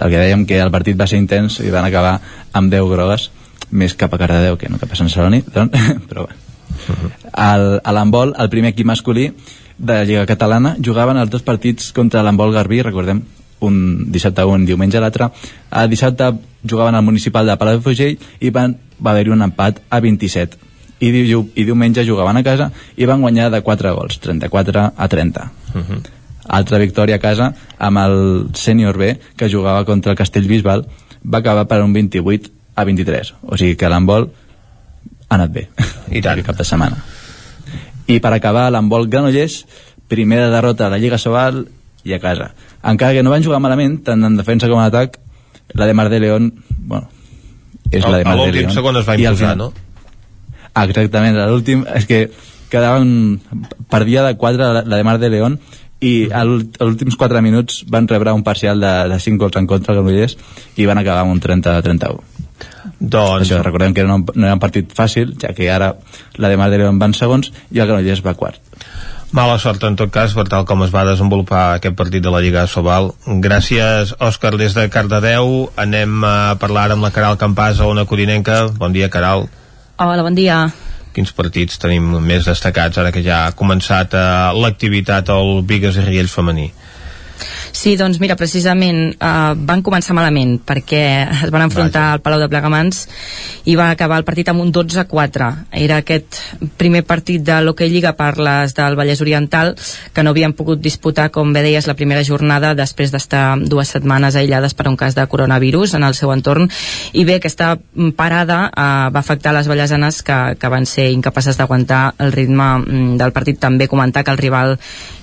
el que dèiem que el partit va ser intens i van acabar amb 10 grogues més cap a Cardedeu que no cap a Sant Celoni doncs, però bé uh -huh. el, a l'handbol, el primer equip masculí de la Lliga Catalana jugaven els dos partits contra l'handbol Garbí, recordem un dissabte un, diumenge l'altre el dissabte jugaven al municipal de Palafrugell i van, va haver-hi un empat a 27 i, diu, i diumenge jugaven a casa i van guanyar de 4 gols 34 a 30 uh -huh. altra victòria a casa amb el sènior B que jugava contra el Castellbisbal va acabar per un 28 a 23 o sigui que l'handbol ha anat bé. I tant. Cap de setmana. I per acabar l'handbol Granollers primera derrota a la Lliga Sobal i a casa. Encara que no van jugar malament tant en defensa com en atac la de Mar de León bueno, és el, la de l'últim segon es va imposar, no? Exactament, l'últim és que quedaven per dia de 4 la, la de Mar de León i als últims 4 minuts van rebre un parcial de, de 5 gols en contra del Granollers i van acabar amb un 30-31 doncs... Això, recordem que no, no era un partit fàcil ja que ara la de Mar de León van segons i el Granollers va quart Mala sort en tot cas per tal com es va desenvolupar aquest partit de la Lliga Sobal. Gràcies, Òscar, des de Cardedeu. Anem a parlar amb la Caral Campàs a una codinenca. Bon dia, Caral. Hola, bon dia. Quins partits tenim més destacats ara que ja ha començat eh, l'activitat al Vigues i Riells femení? Sí, doncs mira, precisament eh, van començar malament perquè es van enfrontar Vaja. al Palau de Plegamans i va acabar el partit amb un 12-4. Era aquest primer partit de l'Hockey Lliga per les del Vallès Oriental que no havien pogut disputar, com bé deies, la primera jornada després d'estar dues setmanes aïllades per un cas de coronavirus en el seu entorn i bé, aquesta parada eh, va afectar les ballasanes que, que van ser incapaces d'aguantar el ritme mm, del partit. També comentar que el rival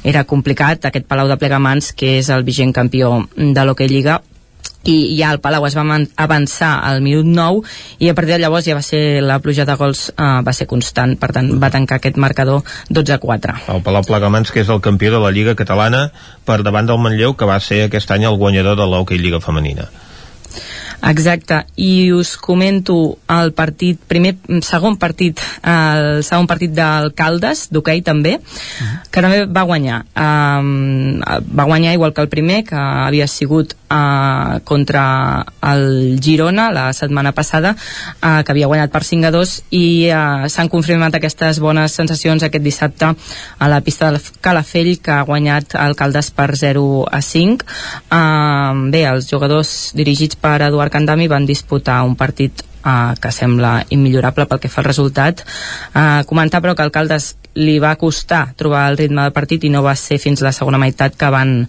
era complicat, aquest Palau de Plegamans que és el vigent campió de l'Hockey Lliga i ja el Palau es va avançar al minut 9 i a partir de llavors ja va ser la pluja de gols uh, va ser constant, per tant va tancar aquest marcador 12 a 4. El Palau Plegamans que és el campió de la Lliga Catalana per davant del Manlleu que va ser aquest any el guanyador de l'Hockey Lliga Femenina. Exacte, i us comento el partit, primer, segon partit, el segon partit d'Alcaldes, d'hoquei també, que també va guanyar. Um, va guanyar igual que el primer, que havia sigut uh, contra el Girona la setmana passada, uh, que havia guanyat per 5 a 2, i uh, s'han confirmat aquestes bones sensacions aquest dissabte a la pista del Calafell, que ha guanyat Alcaldes per 0 a 5. Uh, bé, els jugadors dirigits per Eduard Eduard Candami van disputar un partit uh, que sembla immillorable pel que fa al resultat. Uh, comentar però que Alcaldes li va costar trobar el ritme del partit i no va ser fins la segona meitat que van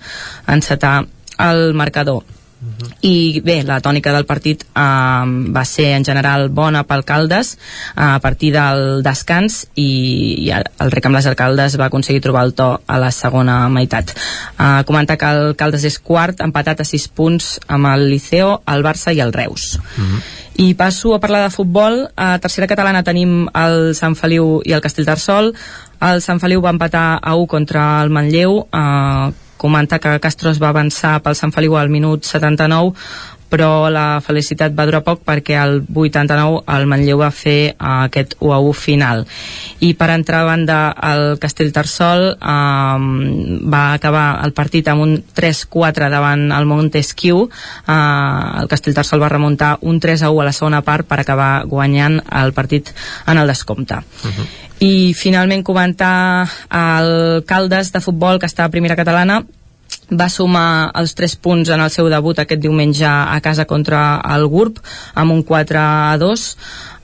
encetar el marcador. Uh -huh. i bé, la tònica del partit eh, va ser en general bona pel Caldes uh, a partir del descans i, i el rec amb les alcaldes va aconseguir trobar el to a la segona meitat uh, comentar que el Caldes és quart empatat a 6 punts amb el Liceo, el Barça i el Reus uh -huh. i passo a parlar de futbol a tercera catalana tenim el Sant Feliu i el Castellterçol el Sant Feliu va empatar a 1 contra el Manlleu eh, comentar que Castro es va avançar pel Sant Feliu al minut 79 però la felicitat va durar poc perquè al 89 el Manlleu va fer uh, aquest 1 a 1 final. I per entrar a banda el Castellterçol um, va acabar el partit amb un 3-4 davant el Montesquieu. Uh, el Castellterçol va remuntar un 3 a 1 a la segona part per acabar guanyant el partit en el descompte. Uh -huh. i finalment comentar el Caldes de futbol que està a primera catalana va sumar els 3 punts en el seu debut aquest diumenge a casa contra el GURB amb un 4 a 2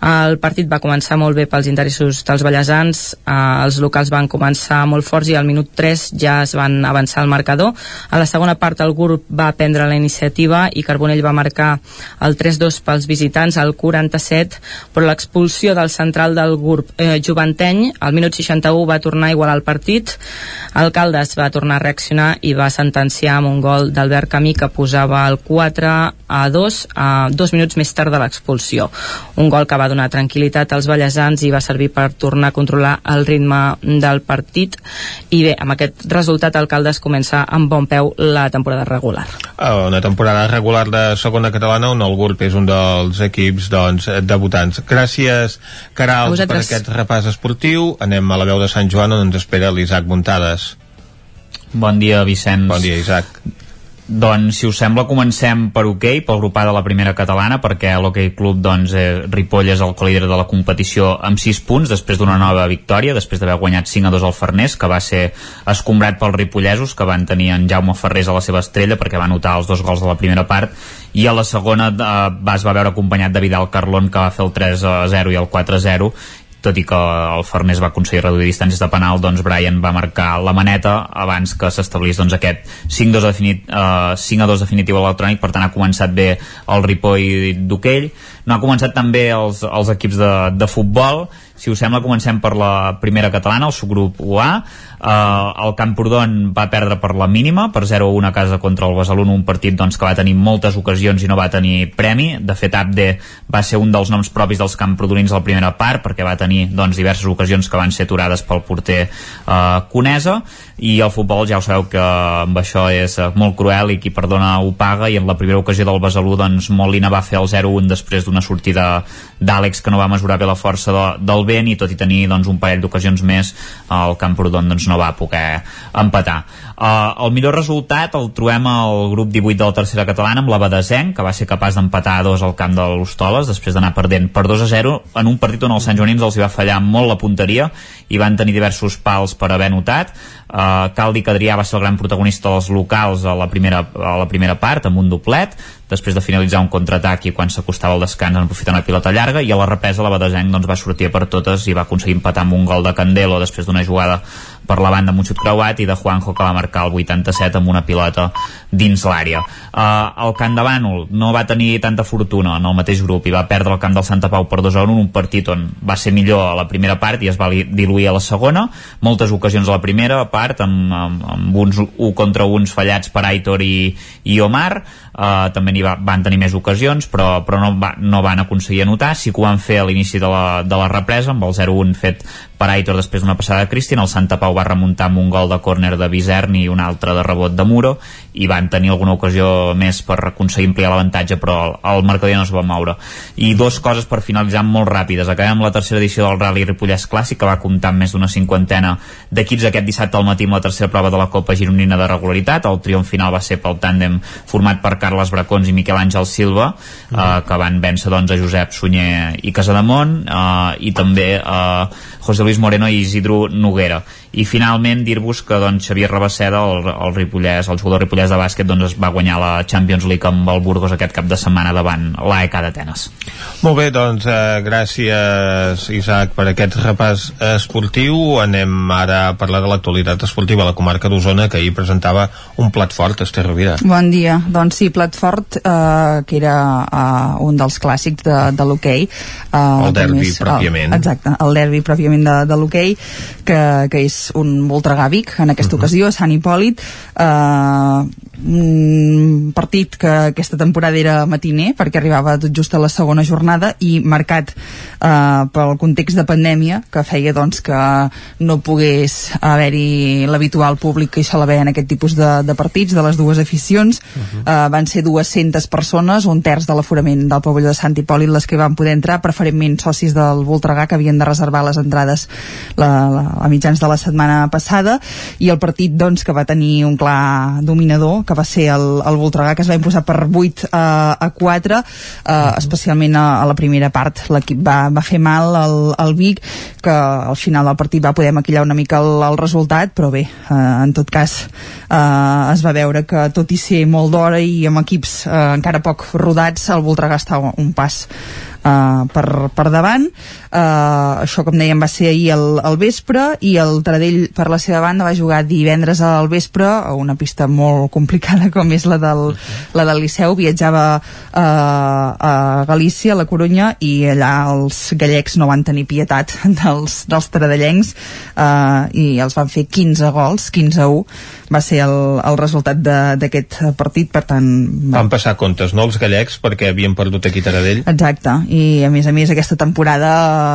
el partit va començar molt bé pels interessos dels ballesans, eh, els locals van començar molt forts i al minut 3 ja es van avançar al marcador. A la segona part el grup va prendre la iniciativa i Carbonell va marcar el 3-2 pels visitants al 47, però l'expulsió del central del grup eh, Joventeny al minut 61 va tornar a igualar el partit. El Caldes va tornar a reaccionar i va sentenciar amb un gol d'Albert Camí que posava el 4 a 2 a dos minuts més tard de l'expulsió. Un gol que va donar tranquil·litat als ballesans i va servir per tornar a controlar el ritme del partit i bé, amb aquest resultat Alcaldes comença amb bon peu la temporada regular. Una temporada regular de segona catalana on el GURB és un dels equips doncs, debutants. Gràcies, Caral, per aquest repàs esportiu. Anem a la veu de Sant Joan on ens espera l'Isaac Muntades. Bon dia, Vicenç. Bon dia, Isaac. Doncs, si us sembla, comencem per hoquei, pel grupà de la primera catalana, perquè l'Hockey Club, doncs, eh, Ripoll és el líder de la competició amb 6 punts, després d'una nova victòria, després d'haver guanyat 5 a 2 al Farners, que va ser escombrat pels ripollesos, que van tenir en Jaume Ferrés a la seva estrella, perquè va notar els dos gols de la primera part, i a la segona eh, es va veure acompanyat de Vidal Carlón, que va fer el 3 a 0 i el 4 a 0, tot i que el Farners va aconseguir reduir distàncies de penal, doncs Brian va marcar la maneta abans que s'establís doncs, aquest 5-2 definit, uh, 5 a 2 definitiu electrònic, per tant ha començat bé el Ripoll d'Uquell, no ha començat també els, els equips de, de futbol, si us sembla comencem per la primera catalana, el subgrup UA Uh, el Camprodon va perdre per la mínima, per 0-1 a casa contra el Besalú, un partit doncs, que va tenir moltes ocasions i no va tenir premi. De fet, Abde va ser un dels noms propis dels camprodonins a la primera part, perquè va tenir doncs, diverses ocasions que van ser aturades pel porter uh, Conesa, i el futbol ja ho sabeu que amb això és uh, molt cruel i qui perdona ho paga, i en la primera ocasió del Besalú, doncs, Molina va fer el 0-1 després d'una sortida d'Àlex que no va mesurar bé la força de, del vent, i tot i tenir doncs, un parell d'ocasions més, el Camprodon doncs, no va poder empatar. Uh, el millor resultat el trobem al grup 18 de la tercera catalana amb la Badesenc, que va ser capaç d'empatar a dos al camp de l'Hostoles després d'anar perdent per 2 a 0 en un partit on els Sant Joanins els hi va fallar molt la punteria i van tenir diversos pals per haver notat. Uh, Caldi Cadrià va ser el gran protagonista dels locals a la primera, a la primera part amb un doblet després de finalitzar un contraatac i quan s'acostava el descans en aprofitar una pilota llarga i a la represa la Badesenc doncs, va sortir per totes i va aconseguir empatar amb un gol de Candelo després d'una jugada per la banda amb un xut creuat i de Juanjo que va marcar el 87 amb una pilota dins l'àrea. Uh, el Camp de Bànol no va tenir tanta fortuna en el mateix grup i va perdre el camp del Santa Pau per 2 a 1 un partit on va ser millor a la primera part i es va diluir a la segona moltes ocasions a la primera part amb, amb, amb uns 1 contra uns fallats per Aitor i, i Omar uh, també n'hi va, van tenir més ocasions però, però no, va, no van aconseguir anotar. Sí que ho van fer a l'inici de, la, de la represa amb el 0-1 fet per Aitor després d'una passada de Cristian, el Santa Pau va remuntar amb un gol de córner de Bizern i un altre de rebot de Muro i van tenir alguna ocasió més per aconseguir ampliar l'avantatge però el, el marcador no es va moure. I dos coses per finalitzar molt ràpides. Acabem la tercera edició del Rally Ripollès Clàssic que va comptar amb més d'una cinquantena d'equips aquest dissabte al matí amb la tercera prova de la Copa Gironina de regularitat. El triomf final va ser pel tàndem format per Carles Bracons i Miquel Àngel Silva mm. eh, que van vèncer doncs, a Josep Sunyer i Casademont eh, i també eh, José Luis Moreno i Isidro Noguera i finalment dir-vos que doncs, Xavier Rabasseda el, el Ripollès, el jugador Ripollès de bàsquet doncs, es va guanyar la Champions League amb el Burgos aquest cap de setmana davant l'AEK d'Atenes. Molt bé, doncs eh, gràcies Isaac per aquest repàs esportiu. Anem ara a parlar de l'actualitat esportiva a la comarca d'Osona que ahir presentava un plat fort, Esther Rovira. Bon dia, doncs sí, plat fort eh, que era eh, un dels clàssics de, de l'hoquei eh, el derbi més, pròpiament. El, exacte, el derbi pròpiament de, de l'hoquei que, que és un voltregàvic en aquesta uh mhm. -huh. ocasió, Sant Hipòlit eh, un partit que aquesta temporada era matiner perquè arribava tot just a la segona jornada i marcat eh, pel context de pandèmia que feia doncs que no pogués haver-hi l'habitual públic que hi sol haver en aquest tipus de, de partits de les dues aficions uh -huh. eh, van ser 200 persones, un terç de l'aforament del pavelló de Sant Hipòlit les que van poder entrar, preferentment socis del Voltregà que havien de reservar les entrades la, la, a mitjans de la setmana passada i el partit doncs que va tenir un clar dominador que va ser el, el Voltregà que es va imposar per 8 a, a 4 eh, especialment a, a la primera part. L'equip va, va fer mal al, al Vic que al final del partit va poder maquillar una mica el, el resultat però bé, eh, en tot cas eh, es va veure que tot i ser molt d'hora i amb equips eh, encara poc rodats el Voltregà està un pas uh, per, per davant. Uh, això com dèiem va ser ahir al, al vespre i el Taradell per la seva banda va jugar divendres al vespre a una pista molt complicada com és la del, la del Liceu. Viatjava uh, a Galícia, a la Corunya i allà els gallecs no van tenir pietat dels, dels taradellencs uh, i els van fer 15 gols 15 a 1 va ser el, el resultat d'aquest partit per tant... Va. Van passar comptes, no els gallecs perquè havien perdut aquí Taradell exacte, i a més a més aquesta temporada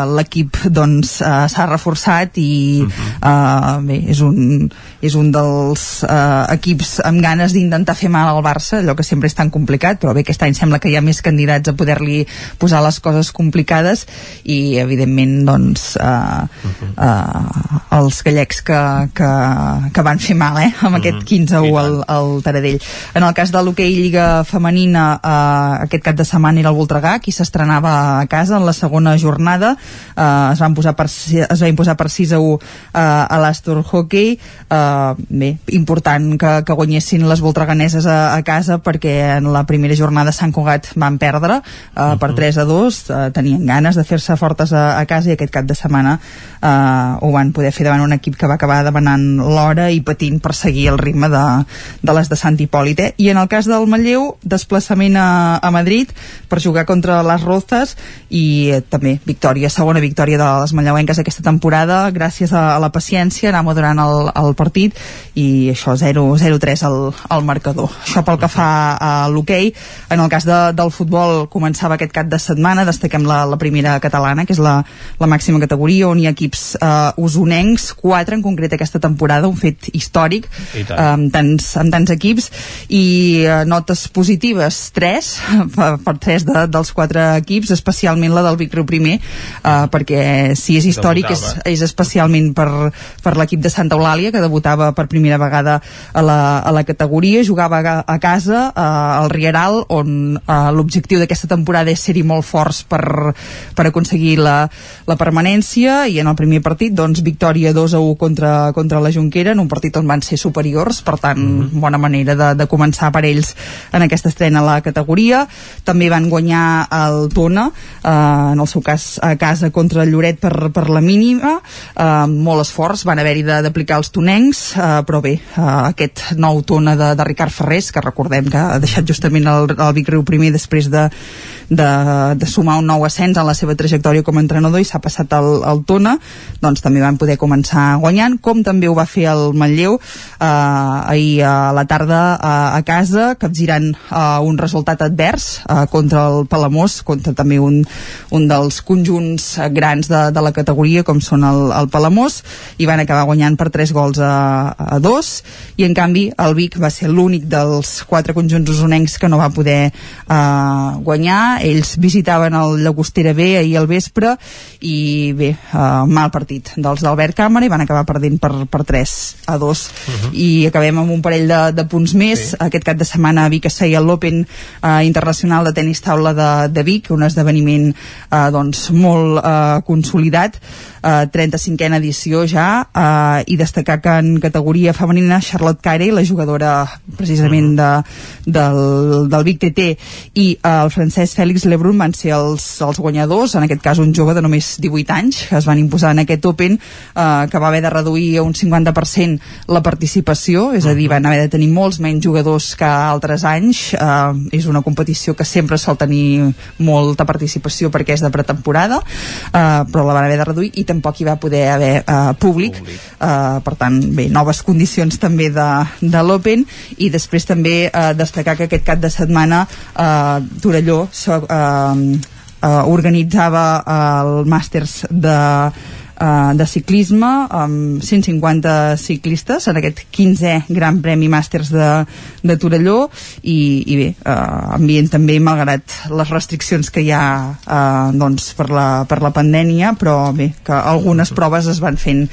l'equip doncs uh, s'ha reforçat i uh -huh. uh, bé, és un, és un dels uh, equips amb ganes d'intentar fer mal al Barça, allò que sempre és tan complicat però bé, aquest any sembla que hi ha més candidats a poder-li posar les coses complicades i evidentment doncs uh, uh, els gallecs que, que, que van fer mal eh, amb uh -huh. aquest 15-1 al, al Taradell. En el cas de l'hoquei Lliga Femenina uh, aquest cap de setmana era el Voltregà qui s'estrenava a casa en la segona jornada. Eh, es, van posar per, es va imposar per 6 a 1 eh, a l'Astor Hockey. Eh, bé, important que, que guanyessin les voltreganeses a, a casa perquè en la primera jornada Sant Cugat van perdre eh, uh -huh. per 3 a 2 eh, tenien ganes de fer-se fortes a, a casa i aquest cap de setmana eh, ho van poder fer davant un equip que va acabar demanant l'hora i patint per seguir el ritme de, de les de Sant Hipòlit eh? i en el cas del Manlleu desplaçament a, a Madrid per jugar contra les Rozas i eh, també victòria, segona victòria de les manlleuenques aquesta temporada gràcies a, a la paciència, anar durant el, el partit i això 0-3 al, al marcador. Això pel que fa a l'hoquei. En el cas de, del futbol començava aquest cap de setmana, destaquem la, la primera catalana que és la, la màxima categoria on hi ha equips eh, usonencs quatre en concret aquesta temporada, un fet històric eh, amb, tants, amb tants equips i eh, notes positives 3 per, per 3 de, dels quatre equips, especialment la del Vic Riu primer, eh, perquè si és històric és, és especialment per, per l'equip de Santa Eulàlia que debutava per primera vegada a la, a la categoria, jugava a, a casa eh, al Rieral on eh, l'objectiu d'aquesta temporada és ser-hi molt forts per, per aconseguir la, la permanència i en el primer partit doncs victòria 2 a 1 contra, contra la Junquera en un partit on van ser superiors per tant mm -hmm. bona manera de, de començar per ells en aquesta estrena a la categoria també van guanyar el Tona eh, en el seu cas a casa contra el Lloret per, per la mínima eh, molt esforç, van haver-hi d'aplicar els tonencs, eh, però bé eh, aquest nou tona de, de Ricard Ferrés que recordem que ha deixat justament el, el Vic Riu primer després de, de, de sumar un nou ascens en la seva trajectòria com a entrenador i s'ha passat al, al Tona doncs també van poder començar guanyant com també ho va fer el Manlleu eh, ahir a la tarda a, a casa capgirant eh, un resultat advers eh, contra el Palamós contra també un, un dels conjunts grans de, de la categoria com són el, el Palamós i van acabar guanyant per 3 gols a, a 2 i en canvi el Vic va ser l'únic dels quatre conjunts usonencs que no va poder eh, guanyar ells visitaven el Llagostera B ahir al vespre i bé, eh, mal partit dels d'Albert Càmera i van acabar perdent per, per 3 a 2 uh -huh. i acabem amb un parell de, de punts més sí. aquest cap de setmana a Vic es feia l'Open eh, Internacional de Tenis Taula de, de Vic un esdeveniment eh, doncs molt eh, consolidat eh, 35a edició ja eh, i destacar que en categoria femenina Charlotte Carey, la jugadora precisament de, del, del Vic TT i eh, el francès Fèlix Lebrun van ser els, els guanyadors, en aquest cas un jove de només 18 anys, que es van imposar en aquest Open eh, que va haver de reduir a un 50% la participació, és a dir, van haver de tenir molts menys jugadors que altres anys eh, és una competició que sempre sol tenir molta participació perquè és de pretemporada eh, però la van haver de reduir i tampoc hi va poder haver uh, públic, públic. Uh, per tant, bé, noves condicions també de, de l'Open i després també uh, destacar que aquest cap de setmana uh, Torelló so, uh, uh, organitzava uh, el Màsters de eh, de ciclisme amb 150 ciclistes en aquest 15è Gran Premi Màsters de, de Torelló i, i bé, eh, ambient també malgrat les restriccions que hi ha eh, doncs per, la, per la pandèmia però bé, que algunes proves es van fent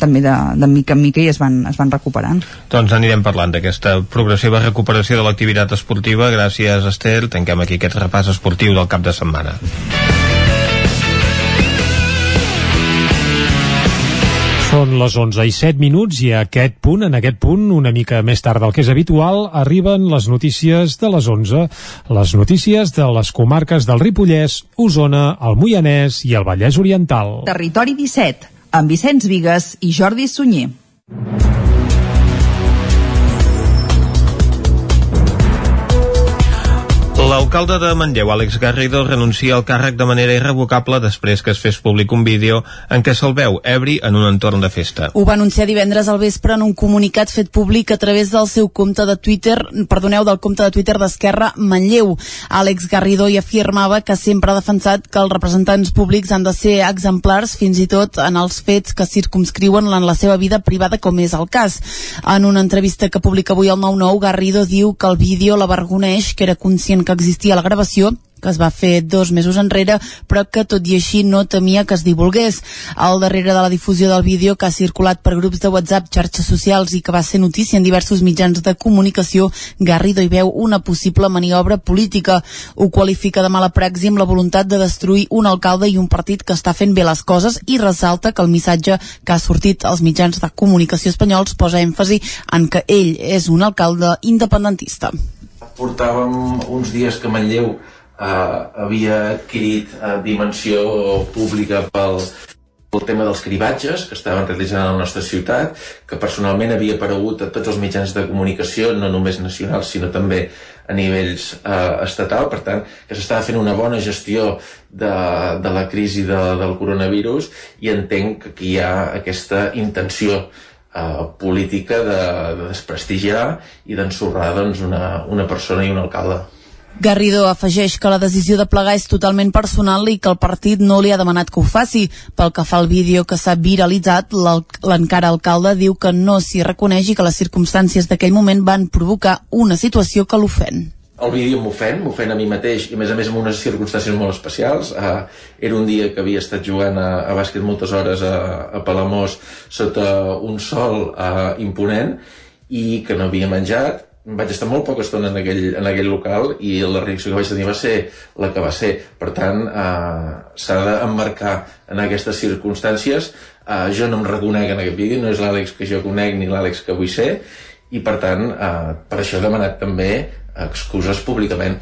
també de, de mica en mica i es van, es van recuperant. Doncs anirem parlant d'aquesta progressiva recuperació de l'activitat esportiva. Gràcies, Estel. Tanquem aquí aquest repàs esportiu del cap de setmana. Són les 11 i 7 minuts i a aquest punt, en aquest punt, una mica més tard del que és habitual, arriben les notícies de les 11. Les notícies de les comarques del Ripollès, Osona, el Moianès i el Vallès Oriental. Territori 17, amb Vicenç Vigues i Jordi Sunyer. L'alcalde de Manlleu, Àlex Garrido, renuncia al càrrec de manera irrevocable després que es fes públic un vídeo en què se'l veu ebri en un entorn de festa. Ho va anunciar divendres al vespre en un comunicat fet públic a través del seu compte de Twitter, perdoneu, del compte de Twitter d'Esquerra Manlleu. Àlex Garrido hi afirmava que sempre ha defensat que els representants públics han de ser exemplars fins i tot en els fets que circumscriuen en la seva vida privada com és el cas. En una entrevista que publica avui el 9-9, Garrido diu que el vídeo l'avergoneix, que era conscient que existia la gravació que es va fer dos mesos enrere, però que tot i així no temia que es divulgués. Al darrere de la difusió del vídeo que ha circulat per grups de WhatsApp, xarxes socials i que va ser notícia en diversos mitjans de comunicació, Garrido hi veu una possible maniobra política. Ho qualifica de mala praxi amb la voluntat de destruir un alcalde i un partit que està fent bé les coses i ressalta que el missatge que ha sortit als mitjans de comunicació espanyols posa èmfasi en que ell és un alcalde independentista portàvem uns dies que Manlleu eh, havia adquirit eh, dimensió pública pel, pel tema dels cribatges que estaven realitzant a la nostra ciutat, que personalment havia aparegut a tots els mitjans de comunicació, no només nacionals, sinó també a nivells eh, estatal, per tant, que s'estava fent una bona gestió de, de la crisi de, del coronavirus i entenc que hi ha aquesta intenció eh, política de, de desprestigiar i d'ensorrar doncs, una, una persona i un alcalde. Garrido afegeix que la decisió de plegar és totalment personal i que el partit no li ha demanat que ho faci. Pel que fa al vídeo que s'ha viralitzat, l'encara alcalde diu que no s'hi reconeix i que les circumstàncies d'aquell moment van provocar una situació que l'ofèn el vídeo m'ofèn, m'ofèn a mi mateix i a més a més en unes circumstàncies molt especials uh, era un dia que havia estat jugant a, a bàsquet moltes hores a, a Palamós sota un sol uh, imponent i que no havia menjat vaig estar molt poca estona en aquell, en aquell local i la reacció que vaig tenir va ser la que va ser. Per tant, eh, s'ha d'emmarcar en aquestes circumstàncies. Eh, jo no em reconec en aquest vídeo, no és l'Àlex que jo conec ni l'Àlex que vull ser, i per tant, eh, per això he demanat també excuses públicament.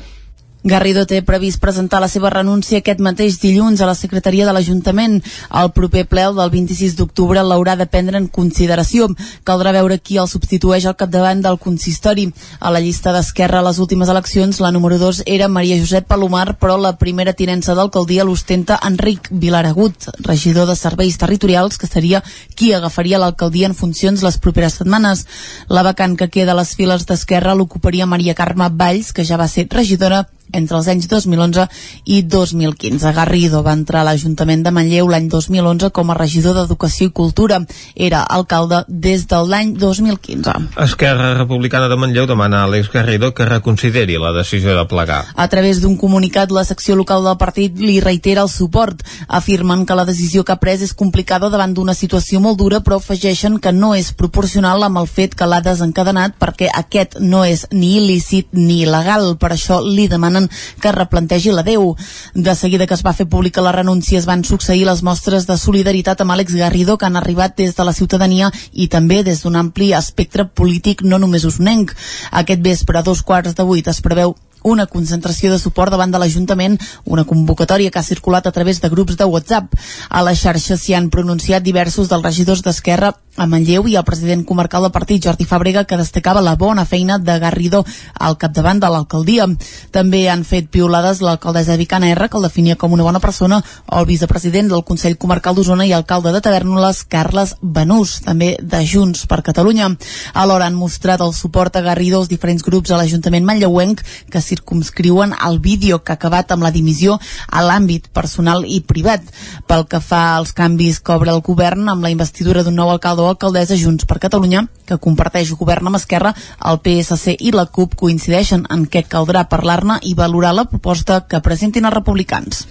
Garrido té previst presentar la seva renúncia aquest mateix dilluns a la secretaria de l'Ajuntament. El proper ple, el del 26 d'octubre, l'haurà de prendre en consideració. Caldrà veure qui el substitueix al capdavant del consistori. A la llista d'Esquerra a les últimes eleccions, la número 2 era Maria Josep Palomar, però la primera tinença d'alcaldia l'ostenta Enric Vilaragut, regidor de Serveis Territorials, que seria qui agafaria l'alcaldia en funcions les properes setmanes. La vacant que queda a les files d'Esquerra l'ocuparia Maria Carme Valls, que ja va ser regidora entre els anys 2011 i 2015. Garrido va entrar a l'Ajuntament de Manlleu l'any 2011 com a regidor d'Educació i Cultura. Era alcalde des de l'any 2015. Esquerra Republicana de Manlleu demana a Àlex Garrido que reconsideri la decisió de plegar. A través d'un comunicat, la secció local del partit li reitera el suport. Afirmen que la decisió que ha pres és complicada davant d'una situació molt dura, però afegeixen que no és proporcional amb el fet que l'ha desencadenat perquè aquest no és ni il·lícit ni il·legal. Per això li demanen demanen que replantegi la Déu. De seguida que es va fer pública la renúncia es van succeir les mostres de solidaritat amb Àlex Garrido que han arribat des de la ciutadania i també des d'un ampli espectre polític no només usonenc. Aquest vespre a dos quarts de vuit es preveu una concentració de suport davant de l'Ajuntament, una convocatòria que ha circulat a través de grups de WhatsApp. A la xarxa s'hi han pronunciat diversos dels regidors d'Esquerra a Manlleu i el president comarcal del partit, Jordi Fàbrega, que destacava la bona feina de Garrido al capdavant de l'alcaldia. També han fet piolades l'alcaldessa Vicana R, que el definia com una bona persona, o el vicepresident del Consell Comarcal d'Osona i alcalde de Tavernoles, Carles Benús, també de Junts per Catalunya. Alhora han mostrat el suport a Garrido els diferents grups a l'Ajuntament manlleuenc que circumscriuen el vídeo que ha acabat amb la dimissió a l'àmbit personal i privat. Pel que fa als canvis que obre el govern amb la investidura d'un nou alcalde alcaldessa Junts per Catalunya, que comparteix govern amb Esquerra, el PSC i la CUP coincideixen en què caldrà parlar-ne i valorar la proposta que presentin els republicans.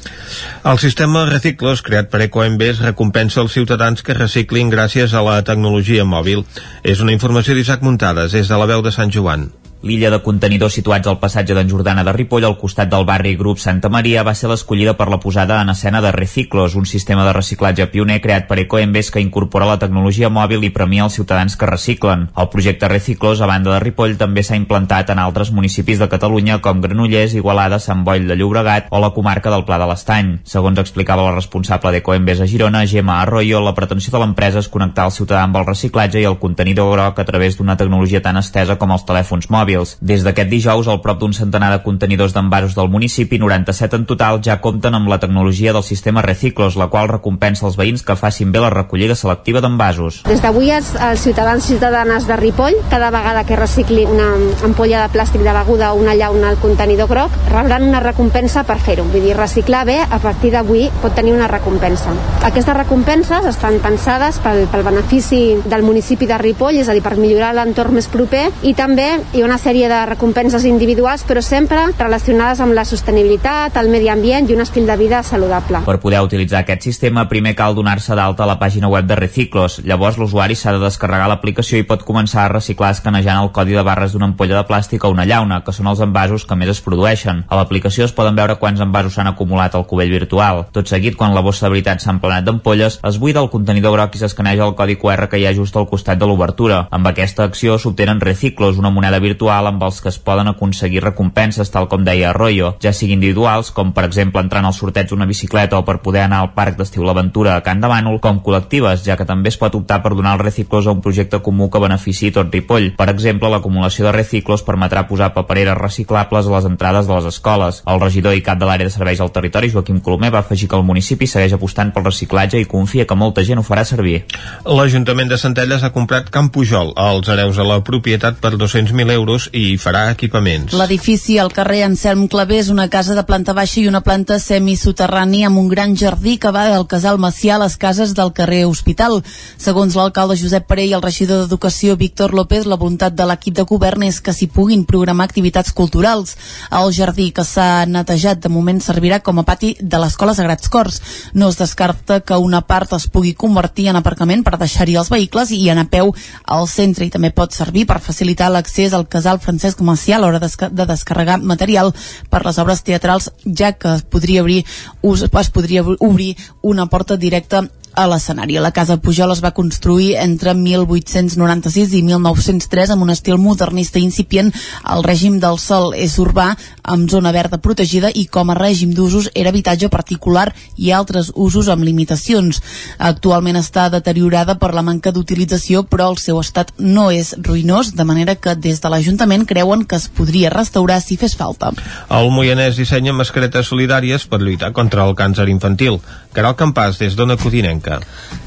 El sistema Reciclos, creat per Ecoembes, recompensa els ciutadans que reciclin gràcies a la tecnologia mòbil. És una informació d'Isaac Muntades, és de la veu de Sant Joan. L'illa de contenidors situats al passatge d'en Jordana de Ripoll al costat del barri Grup Santa Maria va ser l'escollida per la posada en escena de Reciclos, un sistema de reciclatge pioner creat per Ecoembes que incorpora la tecnologia mòbil i premia els ciutadans que reciclen. El projecte Reciclos, a banda de Ripoll, també s'ha implantat en altres municipis de Catalunya com Granollers, Igualada, Sant Boll de Llobregat o la comarca del Pla de l'Estany. Segons explicava la responsable d'Ecoembes a Girona, Gemma Arroyo, la pretensió de l'empresa és connectar el ciutadà amb el reciclatge i el contenidor groc a través d'una tecnologia tan estesa com els telèfons mòbils mòbils. Des d'aquest dijous, al prop d'un centenar de contenidors d'envasos del municipi, 97 en total, ja compten amb la tecnologia del sistema Reciclos, la qual recompensa els veïns que facin bé la recollida selectiva d'envasos. Des d'avui els, els ciutadans i ciutadanes de Ripoll, cada vegada que recicli una ampolla de plàstic de beguda o una llauna al contenidor groc, rebran una recompensa per fer-ho. Vull dir, reciclar bé, a partir d'avui pot tenir una recompensa. Aquestes recompenses estan pensades pel, pel benefici del municipi de Ripoll, és a dir, per millorar l'entorn més proper, i també hi ha una sèrie de recompenses individuals, però sempre relacionades amb la sostenibilitat, el medi ambient i un estil de vida saludable. Per poder utilitzar aquest sistema, primer cal donar-se d'alta a la pàgina web de Reciclos. Llavors, l'usuari s'ha de descarregar l'aplicació i pot començar a reciclar escanejant el codi de barres d'una ampolla de plàstic o una llauna, que són els envasos que més es produeixen. A l'aplicació es poden veure quants envasos s'han acumulat al cubell virtual. Tot seguit, quan la bossa de veritat s'ha emplenat d'ampolles, es buida el contenidor groc i s'escaneja el codi QR que hi ha just al costat de l'obertura. Amb aquesta acció s'obtenen Reciclos, una moneda virtual amb els que es poden aconseguir recompenses, tal com deia Arroyo, ja sigui individuals, com per exemple entrar en el sorteig d'una bicicleta o per poder anar al parc d'estiu l'Aventura a Can de Bànol, com col·lectives, ja que també es pot optar per donar els reciclos a un projecte comú que benefici tot Ripoll. Per exemple, l'acumulació de reciclos permetrà posar papereres reciclables a les entrades de les escoles. El regidor i cap de l'àrea de serveis al territori, Joaquim Colomer, va afegir que el municipi segueix apostant pel reciclatge i confia que molta gent ho farà servir. L'Ajuntament de Centelles ha comprat Camp Pujol als hereus a la propietat per 200.000 euros i farà equipaments. L'edifici al carrer Anselm Clavé és una casa de planta baixa i una planta semisoterrani amb un gran jardí que va del casal Macià a les cases del carrer Hospital. Segons l'alcalde Josep Parell i el regidor d'Educació Víctor López, la voluntat de l'equip de govern és que s'hi puguin programar activitats culturals. El jardí que s'ha netejat de moment servirà com a pati de l'Escola Sagrats Cors. No es descarta que una part es pugui convertir en aparcament per deixar-hi els vehicles i anar a peu al centre i també pot servir per facilitar l'accés al casal Francesc Macià a l'hora de descarregar material per les obres teatrals, ja que es podria obrir, es podria obrir una porta directa a l'escenari. La casa Pujol es va construir entre 1896 i 1903 amb un estil modernista incipient. El règim del sol és urbà, amb zona verda protegida i com a règim d'usos era habitatge particular i altres usos amb limitacions. Actualment està deteriorada per la manca d'utilització, però el seu estat no és ruïnós, de manera que des de l'Ajuntament creuen que es podria restaurar si fes falta. El Moianès dissenya mascaretes solidàries per lluitar contra el càncer infantil. Caral Campàs, des d'Ona Codinenca.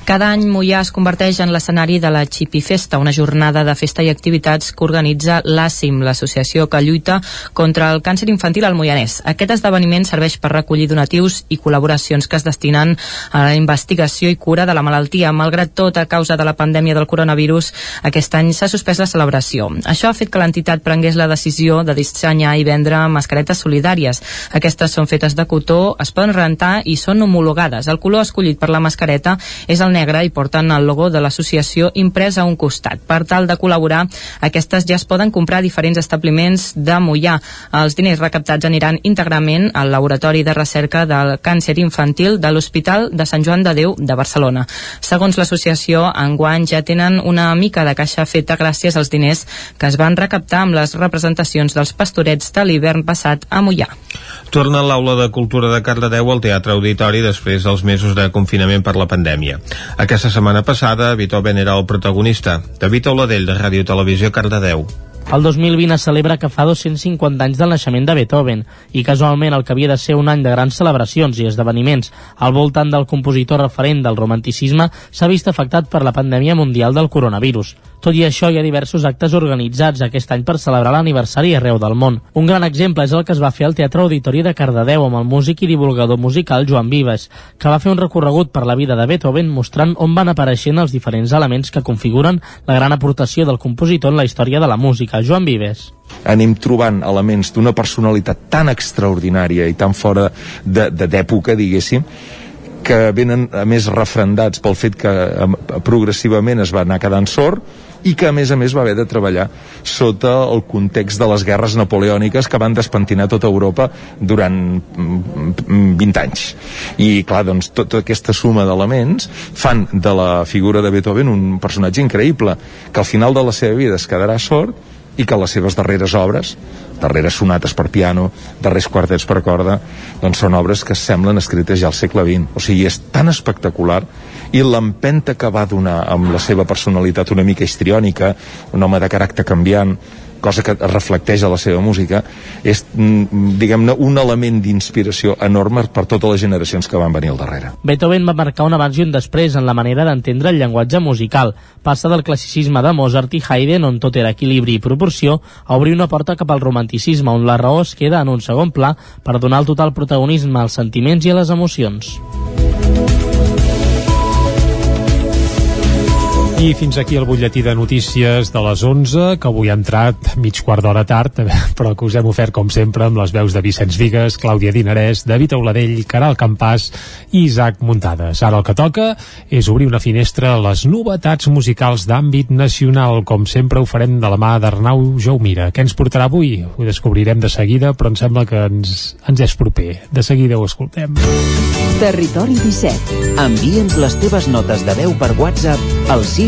Cada any Mollà es converteix en l'escenari de la Xipi Festa, una jornada de festa i activitats que organitza l'ASIM, l'associació que lluita contra el càncer infantil al Moianès. Aquest esdeveniment serveix per recollir donatius i col·laboracions que es destinen a la investigació i cura de la malaltia. Malgrat tot, a causa de la pandèmia del coronavirus, aquest any s'ha suspès la celebració. Això ha fet que l'entitat prengués la decisió de dissenyar i vendre mascaretes solidàries. Aquestes són fetes de cotó, es poden rentar i són homologades. El color escollit per la mascareta és el negre i porten el logo de l'associació imprès a un costat. Per tal de col·laborar, aquestes ja es poden comprar a diferents establiments de Mollà. Els diners recaptats aniran íntegrament al Laboratori de Recerca del Càncer Infantil de l'Hospital de Sant Joan de Déu de Barcelona. Segons l'associació, enguany ja tenen una mica de caixa feta gràcies als diners que es van recaptar amb les representacions dels pastorets de l'hivern passat a Mollà. Torna a l'aula de Cultura de Cardedeu al Teatre Auditori després dels mesos de confinament per la pandèmia pandèmia. Aquesta setmana passada, Beethoven era el protagonista. David Oladell, de Ràdio Televisió, Cardedeu. El 2020 es celebra que fa 250 anys del naixement de Beethoven i casualment el que havia de ser un any de grans celebracions i esdeveniments al voltant del compositor referent del romanticisme s'ha vist afectat per la pandèmia mundial del coronavirus. Tot i això, hi ha diversos actes organitzats aquest any per celebrar l'aniversari arreu del món. Un gran exemple és el que es va fer al Teatre Auditori de Cardedeu amb el músic i divulgador musical Joan Vives, que va fer un recorregut per la vida de Beethoven mostrant on van apareixent els diferents elements que configuren la gran aportació del compositor en la història de la música. Joan Vives anem trobant elements d'una personalitat tan extraordinària i tan fora d'època, diguéssim, que venen a més refrendats pel fet que progressivament es va anar quedant sort i que a més a més va haver de treballar sota el context de les guerres napoleòniques que van despentinar tota Europa durant 20 mm, anys i clar, doncs tota aquesta suma d'elements fan de la figura de Beethoven un personatge increïble que al final de la seva vida es quedarà sort i que les seves darreres obres darreres sonates per piano, darrers quartets per corda, doncs són obres que semblen escrites ja al segle XX. O sigui, és tan espectacular i l'empenta que va donar amb la seva personalitat una mica histriònica, un home de caràcter canviant, cosa que reflecteix a la seva música, és, mm, diguem-ne, un element d'inspiració enorme per totes les generacions que van venir al darrere. Beethoven va marcar un abans i un després en la manera d'entendre el llenguatge musical. Passa del classicisme de Mozart i Haydn, on tot era equilibri i proporció, a obrir una porta cap al romanticisme, on la raó es queda en un segon pla per donar el total protagonisme als sentiments i a les emocions. I fins aquí el butlletí de notícies de les 11, que avui ha entrat mig quart d'hora tard, però que us hem ofert, com sempre, amb les veus de Vicenç Vigues, Clàudia Dinarès, David Auladell, Caral Campàs i Isaac Muntades. Ara el que toca és obrir una finestra a les novetats musicals d'àmbit nacional. Com sempre ho farem de la mà d'Arnau Jaumira. Què ens portarà avui? Ho descobrirem de seguida, però em sembla que ens, ens és proper. De seguida ho escoltem. Territori 17. Envia'ns les teves notes de veu per WhatsApp al 6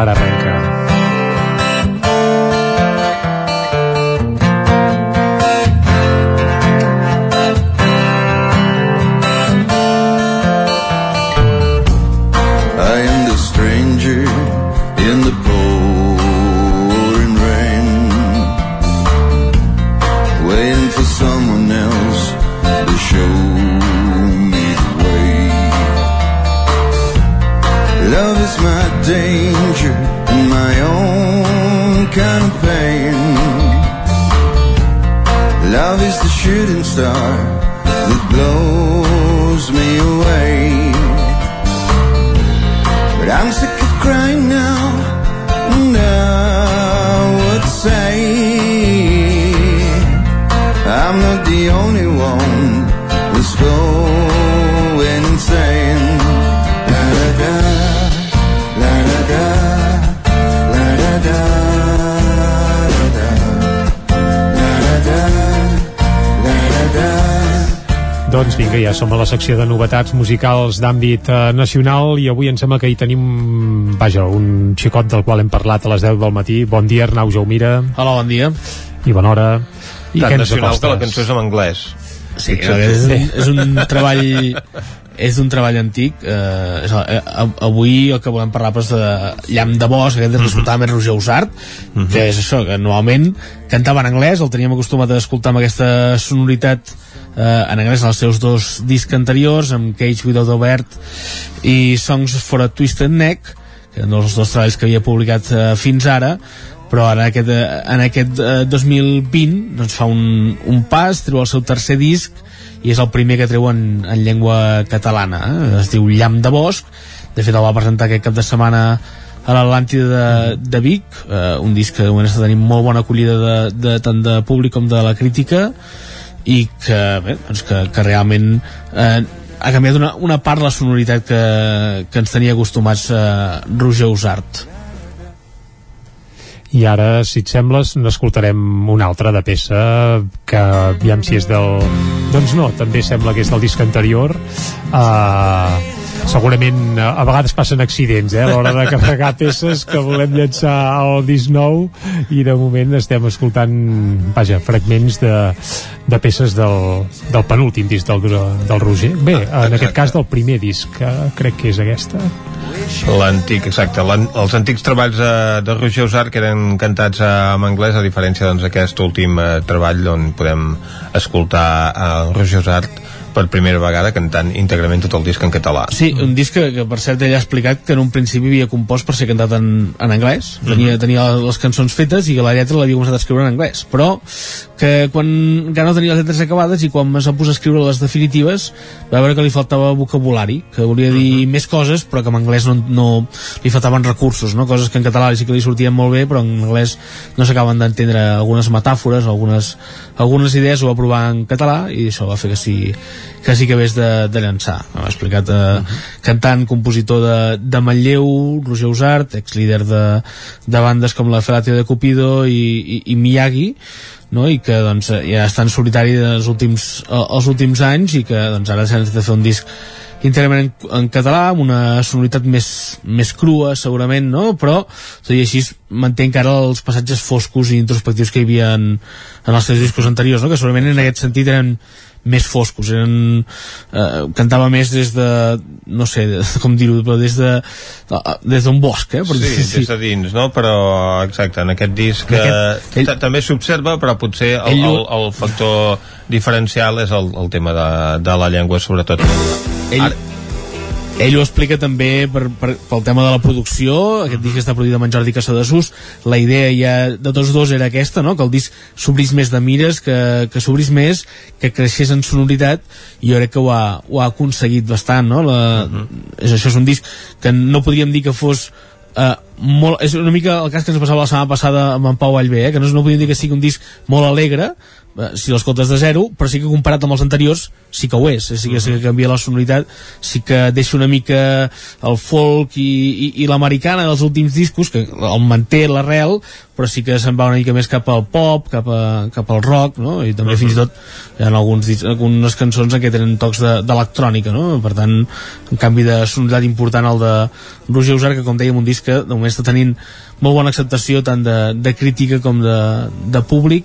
árabe. sun. Som a la secció de novetats musicals d'àmbit eh, nacional i avui em sembla que hi tenim, vaja, un xicot del qual hem parlat a les 10 del matí. Bon dia, Arnau Jaumira. Hola, bon dia. I bona hora. I Tan nacional que la cançó és en anglès. Sí, és, un, és un treball és un treball antic eh, és, eh, avui el que volem parlar doncs, de Llamp de Bosc aquest ens escoltàvem en Roger Usart uh -huh. que és això, que normalment cantava en anglès el teníem acostumat a escoltar amb aquesta sonoritat eh, en anglès els seus dos discs anteriors amb Cage Without Obert i Songs for a Twisted Neck que eren els dos treballs que havia publicat eh, fins ara però en aquest, eh, en aquest eh, 2020 doncs fa un, un pas, treu el seu tercer disc i és el primer que treu en, en llengua catalana eh? es diu Llamp de Bosc de fet el va presentar aquest cap de setmana a l'Atlàntida de, de Vic eh, un disc que de moment està tenint molt bona acollida de, de, tant de públic com de la crítica i que, bé, doncs que, que realment eh, ha canviat una, una part la sonoritat que, que ens tenia acostumats eh, Roger Usart i ara, si et sembles, n'escoltarem una altra de peça que aviam si és del... Doncs no, també sembla que és del disc anterior. Uh, segurament a vegades passen accidents eh, a l'hora de carregar peces que volem llançar al disc nou i de moment estem escoltant vaja, fragments de, de peces del, del penúltim disc del, del Roger bé, en aquest cas del primer disc que crec que és aquesta L'antic, exacte. Els antics treballs de, de Roger Usar que eren cantats en anglès, a diferència d'aquest doncs, últim eh, treball on podem escoltar a Roger Usar per primera vegada cantant íntegrament tot el disc en català. Sí, un disc que, que per cert ell ha explicat que en un principi havia compost per ser cantat en, en anglès, tenia, mm -hmm. tenia les cançons fetes i que la lletra l'havia començat a escriure en anglès, però que quan encara no tenia les lletres acabades i quan es va posar a escriure les definitives va veure que li faltava vocabulari, que volia dir mm -hmm. més coses però que en anglès no, no li faltaven recursos, no? coses que en català sí que li sortien molt bé però en anglès no s'acaben d'entendre algunes metàfores, algunes, algunes idees ho va provar en català i això va fer que sí que sí que ves de, de llançar m'ha explicat eh, uh -huh. cantant, compositor de, de Manlleu, Roger Usart ex-líder de, de bandes com la Felatio de Cupido i, i, i Miyagi no? i que doncs, ja està en solitari els últims, els últims anys i que doncs, ara s'ha de fer un disc íntegrament en, en català, amb una sonoritat més, més crua, segurament, no? però tot i així manté encara els passatges foscos i introspectius que hi havia en, en els seus discos anteriors, no? que segurament en aquest sentit eren més foscos. Eren, eh, cantava més des de no sé, de, com dir-ho però des de des d'un bosc eh, per sí, dir, des de dins, no? però exacte, en aquest disc aquest, ell, també s'observa però potser el, ell, el, el factor diferencial és el, el tema de, de la llengua sobretot. Ell, Ara, ell ho explica també per, per, pel tema de la producció, aquest disc està produït amb en Jordi Casadesús, la idea ja de tots dos era aquesta, no? que el disc s'obrís més de mires, que, que s'obrís més, que creixés en sonoritat, i jo crec que ho ha, ho ha aconseguit bastant, no? La, uh -huh. és, això és un disc que no podríem dir que fos Uh, molt, és una mica el cas que ens passava la setmana passada amb en Pau Vallvé, eh? que no, no podríem dir que sigui un disc molt alegre, Eh, si l'escoltes de zero, però sí que comparat amb els anteriors sí que ho és, sí que, sí que canvia la sonoritat, sí que deixa una mica el folk i, i, i l'americana dels últims discos, que el manté l'arrel, però sí que se'n va una mica més cap al pop, cap, a, cap al rock, no? i també uh -huh. fins i tot hi ha alguns, algunes cançons en què tenen tocs d'electrònica, no? per tant, un canvi de sonoritat important el de Roger Usar, que com dèiem, un disc que de moment està tenint molt bona acceptació tant de, de crítica com de, de públic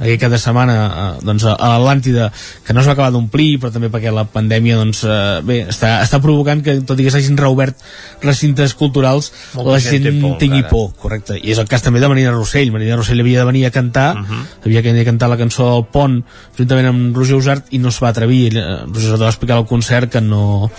aquí cada setmana eh, doncs, a l'Atlàntida que no s'ha acabat d'omplir però també perquè la pandèmia doncs, eh, bé, està, està provocant que tot i que s'hagin reobert recintes culturals Molta la gent, gent por, tingui por correcte. i és el cas també de Marina Rossell Marina Rossell havia de venir a cantar uh -huh. havia de venir a cantar la cançó del Pont juntament amb Roger Usart i no es va atrevir Roger Usart va explicar al concert que, no,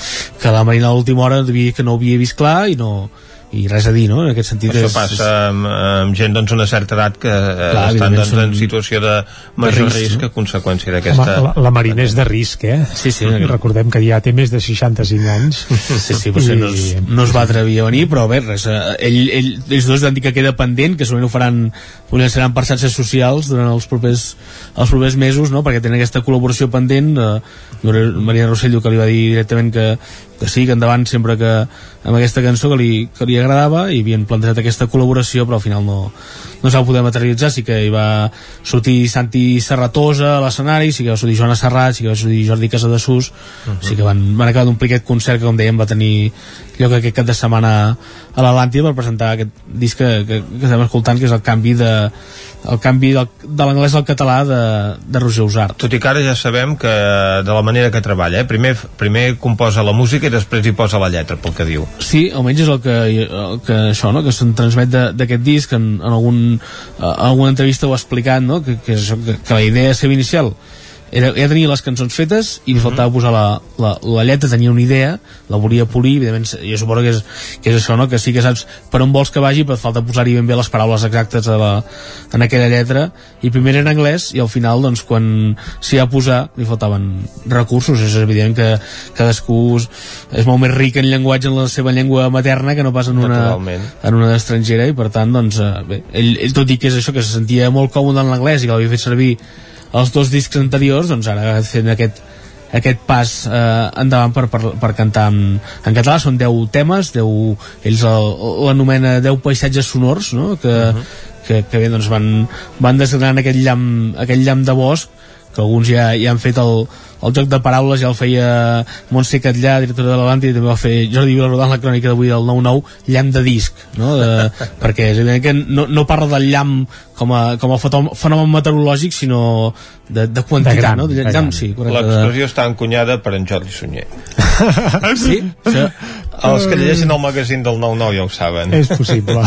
que la Marina a l'última hora devia, que no ho havia vist clar i no, i res a dir, no? En aquest sentit Això és, passa amb, amb gent doncs una certa edat que Clar, estan doncs, en situació de major de risc, risc no? a conseqüència d'aquesta... La, la Marina és de risc, eh? Sí, sí. Recordem que ja té més de 65 anys. Sí, sí, però I... no, es, no es va atrevir a venir, però bé, res, eh, ell, ell, ells dos han dit que queda pendent, que segurament ho faran, ho llançaran per xarxes socials durant els propers, els propers mesos, no? perquè tenen aquesta col·laboració pendent. Eh, Maria Rossell que li va dir directament que, que sí, que endavant sempre que amb aquesta cançó que li, que li agradava i havien plantejat aquesta col·laboració però al final no, no s'ha poder materialitzar sí que hi va sortir Santi Serratosa a l'escenari, sí que va sortir Joana Serrat sí que va sortir Jordi Casadesús uh -huh. sí que van, van acabar d'omplir aquest concert que com dèiem va tenir lloc aquest cap de setmana a l'Atlàntida per presentar aquest disc que, que, que estem escoltant que és el canvi de el canvi del, de l'anglès al català de, de Roger Usart. Tot i que ara ja sabem que de la manera que treballa, eh? primer, primer composa la música i després hi posa la lletra, pel que diu. Sí, almenys és el que, el que això, no? que se'n transmet d'aquest disc, en, en, algun, en alguna entrevista ho ha explicat, no? que, que, això, que, que la idea seva inicial era, ja tenia les cançons fetes i li faltava posar la, la, la lletra, tenia una idea la volia polir, evidentment jo suposo que és, que és això, no? que sí que saps per on vols que vagi però et falta posar-hi ben bé les paraules exactes a la, en aquella lletra. I primer en anglès i al final doncs quan s'hi ha a posar li faltaven recursos, és evident que cadascú és molt més ric en llenguatge en la seva llengua materna que no pas en una, en una estrangera. I per tant doncs eh, bé, ell, ell tot i que és això que se sentia molt còmode en l'anglès i que l'havia fet servir els dos discs anteriors doncs ara fent aquest, aquest pas eh, endavant per, per, per cantar en, en català són 10 temes 10, ells l'anomena 10 paisatges sonors no? que, uh -huh. que, que bé, doncs van, van desgranant aquest llamp, aquest llamp de bosc que alguns ja, ja han fet el, el joc de paraules ja el feia Montse Catllà, directora de l'Avanti i també va fer Jordi Vilarrodà en la crònica d'avui del 9-9 llamp de disc no? de, perquè és evident que no, no parla del llamp com a, com a fenomen meteorològic sinó de, de quantitat de gran, no? de, de gran. sí, l'expressió està encunyada per en Jordi Sunyer sí? Això... els que llegeixen el magazín del 9-9 ja ho saben és possible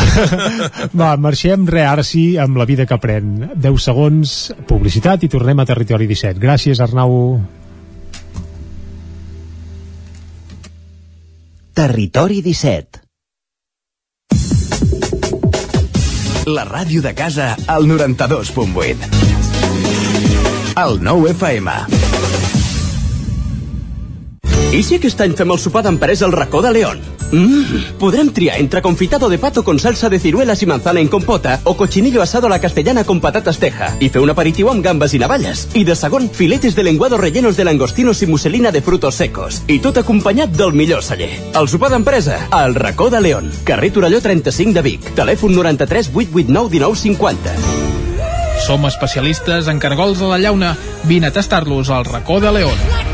va, marxem re ara sí amb la vida que pren 10 segons, publicitat i tornem a Territori 17 gràcies Arnau Territori 17 La ràdio de casa al 92.8 El 9 FM I si aquest any fem el sopar d'empresa al racó de León? Mm, podrem triar entre confitado de pato con salsa de ciruelas y manzana en compota o cochinillo asado a la castellana con patatas teja i fer un aperitiu amb gambes i navalles. I de segon, filetes de lenguado rellenos de langostinos i muselina de frutos secos. I tot acompanyat del millor celler. El sopar d'empresa, al racó de León. Carrer Torelló 35 de Vic. Telèfon 93 889 1950. Som especialistes en cargols a la llauna. Vine a tastar-los al racó de León.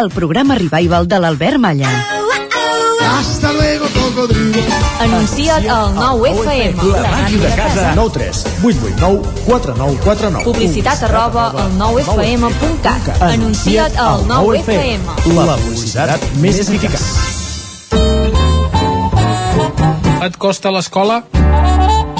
el programa revival de l'Albert Malla. Hasta luego, cocodrilo. Anuncia't al 9 FM. La màquina de casa. 9 3 8 8 9 4 9 4 9. Publicitat arroba al 9fm.cat. Anuncia't al 9 FM. La publicitat més eficaç. Et costa l'escola?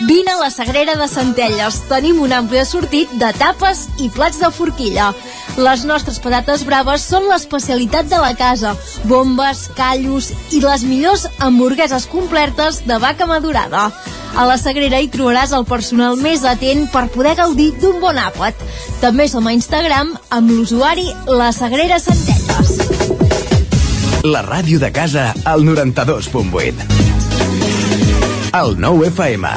Vine a la Sagrera de Centelles. Tenim un ampli assortit de tapes i plats de forquilla. Les nostres patates braves són l'especialitat de la casa. Bombes, callos i les millors hamburgueses completes de vaca madurada. A la Sagrera hi trobaràs el personal més atent per poder gaudir d'un bon àpat. També som a Instagram amb l'usuari La Sagrera Centelles. La ràdio de casa al 92.8. El 9 FM.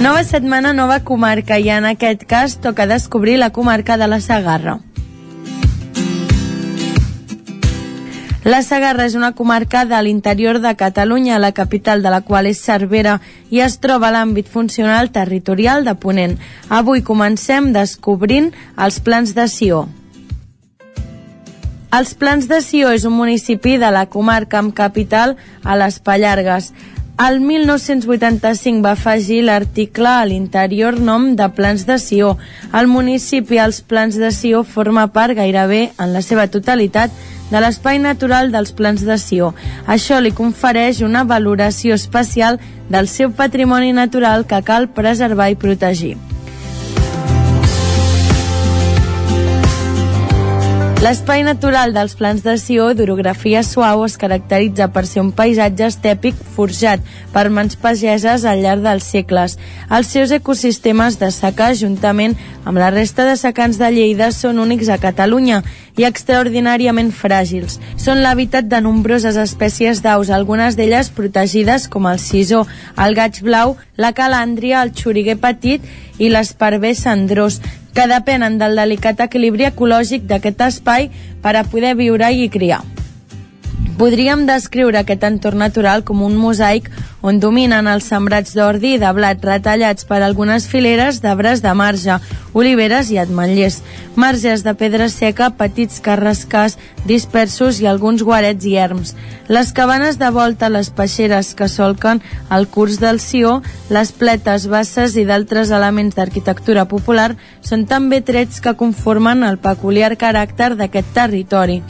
Nova setmana, nova comarca i en aquest cas toca descobrir la comarca de la Sagarra. La Sagarra és una comarca de l'interior de Catalunya, la capital de la qual és Cervera i es troba a l'àmbit funcional territorial de Ponent. Avui comencem descobrint els plans de Sió. Els Plans de Sió és un municipi de la comarca amb capital a les Pallargues. El 1985 va afegir l'article a l'interior nom de Plans de Sió. El municipi als Plans de Sió forma part gairebé en la seva totalitat de l'espai natural dels Plans de Sió. Això li confereix una valoració especial del seu patrimoni natural que cal preservar i protegir. L'espai natural dels plans de Sió, d'orografia suau, es caracteritza per ser un paisatge estèpic forjat per mans pageses al llarg dels segles. Els seus ecosistemes de secà, juntament amb la resta de secans de Lleida, són únics a Catalunya i extraordinàriament fràgils. Són l'hàbitat de nombroses espècies d'aus, algunes d'elles protegides com el sisó, el gaig blau, la calàndria, el xuriguer petit i l'esparver cendrós, que depenen del delicat equilibri ecològic d'aquest espai per a poder viure i criar. Podríem descriure aquest entorn natural com un mosaic on dominen els sembrats d'ordi i de blat retallats per algunes fileres d'arbres de marge, oliveres i ametllers, marges de pedra seca, petits carrascars dispersos i alguns guarets i erms. Les cabanes de volta, les peixeres que solquen el curs del Sió, les pletes, basses i d'altres elements d'arquitectura popular són també trets que conformen el peculiar caràcter d'aquest territori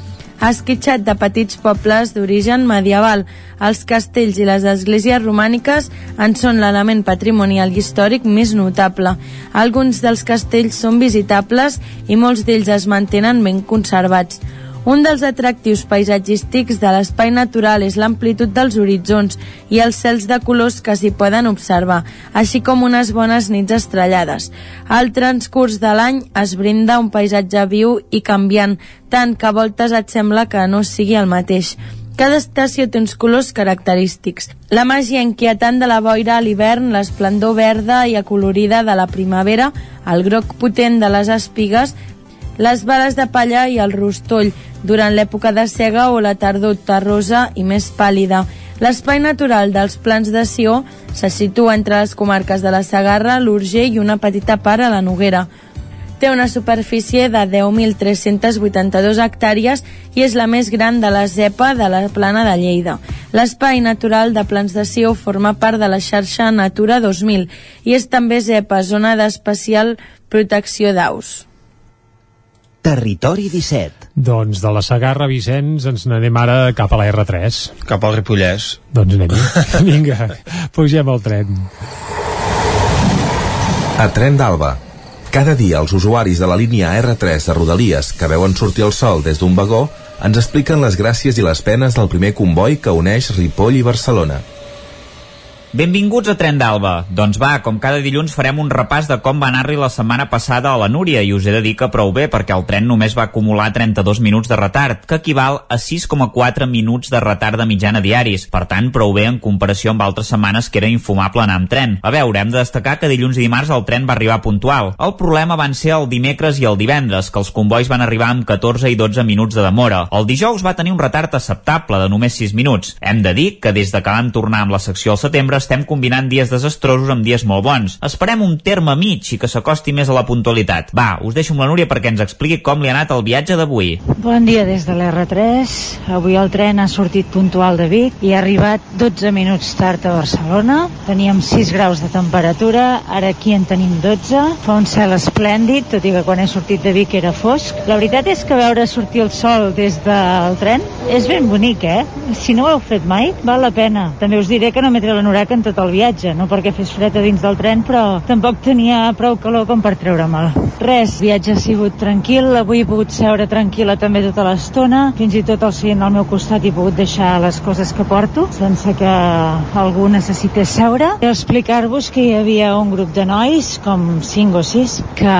esquitxat de petits pobles d'origen medieval. Els castells i les esglésies romàniques en són l'element patrimonial i històric més notable. Alguns dels castells són visitables i molts d'ells es mantenen ben conservats. Un dels atractius paisatgístics de l'espai natural és l'amplitud dels horitzons i els cels de colors que s'hi poden observar, així com unes bones nits estrellades. Al transcurs de l'any es brinda un paisatge viu i canviant, tant que a voltes et sembla que no sigui el mateix. Cada estació té uns colors característics. La màgia inquietant de la boira a l'hivern, l'esplendor verda i acolorida de la primavera, el groc potent de les espigues, les bales de palla i el rostoll, durant l'època de cega o la tardor terrosa i més pàl·lida. L'espai natural dels Plans de Sió se situa entre les comarques de la Sagarra, l'Urgell i una petita part a la Noguera. Té una superfície de 10.382 hectàrees i és la més gran de la ZEPA de la plana de Lleida. L'espai natural de Plans de Sió forma part de la xarxa Natura 2000 i és també ZEPA, zona d'especial protecció d'aus. Territori 17. Doncs de la Sagarra, Vicenç, ens n'anem ara cap a la R3. Cap al Ripollès. Doncs anem Vinga, pugem al tren. A Tren d'Alba. Cada dia els usuaris de la línia R3 de Rodalies que veuen sortir el sol des d'un vagó ens expliquen les gràcies i les penes del primer comboi que uneix Ripoll i Barcelona. Benvinguts a Tren d'Alba. Doncs va, com cada dilluns farem un repàs de com va anar-li la setmana passada a la Núria i us he de dir que prou bé perquè el tren només va acumular 32 minuts de retard, que equival a 6,4 minuts de retard de mitjana diaris. Per tant, prou bé en comparació amb altres setmanes que era infumable anar amb tren. A veure, hem de destacar que dilluns i dimarts el tren va arribar puntual. El problema van ser el dimecres i el divendres, que els convois van arribar amb 14 i 12 minuts de demora. El dijous va tenir un retard acceptable de només 6 minuts. Hem de dir que des de que vam tornar amb la secció al setembre estem combinant dies desastrosos amb dies molt bons. Esperem un terme mig i que s'acosti més a la puntualitat. Va, us deixo amb la Núria perquè ens expliqui com li ha anat el viatge d'avui. Bon dia des de l'R3. Avui el tren ha sortit puntual de Vic i ha arribat 12 minuts tard a Barcelona. Teníem 6 graus de temperatura, ara aquí en tenim 12. Fa un cel esplèndid, tot i que quan he sortit de Vic era fosc. La veritat és que veure sortir el sol des del tren és ben bonic, eh? Si no ho heu fet mai, val la pena. També us diré que no m'he tret l'anorac en tot el viatge, no perquè fes fred a dins del tren, però tampoc tenia prou calor com per treure-me'l. Res, viatge ha sigut tranquil, avui he pogut seure tranquil·la també tota l'estona, fins i tot al seient al meu costat he pogut deixar les coses que porto, sense que algú necessités seure. I explicar-vos que hi havia un grup de nois, com 5 o 6, que,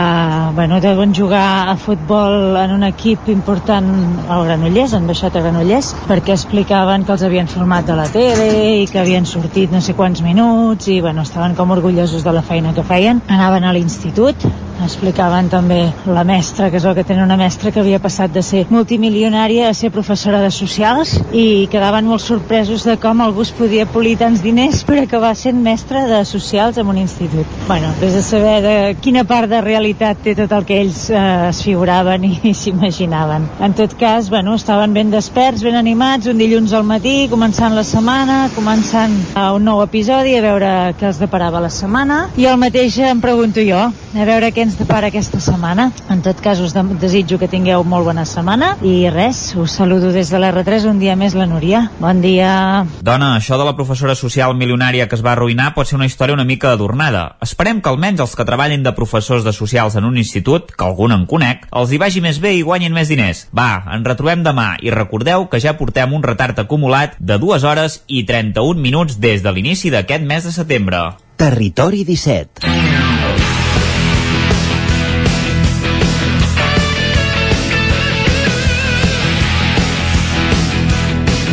bueno, deuen jugar a futbol en un equip important al Granollers, han baixat a Granollers, perquè explicaven que els havien filmat de la tele i que havien sortit no sé quants minuts i bueno, estaven com orgullosos de la feina que feien. Anaven a l'institut, explicaven també la mestra, que és el que tenen una mestra que havia passat de ser multimilionària a ser professora de socials i quedaven molt sorpresos de com algú es podia polir tants diners per acabar sent mestra de socials en un institut. Bueno, des de saber de quina part de realitat té tot el que ells eh, es figuraven i, i s'imaginaven. En tot cas, bueno, estaven ben desperts, ben animats, un dilluns al matí, començant la setmana, començant a un nou episodi, a veure què els deparava la setmana, i el mateix em pregunto jo, a veure què ens depara aquesta setmana. En tot cas, us de desitjo que tingueu molt bona setmana, i res, us saludo des de l'R3 un dia més la Núria. Bon dia. Dona, això de la professora social milionària que es va arruïnar pot ser una història una mica adornada. Esperem que almenys els que treballin de professors de socials en un institut, que algun en conec, els hi vagi més bé i guanyin més diners. Va, ens retrobem demà i recordeu que ja portem un retard acumulat de 2 hores i 31 minuts des de l'inici d'aquest mes de setembre. Territori 17.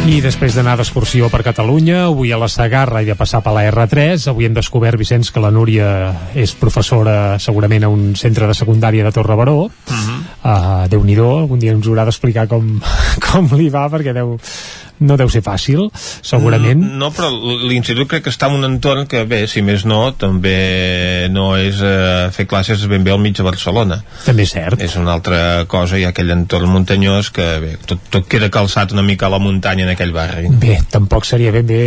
I després d'anar d'excursió per Catalunya, avui a la Sagarra i de passar per la R3, avui hem descobert, Vicenç, que la Núria és professora segurament a un centre de secundària de Torre Baró. Uh -huh. uh, Déu-n'hi-do, algun dia ens haurà d'explicar com, com li va, perquè deu, no deu ser fàcil, segurament. No, no però l'institut crec que està en un entorn que, bé, si més no, també no és eh, fer classes ben bé al mig de Barcelona. També és cert. És una altra cosa, ha aquell entorn muntanyós que, bé, tot, tot queda calçat una mica a la muntanya en aquell barri. Bé, tampoc seria ben bé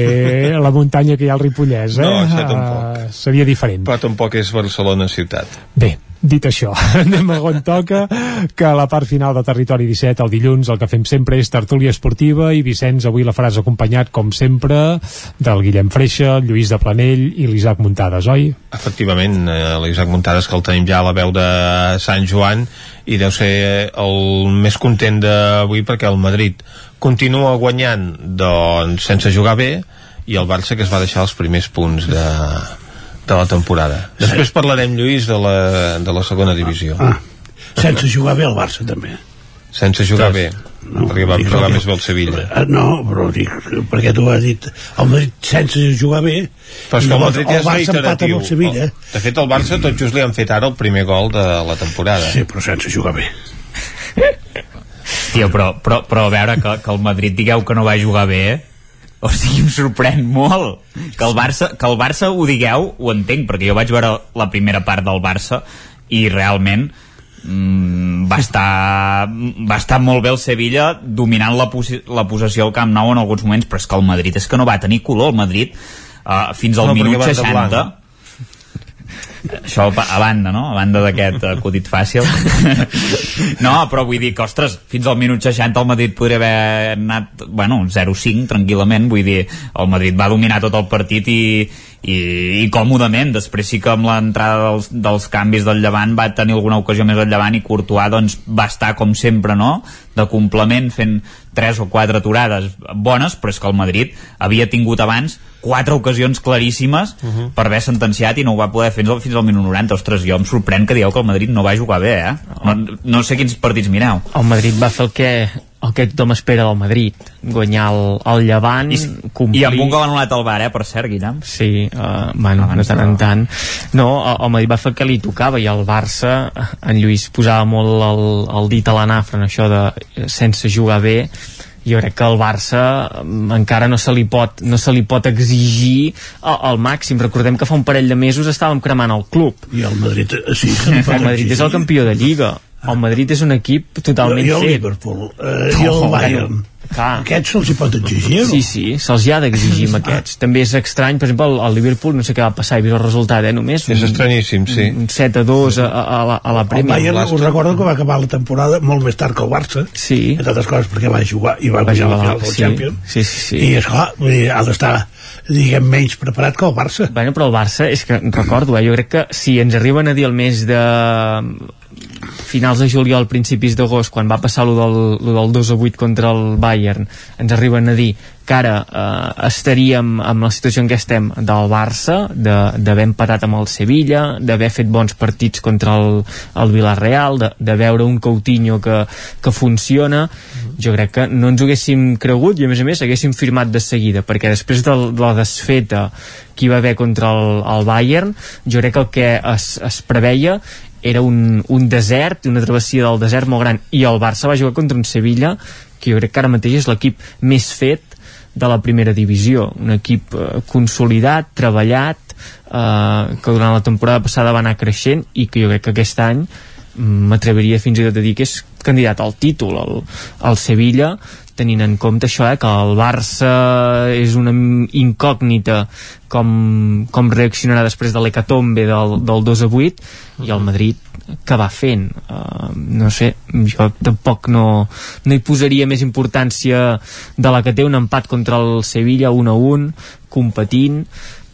la muntanya que hi ha al Ripollès, eh? No, això tampoc. Uh, seria diferent. Però tampoc és Barcelona ciutat. Bé, dit això, anem a on toca, que a la part final de Territori 17, el dilluns, el que fem sempre és tertúlia esportiva i Vicenç, avui la faràs acompanyat, com sempre, del Guillem Freixa, Lluís de Planell i l'Isaac Muntades, oi? Efectivament, eh, l'Isaac Muntades, que el tenim ja a la veu de Sant Joan, i deu ser el més content d'avui perquè el Madrid continua guanyant doncs, sense jugar bé i el Barça que es va deixar els primers punts de, de la temporada. Després parlarem, Lluís, de la, de la segona divisió. Ah, sense jugar bé el Barça, també. Sense jugar bé, no, perquè va jugar més bé el Sevilla. Ah, no, però dic, perquè tu has dit el Madrid sense jugar bé però és que el Madrid ja és Barça empata reiteratiu. amb el Sevilla. De fet, el Barça tot just li han fet ara el primer gol de la temporada. Sí, però sense jugar bé. Tio, però, però, però a veure que, que el Madrid digueu que no va jugar bé, eh? O sigui, em sorprèn molt que el, Barça, que el Barça ho digueu, ho entenc, perquè jo vaig veure la primera part del Barça i realment mm, va, estar, va estar molt bé el Sevilla dominant la, la possessió al Camp Nou en alguns moments, però és que el Madrid és que no va tenir color el Madrid uh, fins al No, minut van de 60 blanc. Això a banda, no? A banda d'aquest acudit fàcil. no, però vull dir que, ostres, fins al minut 60 el Madrid podria haver anat, bueno, 0-5 tranquil·lament, vull dir, el Madrid va dominar tot el partit i, i, i còmodament, després sí que amb l'entrada dels, dels canvis del Llevant va tenir alguna ocasió més al Llevant i Courtois doncs va estar com sempre, no? de complement fent tres o quatre aturades bones, però és que el Madrid havia tingut abans quatre ocasions claríssimes uh -huh. per haver sentenciat i no ho va poder fer fins al, fins al minut 90 ostres, jo em sorprèn que dieu que el Madrid no va jugar bé eh? no, no sé quins partits mireu el Madrid va fer el que el que tothom espera del Madrid guanyar el, el Llevant I, complir... i amb un gol anul·lat al bar, eh, per cert, Guillem sí, uh, bueno, Abans de tant en tant no, el, el Madrid va fer que li tocava i el Barça, en Lluís posava molt el, el dit a la nafra en això de eh, sense jugar bé jo crec que el Barça mm, encara no se li pot, no se li pot exigir al, màxim. Recordem que fa un parell de mesos estàvem cremant el club. I el Madrid, eh, sí, el Madrid és el campió de Lliga. El Madrid és un equip totalment I el fet. Liverpool, eh, i el Oh, Bayern. Clar. Aquests se'ls hi pot exigir, Sí, sí, se'ls hi ha d'exigir amb aquests. També és estrany, per exemple, el, el Liverpool, no sé què va passar, he vist el resultat, eh, només. És estranyíssim, sí. Un 7 a 2 a, a, a la, a la El Premier. Bayern, us recordo que va acabar la temporada molt més tard que el Barça, sí. entre altres coses perquè va jugar i va, Va guanyar la jugar, final del sí. Champions. Sí, sí, sí. I, esclar, vull dir, ha d'estar diguem, menys preparat que el Barça. Bueno, però el Barça, és que recordo, eh, jo crec que si ens arriben a dir el mes de finals de juliol, principis d'agost, quan va passar lo del, lo del 2 a 8 contra el Bayern, ens arriben a dir que ara eh, estaríem amb la situació en què estem del Barça, de- d'haver empatat amb el Sevilla, d'haver fet bons partits contra el, el Villarreal, de, de veure un Coutinho que, que funciona, jo crec que no ens ho haguéssim cregut i a més a més haguéssim firmat de seguida perquè després de, la desfeta que hi va haver contra el, el Bayern jo crec que el que es, es preveia era un, un desert, una travessia del desert molt gran. I el Barça va jugar contra un Sevilla que jo crec que ara mateix és l'equip més fet de la primera divisió. Un equip eh, consolidat, treballat eh, que durant la temporada passada va anar creixent i que jo crec que aquest any mm, m'atreviria fins i tot a dir que és candidat al títol el, el Sevilla tenint en compte això, eh, que el Barça és una incògnita com, com reaccionarà després de l'hecatombe del, del 2 a 8 i el Madrid que va fent? Uh, no sé, jo tampoc no, no hi posaria més importància de la que té un empat contra el Sevilla 1 a 1, competint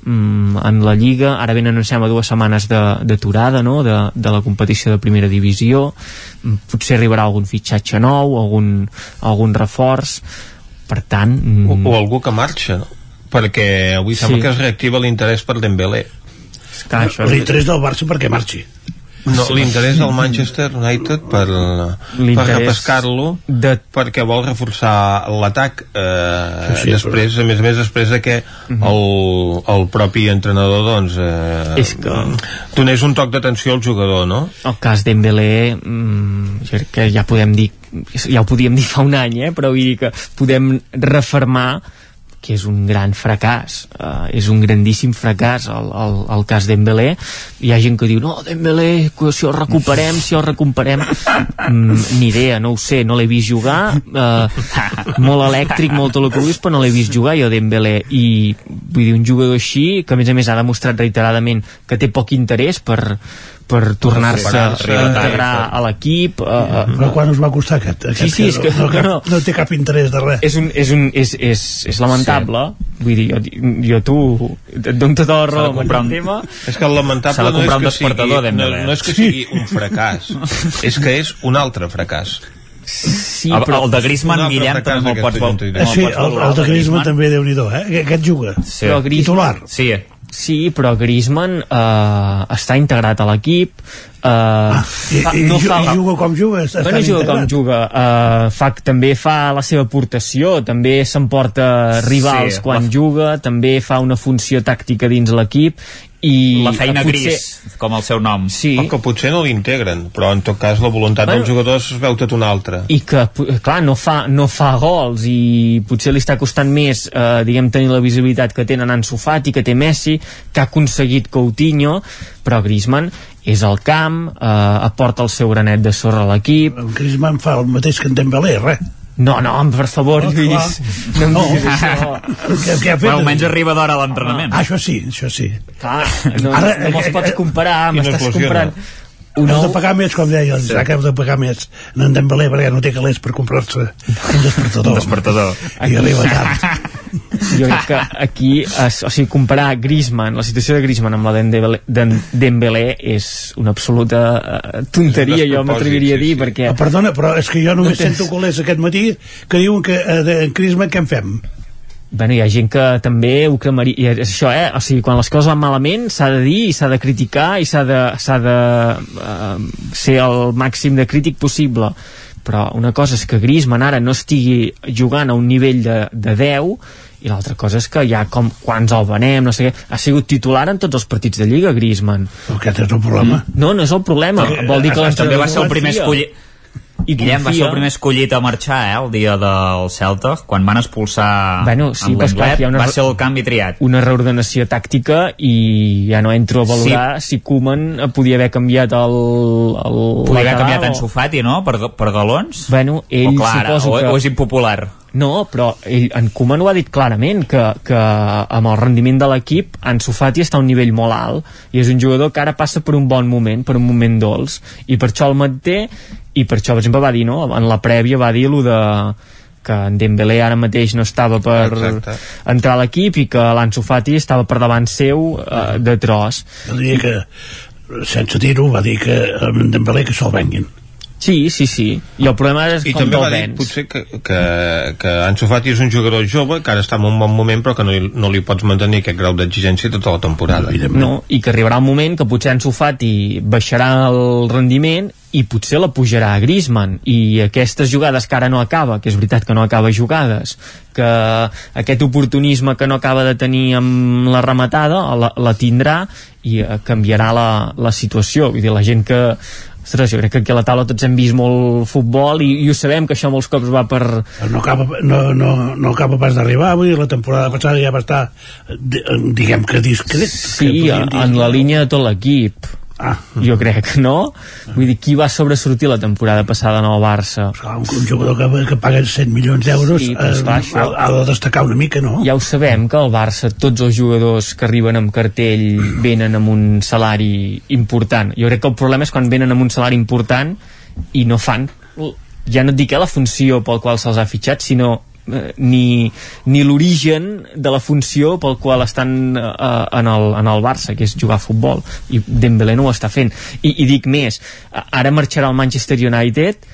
mm, en la Lliga ara venen em sembla dues setmanes d'aturada no? de, de la competició de primera divisió mm, potser arribarà algun fitxatge nou algun, algun reforç per tant... Mm... O, o algú que marxa no? perquè avui sí. sembla que es reactiva l'interès per Dembélé l'interès del Barça perquè marxi no, l'interès del Manchester United per, per repescar-lo de... perquè vol reforçar l'atac eh, sí, sí, després, però... a més a més després de que uh mhm. -huh. el, el propi entrenador doncs eh, és que... donés un toc d'atenció al jugador no? el cas Dembélé mm, que ja podem dir ja ho podíem dir fa un any eh? però vull dir que podem refermar que és un gran fracàs uh, és un grandíssim fracàs el, el, el cas Dembélé hi ha gent que diu, no, Dembélé, si el recuperem si el recuperem. Mm, ni idea, no ho sé, no l'he vist jugar uh, molt elèctric molt el que vulguis, però no l'he vist jugar jo Dembélé i vull dir, un jugador així que a més a més ha demostrat reiteradament que té poc interès per per tornar-se a integrar a l'equip uh, però quan us va costar aquest, aquest sí, sí, és que, no, no, no, no té cap interès de res? És, un, és, un, és, és, és lamentable. Sí. vull dir, jo, jo tu et dono tota la raó amb aquest tema. És que el lamentable no és que, sigui, no, no és que sigui un fracàs. És que és un altre fracàs. Sí, però el de Griezmann, Guillem, també me'l pots... Sí, el, el de Griezmann també, déu nhi eh? Aquest juga. Sí. Titular. Sí, Sí, però Griezmann eh, està integrat a l'equip eh, ah, i, fa, no i, fa, i juga com juga bueno, juga com juga. Eh, fa, també fa la seva aportació també s'emporta rivals sí, quan la... juga també fa una funció tàctica dins l'equip i la feina potser... gris, com el seu nom. Sí. o que potser no l'integren però en tot cas la voluntat bueno, dels jugadors es veu tot una altra i que, clar, no fa, no fa gols i potser li està costant més eh, diguem, tenir la visibilitat que tenen Ansu Fati, que té Messi, que ha aconseguit Coutinho, però Griezmann és al camp, eh, aporta el seu granet de sorra a l'equip. Griezmann fa el mateix que en Dembélé, res no, no, per favor, no, Lluís, no em diguis no. això. Què, què ha fet? Bueno, almenys arriba d'hora a l'entrenament. Ah, això sí, això sí. Clar, no, Ara, no me'ls pots comparar, m'estàs comparant... Un heu de pagar més, com deia el Isaac, heu de pagar més en Dembélé perquè no té calés per comprar-se un despertador. Un despertador. I arriba tard. Jo crec que aquí, es, o sigui, comparar Griezmann, la situació de Griezmann amb la de Dembélé és una absoluta uh, tonteria, jo m'atreviria a dir, sí, sí. perquè... Oh, perdona, però és que jo només no tens... sento colers aquest matí que diuen que uh, de Griezmann què en fem? bueno, hi ha gent que també ho cremaria és això, eh? o sigui, quan les coses van malament s'ha de dir i s'ha de criticar i s'ha de, de uh, ser el màxim de crític possible però una cosa és que Griezmann ara no estigui jugant a un nivell de, de 10 i l'altra cosa és que ja com quants el venem, no sé què, ha sigut titular en tots els partits de Lliga, Griezmann. Aquest és el problema. No, no és el problema. Vol dir que també va ser el primer escollit i Guillem confia... va ser el primer escollit a marxar eh, el dia del Celta quan van expulsar bueno, sí, en l'Englet una... va ser el canvi triat. una reordenació tàctica i ja no entro a valorar sí. si Koeman podia haver canviat el, el podia haver canviat en Sofati no? per, per galons? Bueno, ell o, clar, o, que... o és impopular? No, però ell, en Koeman ho ha dit clarament que, que amb el rendiment de l'equip en Sofati està a un nivell molt alt i és un jugador que ara passa per un bon moment per un moment dolç. I per això el manté i per això per exemple va dir no? en la prèvia va dir lo de que en Dembélé ara mateix no estava per Exacte. entrar a l'equip i que l'Ansu Fati estava per davant seu eh, de tros jo diria que sense dir-ho va dir que en Dembélé que se'l venguin Sí, Sí, sí. I el problema és I com també va dir, vens. potser, que, que, que Ansu Fati és un jugador jove, que ara està en un bon moment, però que no, li- no li pots mantenir aquest grau d'exigència tota la temporada. No, i que arribarà un moment que potser Ansu Fati baixarà el rendiment i potser la pujarà a Griezmann i aquestes jugades que ara no acaba que és veritat que no acaba jugades que aquest oportunisme que no acaba de tenir amb la rematada la, la tindrà i eh, canviarà la, la situació vull dir, la gent que Ostres, jo crec que aquí a la taula tots hem vist molt futbol i, i ho sabem que això molts cops va per... no acaba, no, no, no acaba pas d'arribar vull dir, la temporada passada ja va estar di- diguem que discret Sí, que en la línia de tot l'equip. Ah. Jo crec, no? Vull dir, qui va sobresortir la temporada passada en el Barça? un, un jugador que, que paga 100 milions d'euros Sí, eh, això- ha, ha de destacar una mica, no? Ja ho sabem, que al Barça tots els jugadors que arriben amb cartell venen amb un salari important. Jo crec que el problema és quan venen amb un salari important i no fan, ja no et dic eh, la funció pel qual se'ls ha fitxat, sinó eh, ni, ni l'origen de la funció pel qual estan eh, en, el, en el Barça, que és jugar a futbol i Dembélé no ho està fent i, i dic més, ara marxarà al Manchester United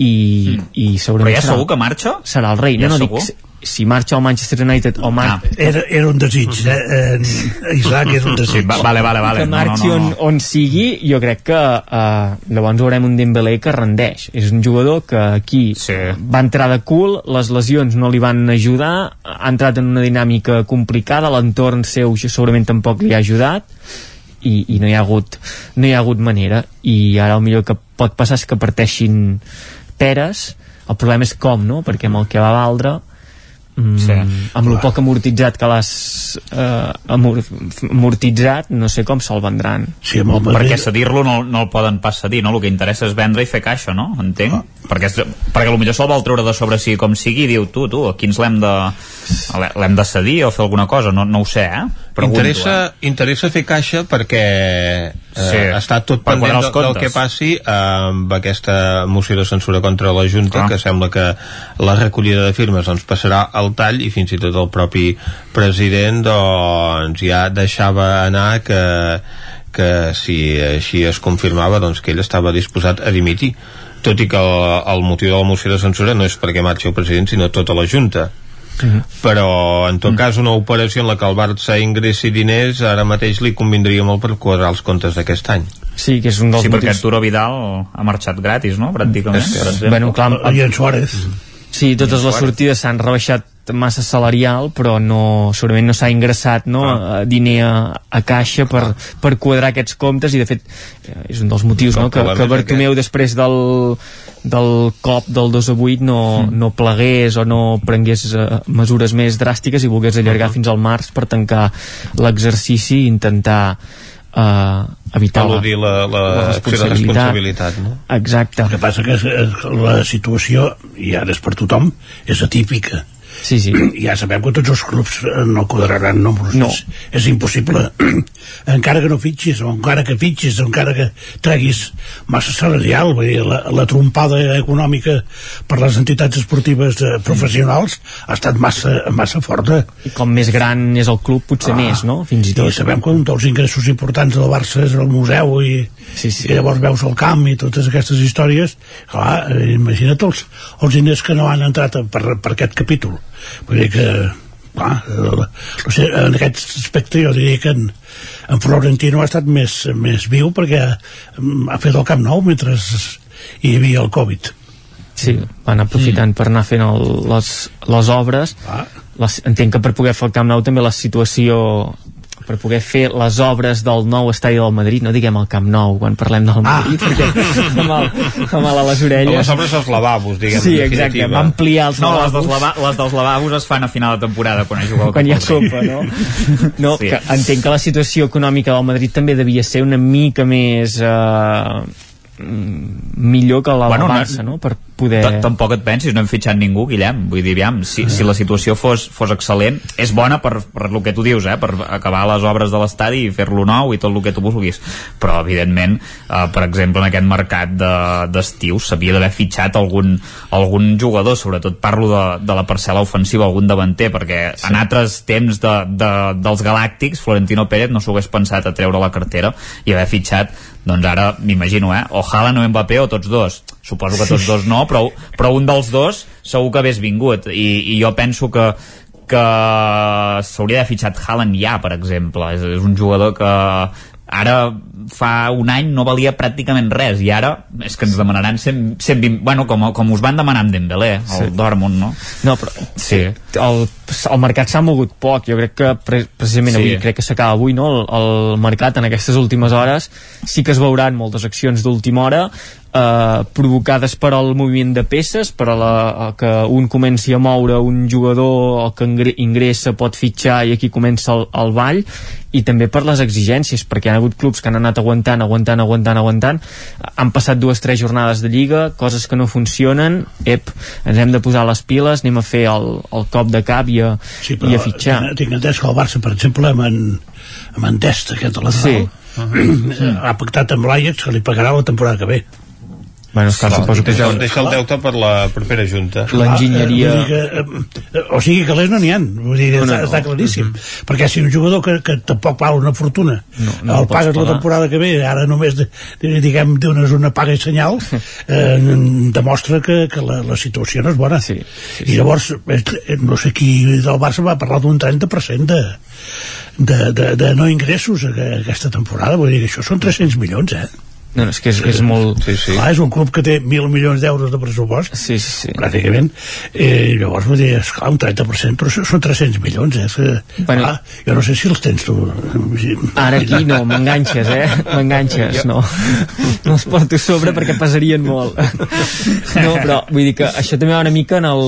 i, i segurament Però ja serà, segur que marxa? serà el rei, Ja no, no segur? dic si marxa al Manchester United o mar... Ah. Era, era un desig, eh? eh Isaac, era un desig. Sí, va- vale, vale, vale. que No, no, marxi no, no. On, on sigui jo crec que uh, llavors veurem un Dembélé que rendeix és un jugador que aquí sí. va entrar de cul les lesions no li van ajudar ha entrat en una dinàmica complicada l'entorn seu segurament tampoc li ha ajudat i, i no hi ha hagut no hi ha hagut manera i ara el millor que pot passar és que parteixin peres el problema és com, no? perquè amb el que va valdre mm, Sí. amb el poc amortitzat que l'has eh, amor, amortitzat no sé com se'l vendran sí, amb el perquè cedir-lo no, no el poden pas cedir no? el que interessa és vendre i fer caixa no? entenc ah. perquè, és, perquè potser se'l vol treure de sobre si com sigui diu tu, tu, aquí ens l'hem de l'hem de cedir o fer alguna cosa no, no ho sé, eh? Pregunto, interessa, eh? interessa fer caixa perquè eh, Sí, està tot per pendent del, del que passi eh, amb aquesta moció de censura contra la Junta, Ah. que sembla que la recollida de firmes doncs, passarà al tall i fins i tot el propi president doncs, ja deixava anar que, que si així es confirmava doncs, que ell estava disposat a dimitir tot i que el, el motiu de la moció de censura no és perquè marxi el president sinó tota la Junta però en tot cas una operació en la que el Barça ingressi diners ara mateix li convindria molt per quadrar els comptes d'aquest any Sí, que és un dels sí, perquè motius... Arturo Vidal ha marxat gratis, no? Pràcticament. És que- per exemple. bueno, clar, amb- I en Suárez. Sí, totes les sortides s'han rebaixat massa salarial, però no, segurament no s'ha ingressat no, ah. diner a, a caixa per, per quadrar aquests comptes i de fet eh, és un dels motius no, que, que Bartomeu després del, del cop del 2 a 8 no, Mm. no plegués o no prengués eh, mesures més dràstiques i volgués allargar Uh-huh. fins al març per tancar l'exercici i intentar eh, evitar la, eludir la, la, la responsabilitat no? Exacte. El que passa que és, és, la situació, i ara és per tothom, és atípica. Sí, sí. Ja sabem que tots els clubs eh, no quadraran números. No. És, és impossible. encara que no fitxis, o encara que fitxis, o encara que treguis massa salarial, vull dir, la, la trompada econòmica per les entitats esportives eh, professionals ha estat massa, massa forta. I com més gran és el club, potser ah, més, no? Fins i tot. I sabem que un dels ingressos importants del Barça és el museu i, sí, sí. i llavors veus el camp i totes aquestes històries. Clar, eh, imagina't els, els diners que no han entrat per, per aquest capítol. Vull dir que clar, no sé, en aquest aspecte jo diria que en, en Florentino ha estat més, més viu perquè mm, ha fet el Camp Nou mentre hi havia el Covid. Sí, van aprofitant mm. per anar fent el, les, les obres. Ah. Les, entenc que per poder fer el Camp Nou també la situació per poder fer les obres del nou estadi del Madrid, no diguem el Camp Nou quan parlem del Madrid, ah. perquè el, amb el a les orelles... les obres dels lavabos, diguem Sí, exacte, va ampliar els no, lavabos. les dels, lava, les dels lavabos es fan a final de temporada quan es juga quan hi ha Copa, no? no Sí. que entenc que la situació econòmica del Madrid també devia ser una mica més eh, mm, millor que la Bueno, del no- Barça, no? Per poder... T- Tampoc et pensis, no hem fitxat ningú, Guillem. Vull dir, aviam, si, si la situació fos, fos excel·lent, és bona per, per el que tu dius, eh? per acabar les obres de l'estadi i fer-lo nou i tot el que tu vulguis. Però, evidentment, eh, per exemple, en aquest mercat de- d'estiu de, s'havia d'haver fitxat algun, algun jugador, sobretot parlo de, de la parcel·la ofensiva, algun davanter, perquè sí. en altres temps de, de, dels galàctics, Florentino Pérez no s'ho hagués pensat a treure la cartera i haver fitxat doncs ara m'imagino, eh? O Haaland o Mbappé o tots dos. Suposo que tots dos no, però, però un dels dos segur que hagués vingut i, i jo penso que que s'hauria d'haver fitxat Haaland ja, per exemple. És, és un jugador que ara fa un any no valia pràcticament res i ara és que ens demanaran 100, 120 bueno, com, com us van demanar amb Dembélé el Sí. Dortmund, no? No, però sí. el, el mercat s'ha mogut poc jo crec que pre precisament Sí. avui crec que s'acaba avui, no? El, el mercat en aquestes últimes hores sí que es veuran moltes accions d'última hora eh, provocades per al moviment de peces per a, la, a que un comenci a moure un jugador o que ingre- ingressa pot fitxar i aquí comença el, el ball i també per les exigències perquè hi ha hagut clubs que han anat aguantant, aguantant, aguantant, aguantant han passat dues tres jornades de lliga coses que no funcionen ep, ens hem de posar les piles anem a fer el, el cop de cap i a, Sí, i a fitxar tinc, entès que el Barça, per exemple, amb en, amb en Dest, aquest de lateral, sí. ha pactat amb l'Ajax que li pagarà la temporada que ve. Bueno, esclar, suposo que deixa, deixa el deute per la propera junta. L'enginyeria- Ah, eh, o sigui, calés no n'hi ha vull dir, No, no, està, no. està claríssim. Perquè si un jugador que, que tampoc val una fortuna no el el pagues la temporada que ve ara només de, de, diguem dones una paga i senyal eh, demostra que, que la, la situació no és bona. Sí, sí, i llavors eh, no sé qui del Barça va parlar d'un 30% de, de, de, de no ingressos aquesta temporada. Vull dir que això són 300 milions eh? No, no, és que és, és molt sí, sí. Clar, és un club que té mil milions d'euros de pressupost sí, sí, sí. pràcticament eh, llavors vull dir, esclar, un 30% però són 300 milions eh? Que, Bueno. clar, jo no sé si els tens tu Ara aquí no, m'enganxes, eh? M'enganxes, no. No els porto sobre perquè pesarien molt. No, però vull dir que això també va una mica en el,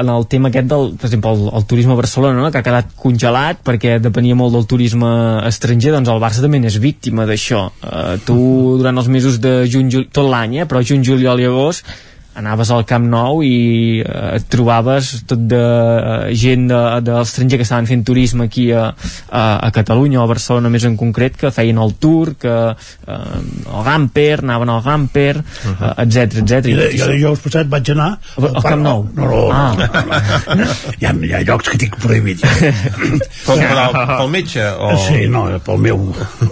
en el tema aquest del, per exemple, el, el turisme a Barcelona, no? que ha quedat congelat perquè depenia molt del turisme estranger, doncs el Barça també n'és víctima d'això. Uh, tu, durant els mesos de juny, tot l'any, eh? però juny, juliol i agost, anaves al Camp Nou i eh, et trobaves tot de eh, gent de, de l'estranger que estaven fent turisme aquí a, a, a Catalunya o a Barcelona més en concret que feien el tour que eh, el Gamper, anaven al Gamper etc etc. I de, jo dijous passat vaig anar Al- al Camp Nou? no, no, Ah. no, no, no. Hi, ha, hi ha llocs que tinc prohibit per al, pel metge? O... sí, no, pel meu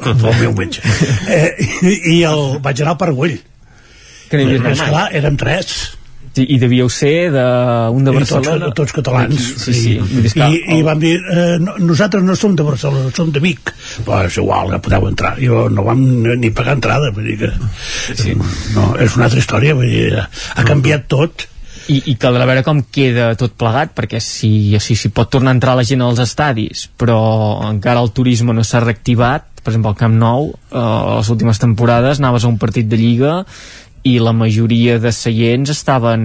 pel meu metge eh, i, i el, vaig anar al Parguell que no hi havies anat és mai. clar, érem tres. I, i devíeu ser de, un de I tots, Barcelona. tots catalans. Sí, sí, vull dir, esclar, I, i vam dir eh, no, nosaltres no som de Barcelona, som de Vic. Però és igual, ja podeu entrar. Jo no vam ni pagar entrada vull dir que, sí. no, és una altra història vull dir, ha canviat tot. I, i caldrà veure com queda tot plegat perquè si, si, si pot tornar a entrar la gent als estadis però encara el turisme no s'ha reactivat. Per exemple al Camp Nou eh, les últimes temporades anaves a un partit de Lliga i la majoria de seients estaven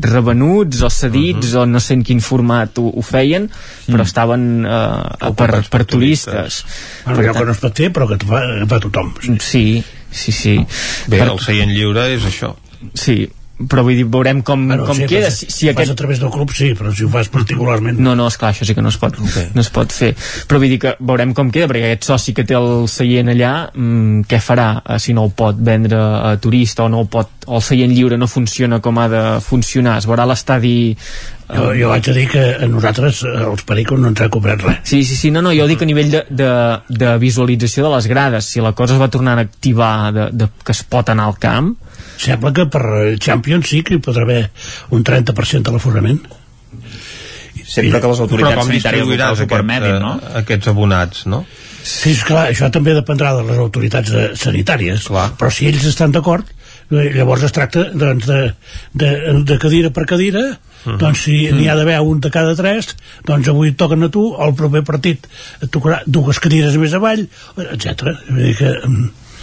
revenuts o cedits uh -huh. o no sé en quin format ho, ho feien però estaven eh, per, per turistes. bueno, allò que no es pot fer però que fa, fa tothom. Sí, sí, sí. Bé, Per- el seient lliure és això. Sí, però vull dir, veurem com, Bueno, com sí, queda. Si, si, fas aquest... a través del club sí, però si ho fas particularment No, no, esclar, això sí que no es pot, okay. no es pot fer. Però vull dir que veurem com queda, perquè aquest soci que té el seient allà, mm, què farà eh, si no el pot vendre a turista o no el pot, o el seient lliure no funciona com ha de funcionar? Es veurà l'estadi... eh, jo, jo haig de dir que a nosaltres eh, els pericos no ens ha cobrat res Sí, sí, sí, no, no, jo dic a nivell de, de, de visualització de les grades, si la cosa es va tornant a activar, de, de, que es pot anar al camp, sembla que per Champions sí que hi podrà haver un 30% de l'aforament Sempre que les autoritats sanitàries locals ho aquest, permetin, no? eh, aquests abonats, no? Sí, esclar, això també dependrà de les autoritats eh, sanitàries, Clar. però si ells estan d'acord, eh, llavors es tracta doncs, de, de, de cadira per cadira, Mhm. doncs si n'hi ha d'haver un de cada tres, doncs avui toquen a tu, el proper partit et tocarà dues cadires més avall, etc. Vull dir que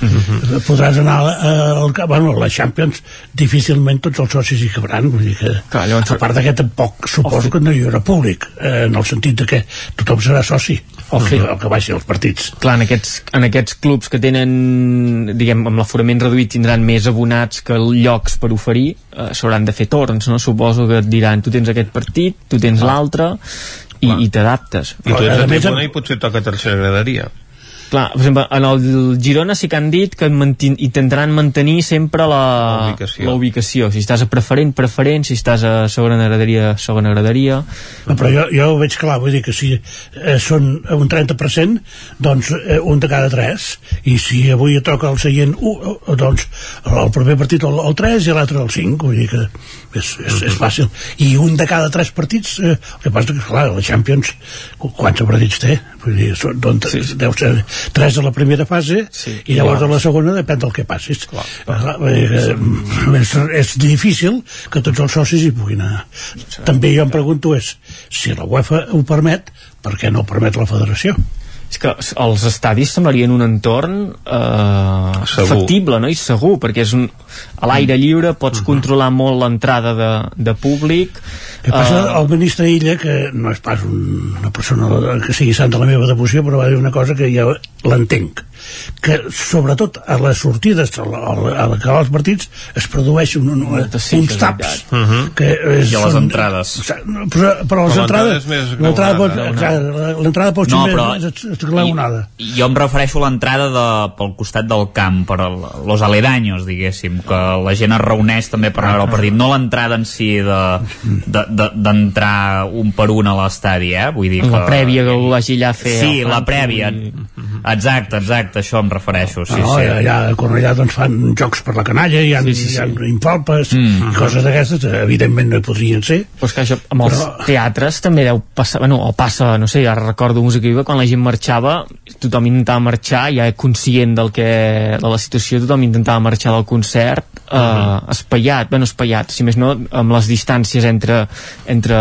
mm, Mhm. podràs anar a- al camp, bueno, a la Champions difícilment tots els socis hi cabran, vull dir que Clar, llavors- a part que tampoc suposo que no hi haurà públic, eh, en el sentit de que tothom serà soci, o que, o que vagi als partits. clar, en aquests, en aquests clubs que tenen, diguem, amb l'aforament reduït tindran més abonats que llocs per oferir, eh, s'hauran de fer torns, no? Suposo que et diran, tu tens aquest partit, tu tens l'altre, i, i t'adaptes. I tu A ets a més, tribuna i potser toca tercera graderia. Clar, per exemple, en el Girona sí que han dit que mantin, intentaran mantenir sempre la, La ubicació. la ubicació. Si estàs a preferent, preferent, si estàs a segona graderia, segona graderia. No, però jo, jo ho veig clar, vull dir que si eh, són un 30%, doncs eh, un de cada tres, i si avui toca el seient 1, eh, doncs el primer partit el, el 3 i l'altre el 5, vull dir que és, és, és fàcil. I un de cada tres partits, eh, el que passa que, clar, la Champions, qu- quants partits té? Vull dir, són, doncs, sí. deu ser tres a la primera fase, sí, i llavors a la segona depèn del que passis. Clar, clar, vull dir que, mm, és, és difícil que tots els socis hi puguin anar. També jo em pregunto és, si la UEFA ho permet, per què no ho permet la federació? És que els estadis semblarien un entorn eh, Segur. factible no? i segur, perquè és un, a l'aire lliure pots controlar molt l'entrada de, de públic que passa, eh, el ministre Illa, que no és pas un, una persona que sigui santa la meva devoció, però va dir una cosa que ja l'entenc, que sobretot a les sortides, a la- a la- a l'acabar els partits, es produeix un, un, sí, uns taps. veritat. que és, I a les són- entrades. Però, però les Però entrades... és més L'entrada pot, exacte, l'entrada pot ser No, però- més esglaonada. Jo em refereixo a l'entrada de, pel costat del camp, per el, los aledaños, diguéssim, que la gent es reuneix també per veure el partit, no l'entrada en si de- de- de- d'entrar un per un a l'estadi, eh? Vull dir que... la prèvia que algú vagi allà a fer Sí, la prèvia. Exacte, exacte, això em refereixo. Sí, no, sí. allà a Cornellà doncs, fan jocs per la canalla, hi ha, sí, sí, sí. hi ha infalpes Mm. i coses d'aquestes, evidentment no hi podrien ser. Però és que això, amb els Però- teatres també deu passar, bueno, o passa, no sé, ara recordo música viva, quan la gent marxava, tothom intentava marxar, ja conscient del que, de la situació, tothom intentava marxar del concert, eh, Mm-hmm. espaiat, bueno, espaiat, si més no, amb les distàncies entre, entre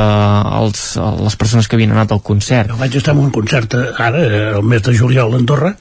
els, les persones que havien anat al concert. Jo vaig estar en un concert eh, ara, eh, el mes de juliol a Andorra,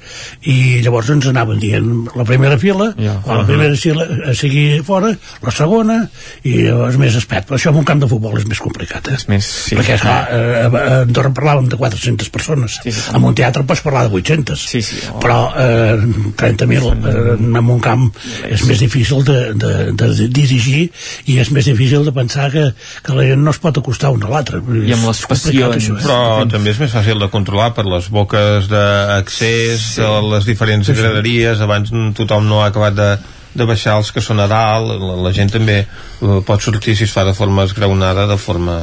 i llavors ens anaven dient la primera fila, Ja. la primera fila eh, sigui fora, la segona, i llavors més espet. Però això en un camp de futbol és més complicat, eh? És més, sí. Perquè, esclar, a Andorra parlàvem de 400 persones. Sí, sí, en un teatre pots parlar de 800. Sí, sí. Oh. Però eh, 30.000 eh, en un camp és més difícil de, de, de dirigir i és més difícil de pensar que, que la gent no es pot acostar un a l'altre. I amb les passions. això, eh? però també és més fàcil de controlar per les boques d'accés sí. a les diferents Sí, sí. graderies abans tothom no ha acabat de, de baixar els que són a dalt la, la gent també eh, pot sortir si es fa de forma esgraonada de forma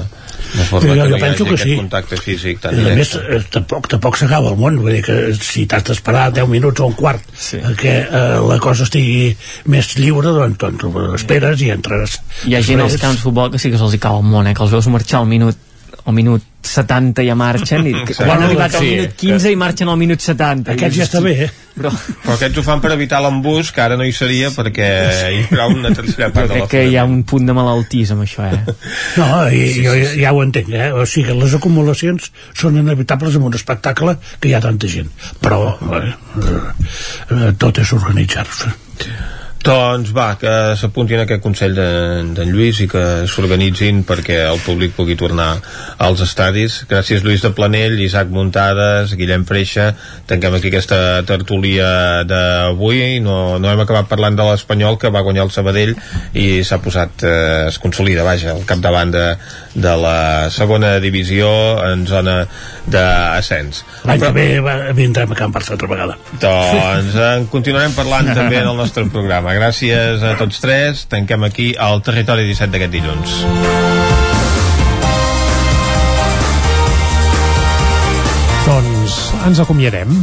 Jo- jo que no hi penso hagi que sí. contacte físic tan I a més, eh, tampoc, tampoc s'acaba el món, vull dir que si t'has d'esperar 10 minuts o un quart sí. que eh, la cosa estigui més lliure, doncs, doncs esperes i entres. Hi ha gent als camps de futbol que sí que se'ls hi cau el món, eh? que els veus marxar al minut al minut 70 ja marxen i que Exacte. han arribat al Sí, minut 15 i marxen al minut 70 Aquests ja està bé, eh? Però, però aquests ho fan per evitar l'embús que ara no hi seria perquè hi haurà una tercera part jo de la crec que hi ha un punt de malaltís amb això, eh? No, i, jo ja, ja ho entenc, eh? O sigui, les acumulacions són inevitables en un espectacle que hi ha tanta gent. Però eh, eh, tot és organitzar-se. Doncs va, que s'apuntin a aquest Consell d'en de, Lluís i que s'organitzin perquè el públic pugui tornar als estadis. Gràcies Lluís de Planell, Isaac Muntades, Guillem Freixa. Tanquem aquí aquesta tertúlia d'avui. No, no hem acabat parlant de l'Espanyol que va guanyar el Sabadell i s'ha posat, eh, es consolida, vaja, al capdavant de, de la segona divisió en zona d'ascens. L'any que ve vindrem a Can Barça altra vegada. Doncs en continuarem parlant també en el nostre programa. Gràcies a tots tres. Tanquem aquí el Territori 17 d'aquest dilluns. Doncs ens acomiadem.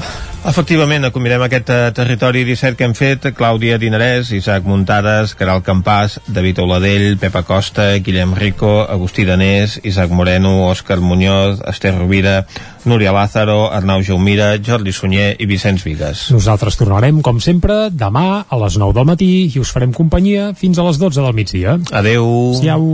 Efectivament, acomiadem aquest eh, territori 17 que hem fet. Clàudia Dinarès, Isaac Muntades, Caral Campàs, David Oladell, Pepa Costa, Guillem Rico, Agustí Danés, Isaac Moreno, Òscar Muñoz, Esther Rovira, Núria Lázaro, Arnau Jaumira, Jordi Sunyer i Vicenç Vigues. Nosaltres tornarem, com sempre, demà a les 9 del matí i us farem companyia fins a les 12 del migdia. Adeu. Siau.